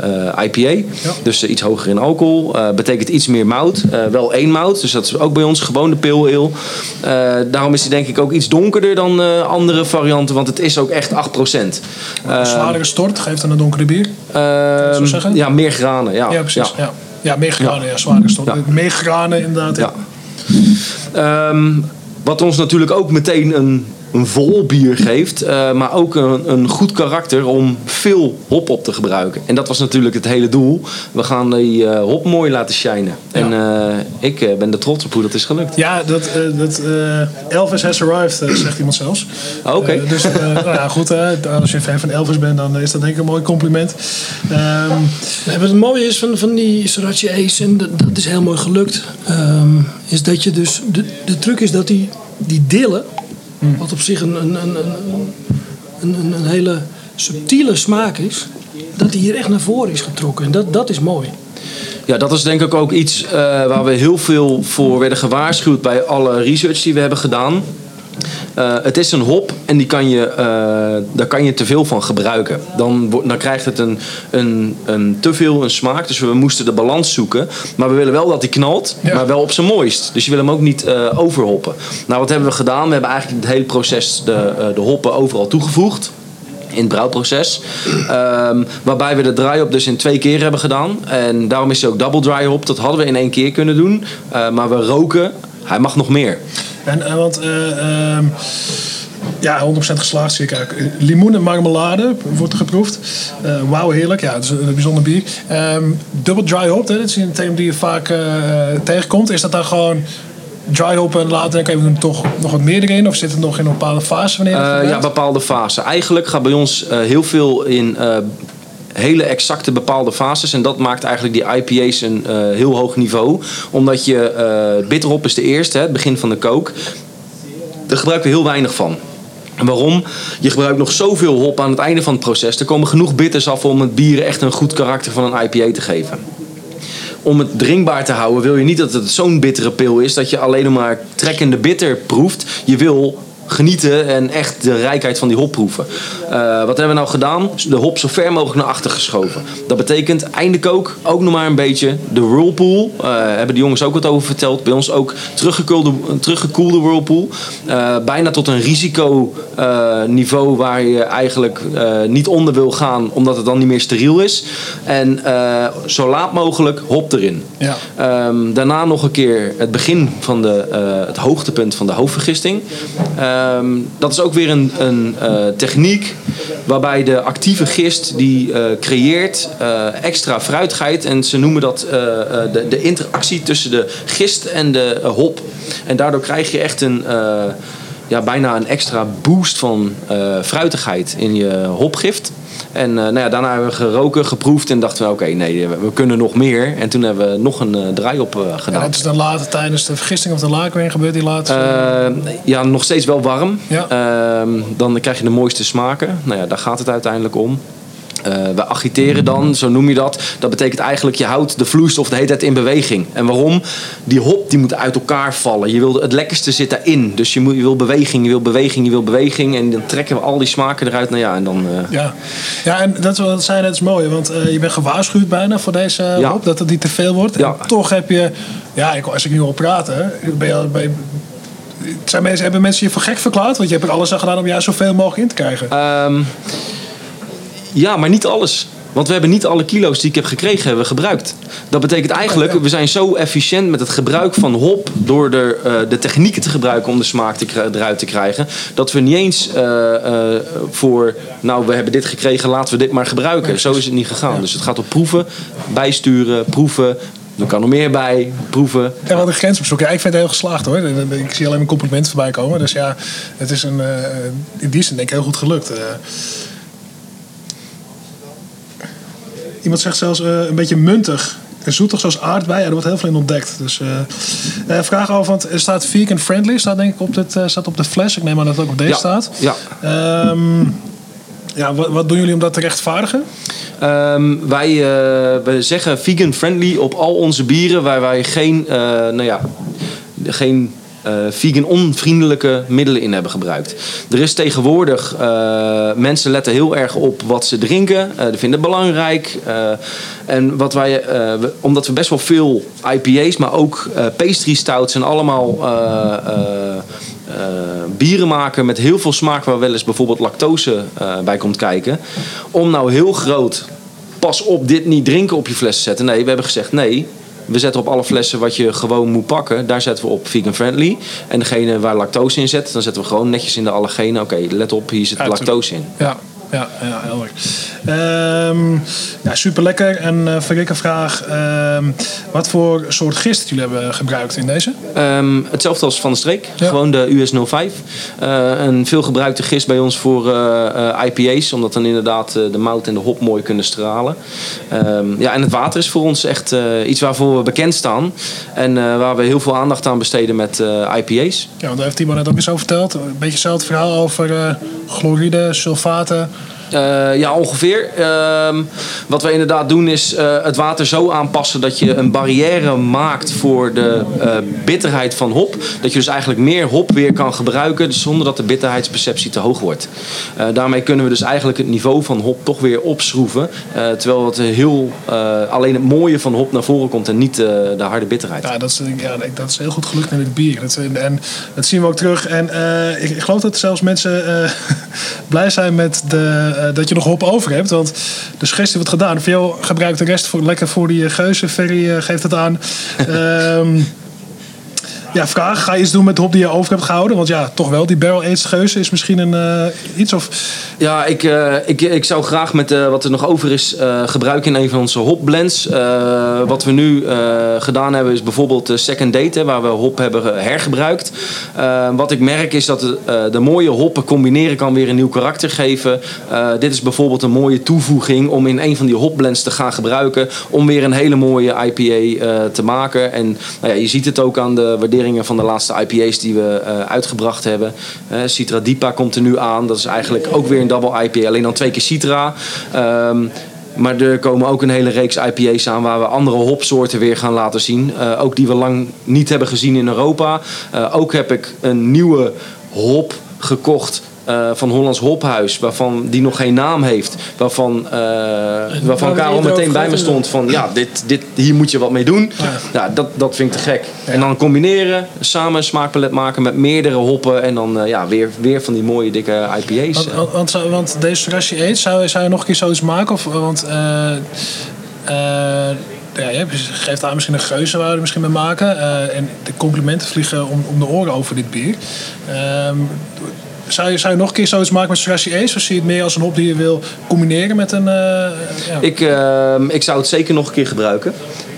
eh, eh, IPA. Dus eh, iets hoger in alcohol. Betekent iets meer mout. Wel één mout, dus dat is ook bij ons gewoon de pale ale. Daarom is hij denk ik ook iets donkerder dan andere varianten, want het is ook echt 8%. Een zwaardere stort geeft dan een donkere bier. Ehm, ja, meer granen. Ja, Ja, precies. Ja, ja. meer granen, ja, zwaardere stort. Ja. Meer granen inderdaad. Ja. Ehm, wat ons natuurlijk ook meteen een, een vol bier geeft, eh, maar ook een, een goed karakter om veel hop op te gebruiken. En dat was natuurlijk het hele doel. We gaan die eh, hop mooi laten shinen. En eh, ik eh, ben er trots op hoe dat is gelukt. Ja, dat, eh, dat eh, Elvis has arrived, zegt iemand zelfs. Ah, Oké. Dus nou ja, goed, als je een fan van Elvis bent, dan is dat denk ik een mooi compliment. Ehm, wat het mooie is van, van die Sorachi Ace, en dat, dat is heel mooi gelukt, ehm, is dat je dus. De, de truc is dat die, die dillen, wat op zich een, een, een, een, een, een, een hele subtiele smaak is, dat die hier echt naar voren is getrokken. En dat, dat is mooi. Ja, dat is denk ik ook iets eh, waar we heel veel voor werden gewaarschuwd bij alle research die we hebben gedaan. Eh, het is een hop en die kan je, eh, daar kan je te veel van gebruiken. Dan, dan krijgt het een, een, een te veel een smaak. Dus we moesten de balans zoeken. Maar we willen wel dat die knalt, Ja. maar wel op zijn mooist. Dus je wil hem ook niet eh, overhoppen. Nou, wat hebben we gedaan? We hebben eigenlijk het hele proces de, de hoppen overal toegevoegd in het brouwproces. Ehm, waarbij we de dry hop dus in twee keer hebben gedaan. En daarom is hij ook double dry hop. Dat hadden we in één keer kunnen doen. Maar we roken, hij mag nog meer. en, en want, eh, ehm, ja, 100% geslaagd zie ik eigenlijk. Limoen en marmelade wordt er geproefd. Eh, Wauw, heerlijk. Ja, het is een bijzonder bier. Ehm double dry hop, hè, dat is een thema die je vaak eh, tegenkomt. Is dat dan gewoon dry hop en later denken we er toch nog wat meer erin? Of zit het nog in een bepaalde fase wanneer je Eh, ja, bepaalde fasen. Eigenlijk gaat bij ons eh, heel veel in eh, hele exacte bepaalde fases. En dat maakt eigenlijk die IPA's een eh, heel hoog niveau. Omdat je, bitterhop is de eerste, hè, het begin van de kook. Daar gebruiken we heel weinig van. Waarom? Je gebruikt nog zoveel hop aan het einde van het proces. Er komen genoeg bitters af om het bier echt een goed karakter van een IPA te geven. Om het drinkbaar te houden wil je niet dat het zo'n bittere pil is dat je alleen maar trekkende bitter proeft. Je wil genieten en echt de rijkheid van die hop proeven. Eh, wat hebben we nou gedaan? De hop zo ver mogelijk naar achter geschoven. Dat betekent einde kook ook nog maar een beetje. De whirlpool, eh, hebben de jongens ook wat over verteld. Bij ons ook teruggekoelde, teruggekoelde whirlpool. Eh, bijna tot een risico eh, niveau waar je eigenlijk niet onder wil gaan omdat het dan niet meer steriel is. En zo laat mogelijk hop erin. Ja. Ehm, daarna nog een keer het begin van de, het hoogtepunt van de hoofdvergisting. Ehm, dat is ook weer een, een eh, techniek waarbij de actieve gist die eh, creëert eh, extra fruitigheid. En ze noemen dat de, de interactie tussen de gist en de hop. En daardoor krijg je echt een... ja, bijna een extra boost van fruitigheid in je hopgift. En eh, nou ja, daarna hebben we geroken, geproefd en dachten we, oké, nee, we, kunnen nog meer. En toen hebben we nog een eh, draai op eh, gedaan. dat is dan later tijdens de vergisting of de laken gebeurt die. Eh, ja, nog steeds wel warm. Ja. Ehm, dan krijg je de mooiste smaken. Nou ja, daar gaat het uiteindelijk om. Eh, we agiteren dan, zo noem je dat. Dat betekent eigenlijk, je houdt de vloeistof de hele tijd in beweging. En waarom? Die hop die moet uit elkaar vallen. Je wil, het lekkerste zit daarin. Dus je, moet, je wil beweging, je wil beweging, je wil beweging. En dan trekken we al die smaken eruit. Nou ja, en dan... eh, Ja, ja en dat, zei net is mooi, want eh, je bent gewaarschuwd bijna voor deze Ja. hop, dat het niet te veel wordt. Ja. En toch heb je, ja, ik, als ik nu hoor praten, ben je, al- ben je- zijn mensen, hebben mensen je voor gek verklaard? Want je hebt er alles aan gedaan om juist zoveel mogelijk in te krijgen. Ehm, ja, maar niet alles. Want we hebben niet alle kilo's die ik heb gekregen hebben we gebruikt. Dat betekent eigenlijk, we zijn zo efficiënt met het gebruik van hop... door de, eh, de technieken te gebruiken om de smaak te, eruit te krijgen... dat we niet eens eh, eh, voor, nou we hebben dit gekregen, laten we dit maar gebruiken. Zo is het niet gegaan. Dus het gaat op proeven, bijsturen, proeven... Er kan er meer bij, proeven. En wat een grens opzoeken. Ja, ik vind het heel geslaagd hoor. Ik zie alleen maar complimenten voorbij komen. Dus ja, het is een, in die zin denk ik heel goed gelukt. Eh, iemand zegt zelfs eh, een beetje muntig. En zoetig zoals aardbei. Ja, er wordt heel veel in ontdekt. Dus eh, eh, vraag over, want er staat vegan friendly. Staat denk ik op, dit, staat op de fles. Ik neem aan dat het ook op deze Ja, staat. ja. Ehm, ja, wat, wat doen jullie om dat te rechtvaardigen? Ehm, wij we zeggen vegan friendly op al onze bieren waar wij geen, nou ja, geen vegan-onvriendelijke middelen in hebben gebruikt. Er is tegenwoordig, eh, mensen letten heel erg op wat ze drinken. eh die vinden het belangrijk. eh, en wat wij, eh, omdat we best wel veel IPA's, maar ook eh, pastry stouts en allemaal eh, eh, eh, bieren maken met heel veel smaak waar wel eens bijvoorbeeld lactose eh, bij komt kijken. Om nou heel groot pas op dit niet drinken op je fles te zetten. Nee, we hebben gezegd nee. We zetten op alle flessen wat je gewoon moet pakken. Daar zetten we op vegan friendly. En degene waar lactose in zit, dan zetten we gewoon netjes in de allergenen. Oké, let op, hier zit lactose in. Ja, ja, ja helder. Ehm ja, super lekker. En eh Verrikke vraag: ehm, wat voor soort gist jullie hebben gebruikt in deze? Ehm, hetzelfde als van de streek. Ja. Gewoon de US05. Eh, een veelgebruikte gist bij ons voor eh, IPA's. Omdat dan inderdaad de mout en de hop mooi kunnen stralen. Ja, en het water is voor ons echt iets waarvoor we bekend staan. En waar we heel veel aandacht aan besteden met IPA's. Ja, want daar heeft Timo net ook eens over verteld. Een beetje hetzelfde verhaal over chloride, sulfaten. Eh, ja, ongeveer. Ehm, wat we inderdaad doen is eh, het water zo aanpassen dat je een barrière maakt voor de eh, bitterheid van hop. Dat je dus eigenlijk meer hop weer kan gebruiken zonder dat de bitterheidsperceptie te hoog wordt. Daarmee kunnen we dus eigenlijk het niveau van hop toch weer opschroeven. terwijl het heel, alleen het mooie van hop naar voren komt en niet de harde bitterheid. Ja, dat is, ja, dat is heel goed gelukt in het bier. Dat, en, en dat zien we ook terug. En ik, ik geloof dat zelfs mensen blij zijn met de, eh, dat je nog hop over hebt. Want de suggestie wordt gedaan. Veel gebruikt de rest voor, lekker voor die eh, geuzen. Ferry eh, geeft het aan. Ehm, ja, vraag. Ga je iets doen met de hop die je over hebt gehouden? Want ja, toch wel. Die barrel-aged geuzen is misschien een, eh, iets of... Ja, ik, eh, ik, ik zou graag met eh, wat er nog over is gebruiken in een van onze hopblends. Wat we nu gedaan hebben is bijvoorbeeld de second date, waar we hop hebben hergebruikt. Wat ik merk is dat de, mooie hoppen combineren kan weer een nieuw karakter geven. Dit is bijvoorbeeld een mooie toevoeging om in een van die hopblends te gaan gebruiken. Om weer een hele mooie IPA te maken. En nou ja, je ziet het ook aan de van de laatste IPA's die we eh, uitgebracht hebben. Eh, Citra Dipa komt er nu aan. Dat is eigenlijk ook weer een double IPA. Alleen dan twee keer Citra. Ehm, maar er komen ook een hele reeks IPA's aan waar we andere hopsoorten weer gaan laten zien. Eh, ook die we lang niet hebben gezien in Europa. Ook heb ik een nieuwe hop gekocht. Eh, van Hollands Hophuis, waarvan die nog geen naam heeft. Waarvan, eh, waarvan Karel meteen bij me stond van ja, dit, dit, hier moet je wat mee doen. Ja, dat, dat vind ik te gek. En dan combineren, samen een smaakpalet maken met meerdere hoppen. En dan eh, ja, weer, weer van die mooie dikke IPA's. Want, want, want, deze Rashi eet, zou, zou je nog een keer zoiets maken? Of, want ja, je geeft daar misschien een geuze waar we er misschien mee maken. En de complimenten vliegen om, om de oren over dit bier. Ehm, zou, je, zou je nog een keer zoiets maken met Rashi Ace? Of zie je het meer als een hop die je wil combineren met een... eh, ja. Ik, ehm, ik zou het zeker nog een keer gebruiken.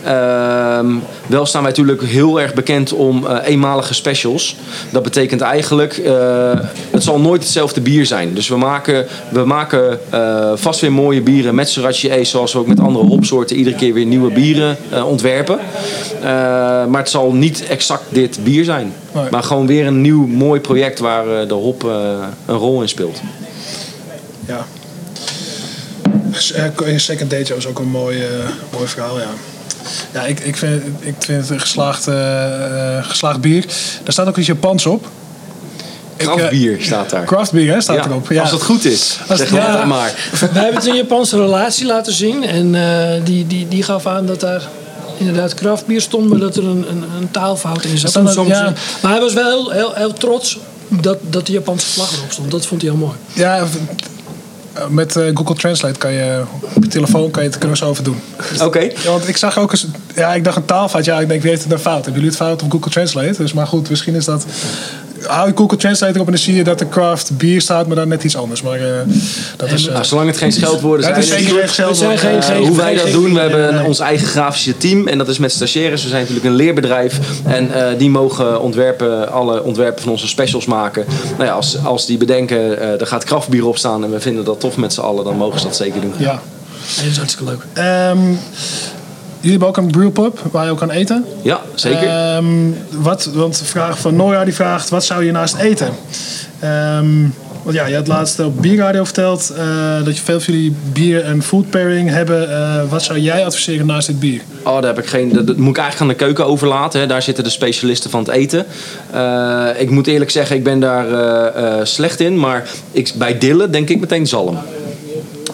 Ehm, wel staan wij natuurlijk heel erg bekend om eh, eenmalige specials. Dat betekent eigenlijk, eh, het zal nooit hetzelfde bier zijn. Dus we maken, we maken eh, vast weer mooie bieren met Sriracha zoals we ook met andere hopsoorten iedere keer weer nieuwe bieren ontwerpen. Maar het zal niet exact dit bier zijn. Nee. Maar gewoon weer een nieuw mooi project waar de hop een rol in speelt. ja. Second Date is ook een mooi, mooi verhaal, ja. Ja, ik, ik, vind, ik vind het een geslaagd, eh, eh, geslaagd bier. Daar staat ook iets Japans op. Ik, eh, Kraftbier staat daar. Hè, staat Ja, erop. Ja. Als het goed is, Als- zeg ja. maar. Wij hebben het een Japanse relatie laten zien. En eh, die, die, die gaf aan dat daar inderdaad kraftbier stond. Maar dat er een, een, een taalfout in zat. Dat te ja. Maar hij was wel heel, heel, heel trots dat, dat de Japanse vlag erop stond. Dat vond hij heel mooi. Ja, met eh, Google Translate kan je op je telefoon kan je het kunnen we zo over doen. Oké. Ja, want ik zag ook eens, ja, ik dacht een taalfout. Ja, ik denk, wie heeft het nou fout? Hebben jullie het fout op Google Translate? Dus maar goed, misschien is dat. Hou je Google Translate erop en dan zie je dat de craft bier staat, maar dan net iets anders. Maar eh, dat is. eh, Nou, zolang het geen scheldwoorden zijn. is zeker geen. Er Eh, geen- hoe wij dat doen, we hebben ons eigen grafische team en dat is met stagiaires. We zijn natuurlijk een leerbedrijf en eh, die mogen ontwerpen, alle ontwerpen van onze specials maken. Nou ja, als, als die bedenken, eh er gaat kraftbier op staan en we vinden dat tof met z'n allen, dan mogen ze dat zeker doen. Ja. Dat is hartstikke leuk. Ehm, jullie hebben ook een brewpub waar je ook kan eten. Ja, zeker. Ehm, wat, want de vraag van Nora die vraagt: wat zou je naast eten? Ehm, Want ja, je had laatst op Bierradio verteld eh, dat je veel van jullie bier en food pairing hebben. Eh, wat zou jij adviseren naast dit bier? Oh, daar heb ik geen. Dat, dat moet ik eigenlijk aan de keuken overlaten. Hè. Daar zitten de specialisten van het eten. Eh, ik moet eerlijk zeggen, ik ben daar slecht in. Maar ik, bij Dille denk ik meteen zalm. Daar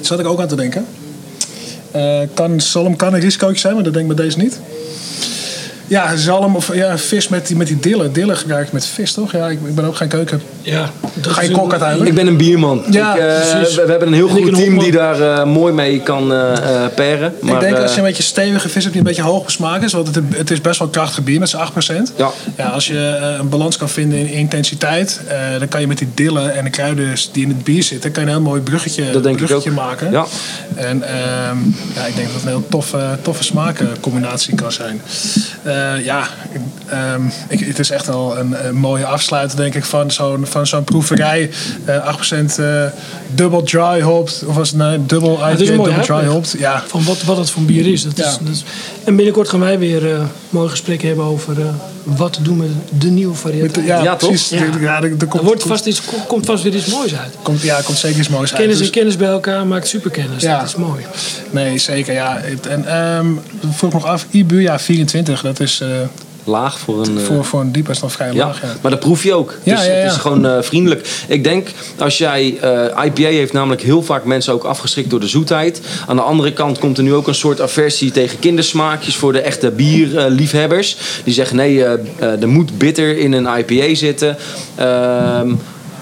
zat ik ook aan te denken. Eh, kan, zalm kan een risicootje zijn, maar dat denk ik bij deze niet. Ja, zalm of ja, vis met die, met die dillen. Dillen gebruik ik met vis, toch? Ja, ik, ik ben ook geen keuken. Ja, je kok uiteindelijk? Ik ben een bierman. Ja, ik, eh, we, we hebben een heel ik goed een team die daar eh, mooi mee kan eh eh, pairen. Maar, ik denk als je een beetje stevige vis hebt die een beetje hoog besmaakt is, want het, het is best wel een krachtig bier met z'n 8%. Ja. Ja, als je een balans kan vinden in intensiteit, eh, dan kan je met die dillen en de kruiden die in het bier zitten, kan je een heel mooi bruggetje, Dat denk ik bruggetje ook. maken. Ja. En ehm, ja, ik denk dat het een heel toffe, toffe smakencombinatie kan zijn. Eh, ja, ehm, ik, het is echt wel een, een mooie afsluiter, denk ik, van zo'n, van zo'n proeverij. Eh 8% eh dubbel dry hopped, of was het nee, dubbel een IPA, dubbel dry hopped. Ja, Van wat, wat het voor bier is. Dat is, dat is- en binnenkort gaan wij weer eh mooi gesprek hebben over eh, wat doen met de nieuwe variëteit. Met- ja, Ja, toch? precies. Ja. Ja. er, er komt, Er wordt vast iets, komt vast weer iets moois uit. komt, ja, komt zeker iets moois uit. Kennis Dus- en kennis bij elkaar maakt superkennis. Ja. Dat is mooi. Nee, zeker. Ja. En ehm vroeg nog af, IBU, ja, 24, dat is eh, laag voor een... eh, voor, voor een diep is nog vrij Ja, laag. Ja. maar dat proef je ook. Ja, dus ja, het is gewoon eh, vriendelijk. Ik denk, als jij... IPA heeft namelijk heel vaak mensen ook afgeschrikt door de zoetheid. Aan de andere kant komt er nu ook een soort aversie tegen kindersmaakjes... voor de echte bierliefhebbers. Die zeggen, nee, er moet bitter in een IPA zitten. Ehm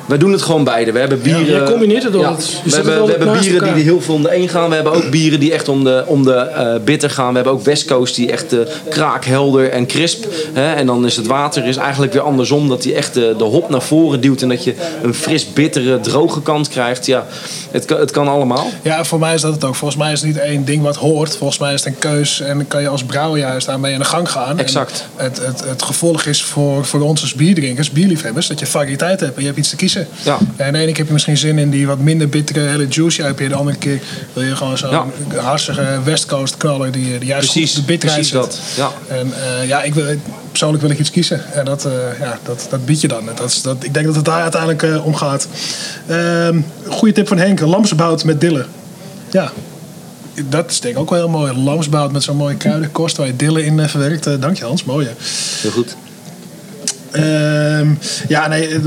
wij doen het gewoon beide. We hebben bieren... jij combineert het Ja. Je we hebben, we hebben bieren die elkaar. heel veel om de een gaan. We hebben ook bieren die echt om de, om de eh, bitter gaan. We hebben ook West Coast die echt eh, kraakhelder en crisp. Hè? En dan is het water is eigenlijk weer andersom. Dat die echt de, de hop naar voren duwt. En dat je een fris, bittere, droge kant krijgt. Ja, het kan, het kan allemaal. ja, voor mij is dat het ook. Volgens mij is het niet één ding wat hoort. Volgens mij is het een keus en dan kan je als brouwer juist daarmee aan de gang gaan. Exact. En het, het, het gevolg is voor, voor ons als bierdrinkers, bierliefhebbers, dat je variëteit hebt en je hebt iets te kiezen. Ja. En de ene keer heb je misschien zin in die wat minder bittere, hele juicy IPA. De andere keer wil je gewoon zo'n Ja. West Coast knaller die, die juist Precies, goed de bitterheid precies dat. Ja. En eh, ja, ik wil, persoonlijk wil ik iets kiezen. En dat, eh, ja, dat, dat bied je dan. Dat is, dat, ik denk dat het daar uiteindelijk eh, om gaat. Ehm goede tip van Henk. Lamsbout met dillen. Ja. Dat is denk ik ook wel heel mooi. Lamsbout met zo'n mooie kruidenkost waar je dillen in verwerkt. Dank je Hans, mooi. Heel goed. Ehm, ja, nee, eh,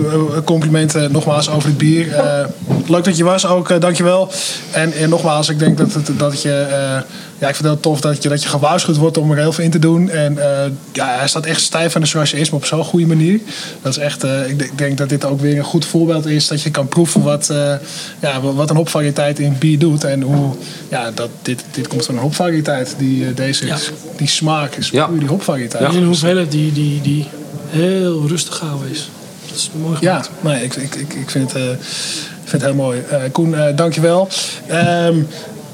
complimenten nogmaals over het bier. Eh, leuk dat je was ook, eh, dankjewel. En, en nogmaals, ik denk dat, het, dat je... eh, ja, ik vind het heel tof dat je, dat je gewaarschuwd wordt om er heel veel in te doen. En eh, ja, hij staat echt stijf aan de zoals je is, maar op zo'n goede manier. Dat is echt, eh, ik, denk- ik denk dat dit ook weer een goed voorbeeld is. Dat je kan proeven wat, eh, ja, wat een hopvariëteit in bier doet. En hoe, ja, dat, dit, dit komt van een hopvariëteit. Die, eh, deze, Ja. die smaak is Ja. puur die hopvariëteit. En in hoeveelheid die, die, die heel rustig houden is. Dat is mooi Ja, gemaakt. nee, ik, ik, ik, ik vind, het, eh, vind het heel mooi. Eh Koen, eh, dankjewel. Ehm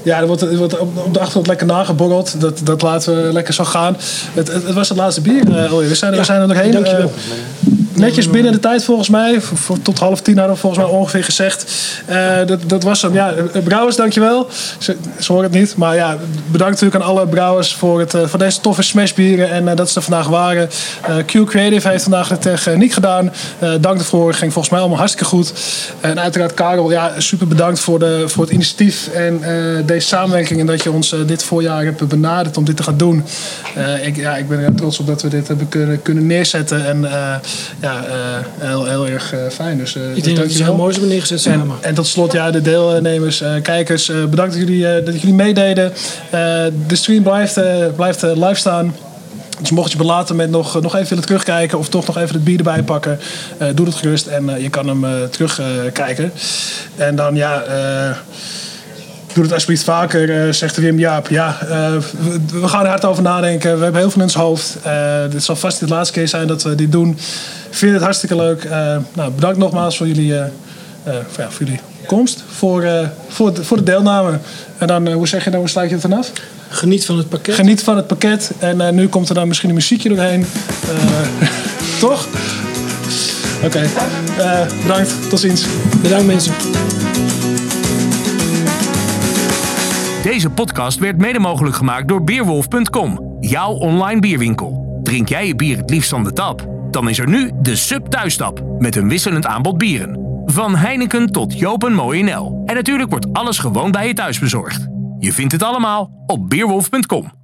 ja, er wordt, er wordt op de achtergrond lekker nageborreld. Dat, dat laten we lekker zo gaan. Het, het, het was het laatste bier alweer. We zijn, er- we zijn er nog heen. dankjewel. Eh, netjes binnen de tijd volgens mij. Tot half tien hadden we volgens mij ongeveer gezegd. Eh, dat, dat was hem. Ja, eh, brouwers, dankjewel. Ze, ze horen het niet. Maar ja, bedankt natuurlijk aan alle brouwers voor, het, eh, voor deze toffe smashbieren. En eh, dat ze er vandaag waren. Eh, Q Creative heeft vandaag de techniek gedaan. Eh, dank ervoor. Ging volgens mij allemaal hartstikke goed. En uiteraard Karel, ja, super bedankt voor, de, voor het initiatief. En eh, deze samenwerking. En dat je ons eh, dit voorjaar hebt benaderd om dit te gaan doen. Eh, ik, ja, ik ben er trots op dat we dit hebben kunnen, kunnen neerzetten. En eh, ja, eh, heel, heel erg eh, fijn. Dus, eh, Ik denk dat het dankjewel. heel mooi hebben neergezet En, samen. en tot slot, ja, de deelnemers, kijkers, bedankt dat jullie, dat jullie meededen. De stream blijft, blijft live staan. Dus mocht je belaten met nog, nog even willen terugkijken of toch nog even het bier erbij pakken, doe het gerust en je kan hem terugkijken. en dan ja. Doe het alsjeblieft vaker, eh, zegt Wim Jaap. Ja, we, we gaan er hard over nadenken. We hebben heel veel in ons hoofd. Eh, dit zal vast niet de laatste keer zijn dat we dit doen. Ik vind het hartstikke leuk. Eh, nou, bedankt nogmaals voor jullie, eh, eh, voor, ja, voor jullie komst. Voor, eh, voor, de, voor de deelname. En dan, hoe zeg je dan, hoe sluit je het vanaf? Geniet van het pakket. Geniet van het pakket. En eh, nu komt er dan misschien een muziekje doorheen. Eh, toch? Oké. Eh, bedankt. Tot ziens. Bedankt mensen. Deze podcast werd mede mogelijk gemaakt door Beerwolf.com, jouw online bierwinkel. Drink jij je bier het liefst van de tap? Dan is er nu de Sub Thuistap met een wisselend aanbod bieren. Van Heineken tot Jopen Moyinel. En natuurlijk wordt alles gewoon bij je thuis bezorgd. Je vindt het allemaal op beerwolf.com.